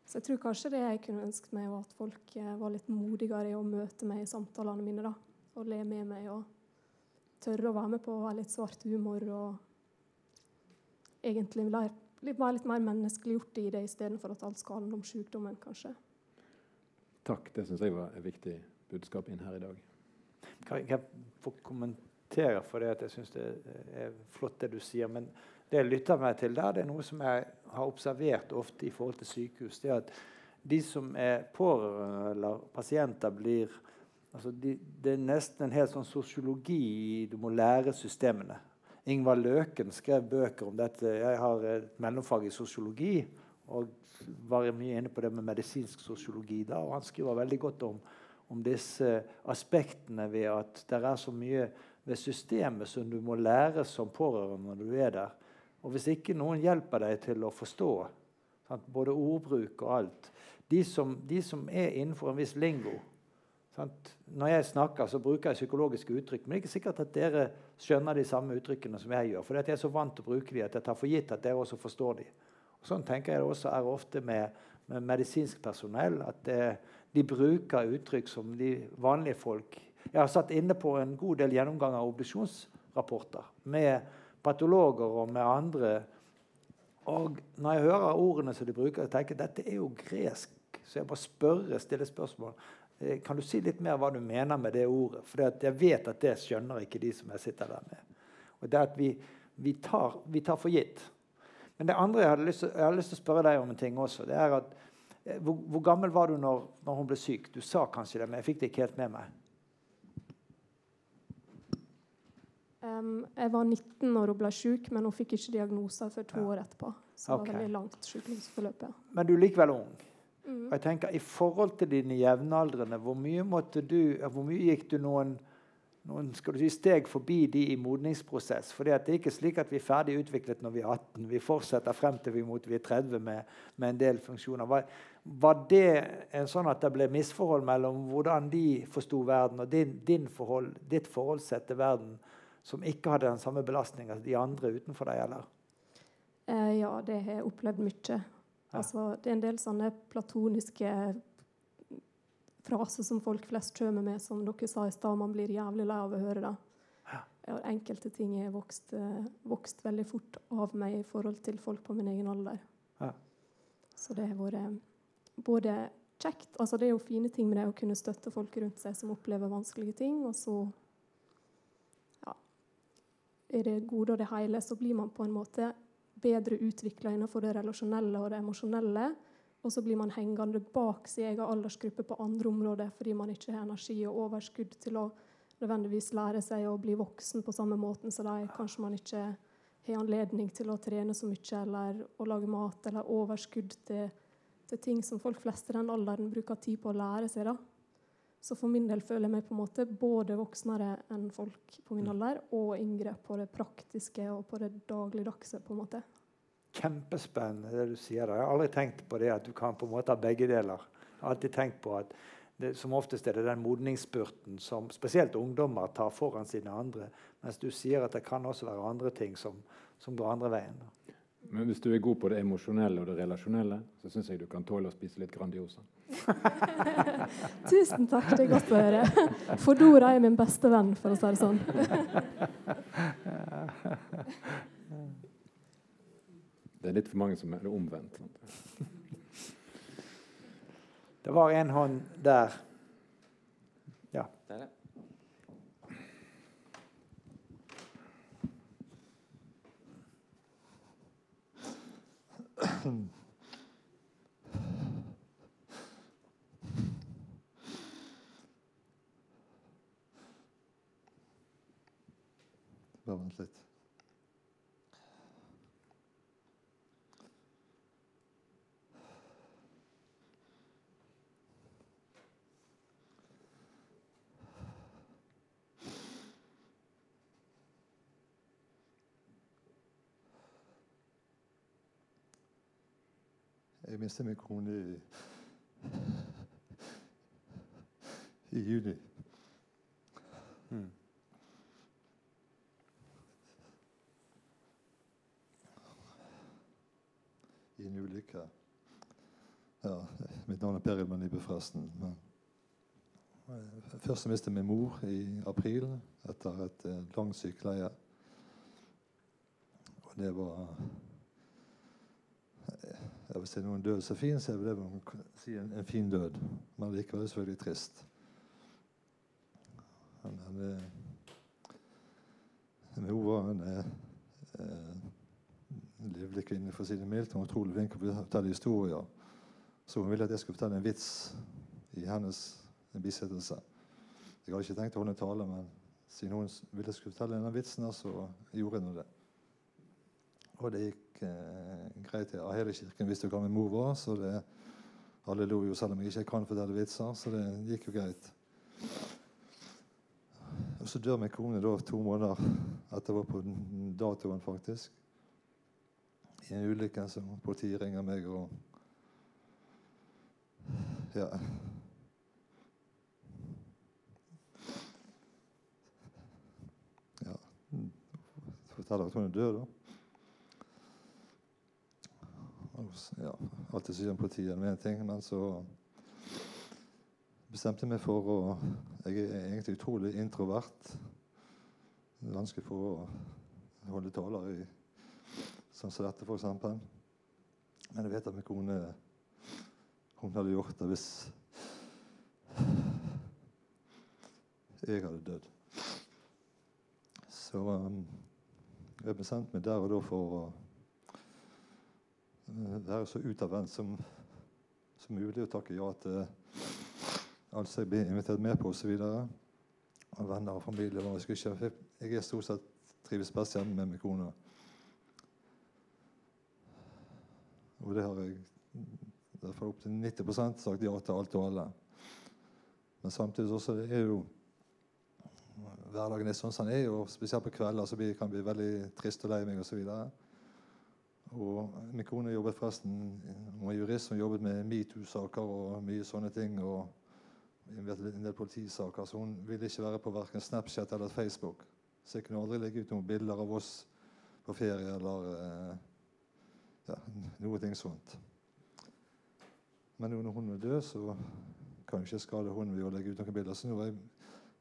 Så jeg tror kanskje det jeg kunne ønsket meg, var at folk eh, var litt modigere i å møte meg i samtalene mine. da, Og le med meg og tørre å være med på å ha litt svart humor. Og egentlig være litt mer menneskeliggjort i det istedenfor at alt skal handle om sykdommen, kanskje. Takk. Det syns jeg var et viktig budskap inn her i dag. Kan jeg få kommentere for det at jeg syns det er flott det du sier. Men det jeg lytter meg til der, det er noe som jeg har observert ofte i forhold til sykehus. det er at de som er pårørende eller pasienter, blir altså de, Det er nesten en hel sånn sosiologi Du må lære systemene. Ingvar Løken skrev bøker om dette. Jeg har et mellomfag i sosiologi og var mye inne på det med medisinsk sosiologi da. og Han skriver veldig godt om, om disse aspektene ved at det er så mye ved systemet som du må lære som pårørende når du er der. Og hvis ikke noen hjelper deg til å forstå sant, både ordbruk og alt, de som, de som, er innenfor en viss lingo sant? Når jeg snakker, så bruker jeg psykologiske uttrykk. Men det er ikke sikkert at dere skjønner de samme uttrykkene som jeg gjør. For jeg er så vant til å bruke de at jeg tar for gitt at dere også forstår de. Og sånn tenker jeg det også er ofte med, med medisinsk personell. At det, de bruker uttrykk som de vanlige folk Jeg har satt inne på en god del gjennomgang av obduksjonsrapporter med patologer og med andre og når jeg hører ordene som de bruker, jeg tenker dette er jo gresk. Så jeg bare spørre, stiller spørsmål. Eh, kan du si litt mer hva du mener med det ordet? For jeg vet at det skjønner ikke de som jeg sitter der med. Og det er at vi, vi, tar, vi tar, for gitt. Men det andre jeg, hadde lyst til, jeg hadde lyst til å spørre deg om en ting også. det er at eh, Hvor, hvor gammel var du når, når, hun ble syk? Du sa kanskje det, men jeg fikk det ikke helt med meg. Um, jeg var 19 når hun ble syk, men hun fikk ikke diagnoser før to år etterpå. Så det var veldig langt sykdomsforløp. Men du er likevel ung. Mm. Og jeg tenker, I forhold til dine jevnaldrende, hvor mye, du, hvor mye gikk du noen, noen du si, steg forbi de i modningsprosess? For det er ikke slik at vi er ferdig utviklet når vi er 18. Vi fortsetter frem til vi, mot, vi er 30 med, med, en del funksjoner. Var, var, det en sånn at det ble misforhold mellom hvordan de forsto verden, og din, din forhold, ditt forholdssett til verden? Som ikke hadde den samme belastninga som de andre utenfor deg? eller? Eh, ja, det har jeg opplevd mye. Ja. Altså, det er en del sånne platoniske fraser som folk flest kommer med, som dere sa i stad. Man blir jævlig lei av å høre det. Ja. Enkelte ting har vokst, eh, vokst, veldig fort av meg i forhold til folk på min egen alder. Ja. Så det har vært både kjekt altså Det er jo fine ting med det å kunne støtte folk rundt seg som opplever vanskelige ting, og så i det gode og det hele, så blir man på en måte bedre utvikla innenfor det relasjonelle og det emosjonelle. Og så blir man hengende bak sin egen aldersgruppe på andre områder fordi man ikke har energi og overskudd til å nødvendigvis lære seg å bli voksen på samme måten som de. Kanskje man ikke har anledning til å trene så mye eller å lage mat, eller overskudd til, til ting som folk flest i den alderen bruker tid på å lære seg. da. Så for min del føler jeg meg på en måte både voksnere enn folk på min mm. alder, og yngre på det praktiske og på det dagligdagse. på en måte. Kjempespennende det du sier. Jeg har aldri tenkt på det at du kan på en måte ha begge deler. Jeg har alltid tenkt på at det, som oftest er det den modningsspurten som spesielt ungdommer tar foran sine andre. Mens du sier at det kan også være andre ting som, som går andre veien. Da. Men hvis du er god på det emosjonelle og det relasjonelle, så syns jeg du kan tåle å spise litt Grandiosa. Tusen takk, det er godt å høre. Fodora er min beste venn, for å si det sånn. det er litt for mange som er det omvendt. Det var en hånd der. Bare vent. Mistet min kone i, i juni. Mm. I en ulykke. Ja, mitt navn er Peril Manibe, forresten. Først mistet jeg min mor i april etter et eh, langt sykeleie. Og det var Hvis det er noen død så fin, så det man si en, en fin død. Men likevel selvfølgelig trist. Men, men, hun var en eh, livlig kvinne, for å si det mildt. Hun var utrolig flink til å fortelle historier. Så hun ville at jeg skulle fortelle en vits i hennes bisettelse. Jeg hadde ikke tenkt å holde en tale, men siden hun ville jeg skulle fortelle denne vitsen, så gjorde jeg nå det. Og det gikk eh, greit. Ja, hele kirken visste jo hva min mor var, så det, alle lo jo selv om jeg ikke kan fortelle vitser. Så det gikk jo greit. Og så dør min kone da to måneder etter var på datoen, faktisk. I en ulykke som politiet ringer meg og Ja. Ja. Forteller at hun er død, da. Ja, alltid sier politiet med en ting, men så bestemte jeg meg for å Jeg er egentlig utrolig introvert. Vanskelig for å holde taler i sånn som dette, f.eks. Men jeg vet at min kone hun hadde gjort det hvis jeg hadde dødd. Så um, jeg bestemte meg der og da for å uh, være så utadvendt som, som mulig og takke ja til alt som jeg blir invitert med på osv. Av venner og familie. Og jeg, ikke, jeg er stort sett trives best hjemme med min kone. Og det har jeg derfor opp til 90% sagt ja til alt og alle. Men samtidig også det er jo hverdagen er sånn som den er, og spesielt på kvelder så kan det bli veldig trist og lei meg osv. Og min kone jobbet forresten, hun var jurist som jobbet med metoo-saker og mye sånne ting. og en del politisaker, så hun ville ikke være på verken Snapchat eller Facebook. Så jeg kunne aldri legge ut noen bilder av oss på ferie eller eh, ja, noe ting sånt. Men når hun er død, så kan jeg ikke skade hun ved å legge ut noen bilder. Så nå har jeg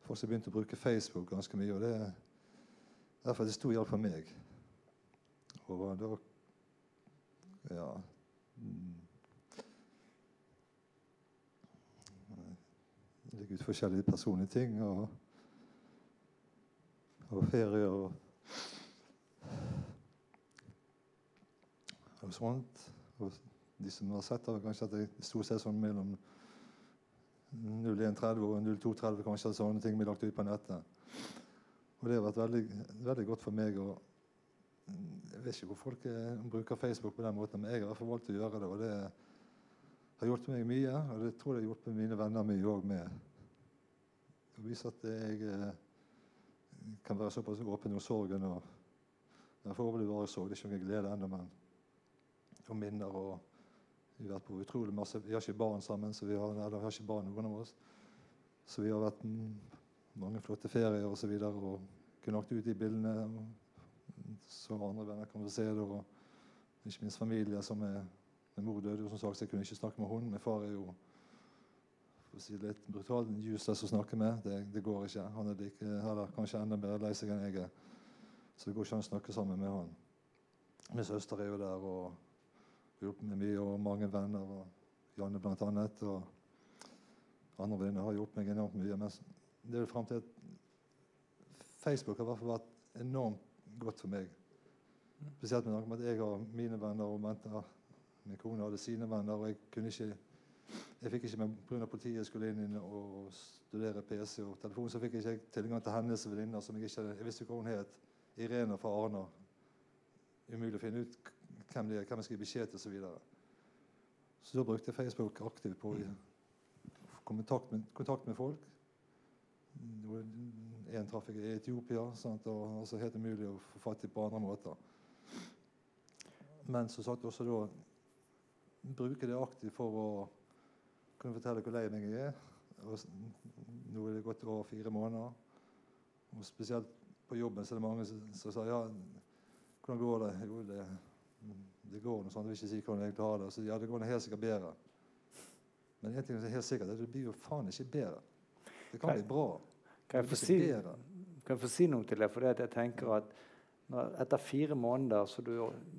faktisk begynt å bruke Facebook ganske mye, og det er derfor det stor hjelp for meg. Og da Ja. Mm. legge ut forskjellige personlige ting. Og, og ferie og, og sånt. Og de som har sett det, kanskje at det stort sett sånn mellom 01.30 og 02.30 kanskje sånne ting blir lagt ut på nettet. Og det har vært veldig, veldig godt for meg. Og jeg vet ikke hvor folk er, bruker Facebook på den måten, men jeg har i hvert fall valgt å gjøre det. og det har hjulpet meg mye, og det tror jeg har hjulpet mine venner mye òg med. Å vise at jeg eh, kan være såpass åpen om sorgen. og Jeg får overleve bare sorg. Det er ikke noen glede ennå, men og minner. og Vi har vært på utrolig masse, vi har ikke barn sammen, så vi har, eller vi har ikke barn noen av oss. Så vi har vært mange flotte ferier osv. Og, så og kunne lagt ut de bildene. Og, så andre venner kan få se det. og Ikke minst familie som er Min mor døde jo som sagt, så jeg kunne ikke snakke med henne. Min far er jo for å si litt brutalt useless å snakke med. Det, det, går ikke. Han er like, eller kanskje enda mer lei seg enn jeg er. Så det går ikke an å snakke sammen med han. Min søster er jo der og hjulpet meg mye, og mange venner. og Janne blant annet. Og andre venner har hjulpet meg enormt mye. Men det er jo frem til at Facebook har i hvert fall vært enormt godt for meg. Spesielt med tanke på at jeg har mine venner, og venter. min kone hadde sine venner. og jeg kunne ikke jeg fikk ikke pga. politiet skulle inn og studere PC og telefon, så fikk jeg ikke tilgang til hennes venninner. som Jeg ikke jeg visste ikke hva hun het. Irena fra Arna. Umulig å finne ut hvem det er, hvem jeg skal gi beskjed til osv. Så, så da brukte jeg Facebook aktivt på å med, kontakt med folk. En traff jeg i Etiopia, sant? og altså helt umulig å få fatt i på andre måter. Men så sagt også da bruke det aktivt for å kunne fortelle hvor lei meg jeg er. Og nå er det gått over fire måneder. Og spesielt på jobben så er det mange som, som sier ja, hvordan går det? Jo, det, det går noe sånt. Jeg vil ikke si hvordan jeg har det. Så ja, det går helt sikkert bedre. Men en ting som er helt sikkert, det blir jo faen ikke bedre. Det kan bli bra. Kan jeg, få si, kan jeg få si noe til det? For jeg tenker at når, etter fire måneder så du,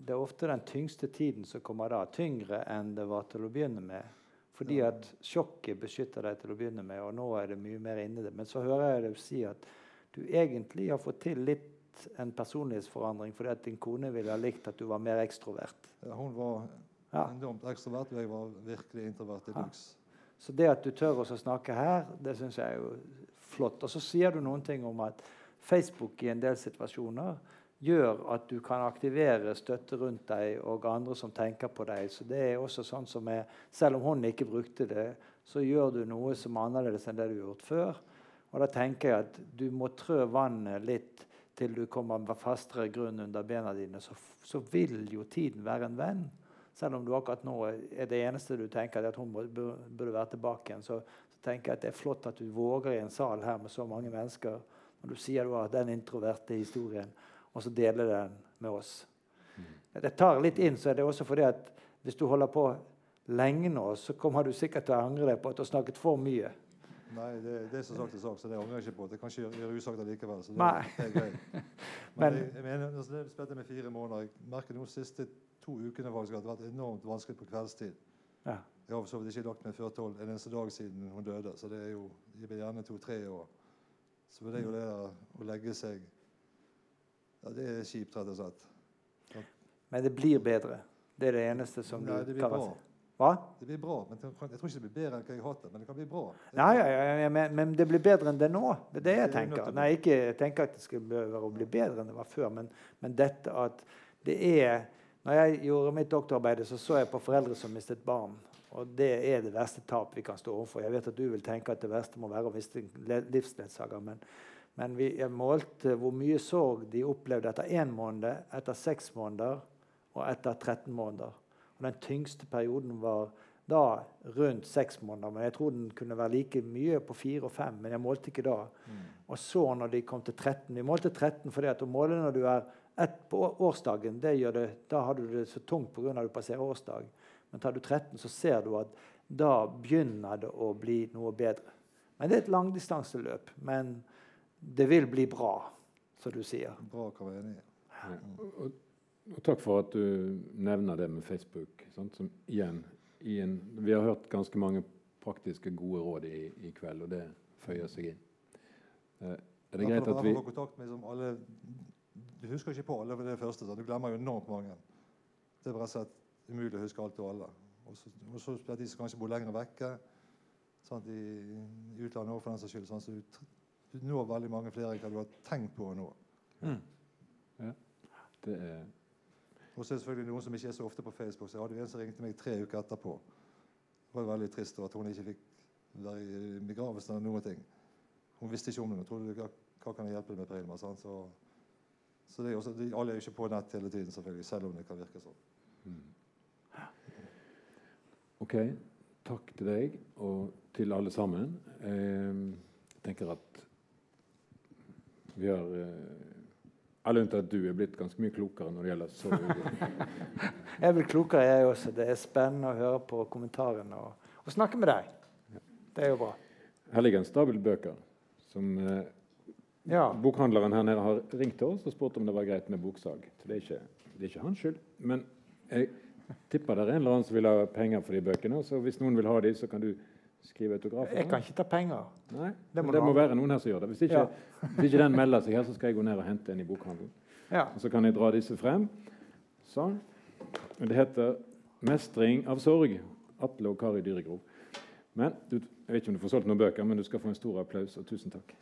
Det er ofte den tyngste tiden som kommer da. Tyngre enn det var til å begynne med. Fordi at sjokket beskytter deg til å begynne med, og nå er det mye mer inni det. Men så hører jeg deg si at du egentlig har fått til litt en personlighetsforandring fordi at din kone ville ha likt at du var mer ekstrovert. Ja, hun var Ja. enormt ekstrovert, og jeg var virkelig introvert i Ja. Så det at du tør å snakke her, det syns jeg er jo flott. Og så sier du noen ting om at Facebook i en del situasjoner gjør at du kan aktivere støtte rundt deg og andre som tenker på deg. Så det er også sånn som er, Selv om hun ikke brukte det, så gjør du noe som er annerledes enn det du har gjort før. Og da tenker jeg at du må trø vannet litt til du kommer med fastere grunn under bena dine. Så, så vil jo tiden være en venn. Selv om du akkurat nå er det eneste du tenker er at hun burde være tilbake igjen, så tenker jeg at det er flott at du våger i en sal her med så mange mennesker, når du sier du har den introverte historien, og så deler den med oss. Det tar litt inn, så er det også fordi at hvis du holder på lenge nå, så kommer du sikkert til å angre deg på at du har snakket for mye. Nei, det, det er som sagt er sagt, så det angrer jeg ikke på. Det kan ikke gjøre- usagt allikevel. Så det, det er greit. Men, Men- jeg, jeg mener, altså, det spilte med fire måneder. Jeg merker de siste to ukene faktisk at det har vært enormt vanskelig på kveldstid. Ja. Jeg har for så vidt ikke lagt meg før tolv en eneste dag siden hun døde. Så det er jo jeg blir gjerne to-tre år. Så det er jo det der å legge seg Ja, det er kjipt, rett og slett. Men det blir bedre. Det er det eneste som Nei, du kan si. Hva? Det blir bra, men jeg tror ikke det blir bedre enn hva jeg har hatt det. Men det kan bli bra. Nei, Ja, ja, ja, ja men, men det blir bedre enn det nå. Det er det jeg er tenker. Nei, ikke, tenker at det skal være å bli bedre enn det var før, men, men dette at det er Når jeg gjorde mitt doktorarbeid, så så jeg på foreldre som mistet barn. Og det er det verste tap vi kan stå overfor. Jeg vet at du vil tenke at det verste må være å miste en livsledsager, men, men vi målte hvor mye sorg de opplevde etter én måned, etter seks måneder og etter 13 måneder. Og den tyngste perioden var da rundt seks måneder. Men jeg tror den kunne være like mye på fire og fem. Men jeg målte ikke da. Og så når de kom til 13 Vi målte 13 fordi at å måle når du er ett på årsdagen, det gjør det, da har du det så tungt pga. at du passerer årsdag. Men tar du 13, så ser du at da begynner det å bli noe bedre. Men det er et langdistanseløp. Men det vil bli bra, som du sier. Bra kan være enig i. Ja. Og, takk for at du nevner det med Facebook. Sant? Som igjen, igjen, vi har hørt ganske mange praktiske, gode råd i, i kveld, og det føyer seg inn. Eh, er det greit at vi kontakt med alle, Du husker ikke på alle det første. Så du glemmer jo enormt mange. Det er bare sett umulig å huske alt og alle. Og så, spesielt de som kanskje bor lenger vekke. Sant, I, I utlandet òg, for den saks skyld. Sant, så du, når veldig mange flere enn hva du har tenkt på å nå. det er, Og så er det selvfølgelig noen som ikke er så ofte på Facebook. Så jeg hadde en som ringte meg tre uker etterpå. Det var veldig trist at hun ikke fikk være i begravelsen eller noen ting. Hun visste ikke om det. Hun trodde hva, hva kan jeg hjelpe deg med, Prilma? Så, så det er også, de, alle er jo ikke på nett hele tiden, selvfølgelig, selv om det kan virke sånn. OK. Takk til deg og til alle sammen. Eh, jeg tenker at vi har eh, Alle unntatt du er blitt ganske mye klokere når det gjelder sorg. Jeg blir klokere, jeg også. Det er spennende å høre på kommentarene og, og snakke med deg. Det er jo bra. Her ligger en stabel bøker som eh, Ja. Bokhandleren her nede har ringt til oss og spurt om det var greit med boksalg. Så det er ikke, det er ikke hans skyld. Men jeg tipper det er en eller annen som vil ha penger for de bøkene. Så hvis noen vil ha de, så kan du skrive autografer. Jeg kan ikke ta penger. Nei, Det må det må være noen her som gjør det. Hvis ikke, hvis ikke den melder seg her, så skal jeg gå ned og hente en i bokhandelen. Ja. Og så kan jeg dra disse frem. Sånn. Det heter 'Mestring av sorg'. Atle og Kari Dyregrov. Men du, jeg vet ikke om du får solgt noen bøker, men du skal få en stor applaus og tusen takk.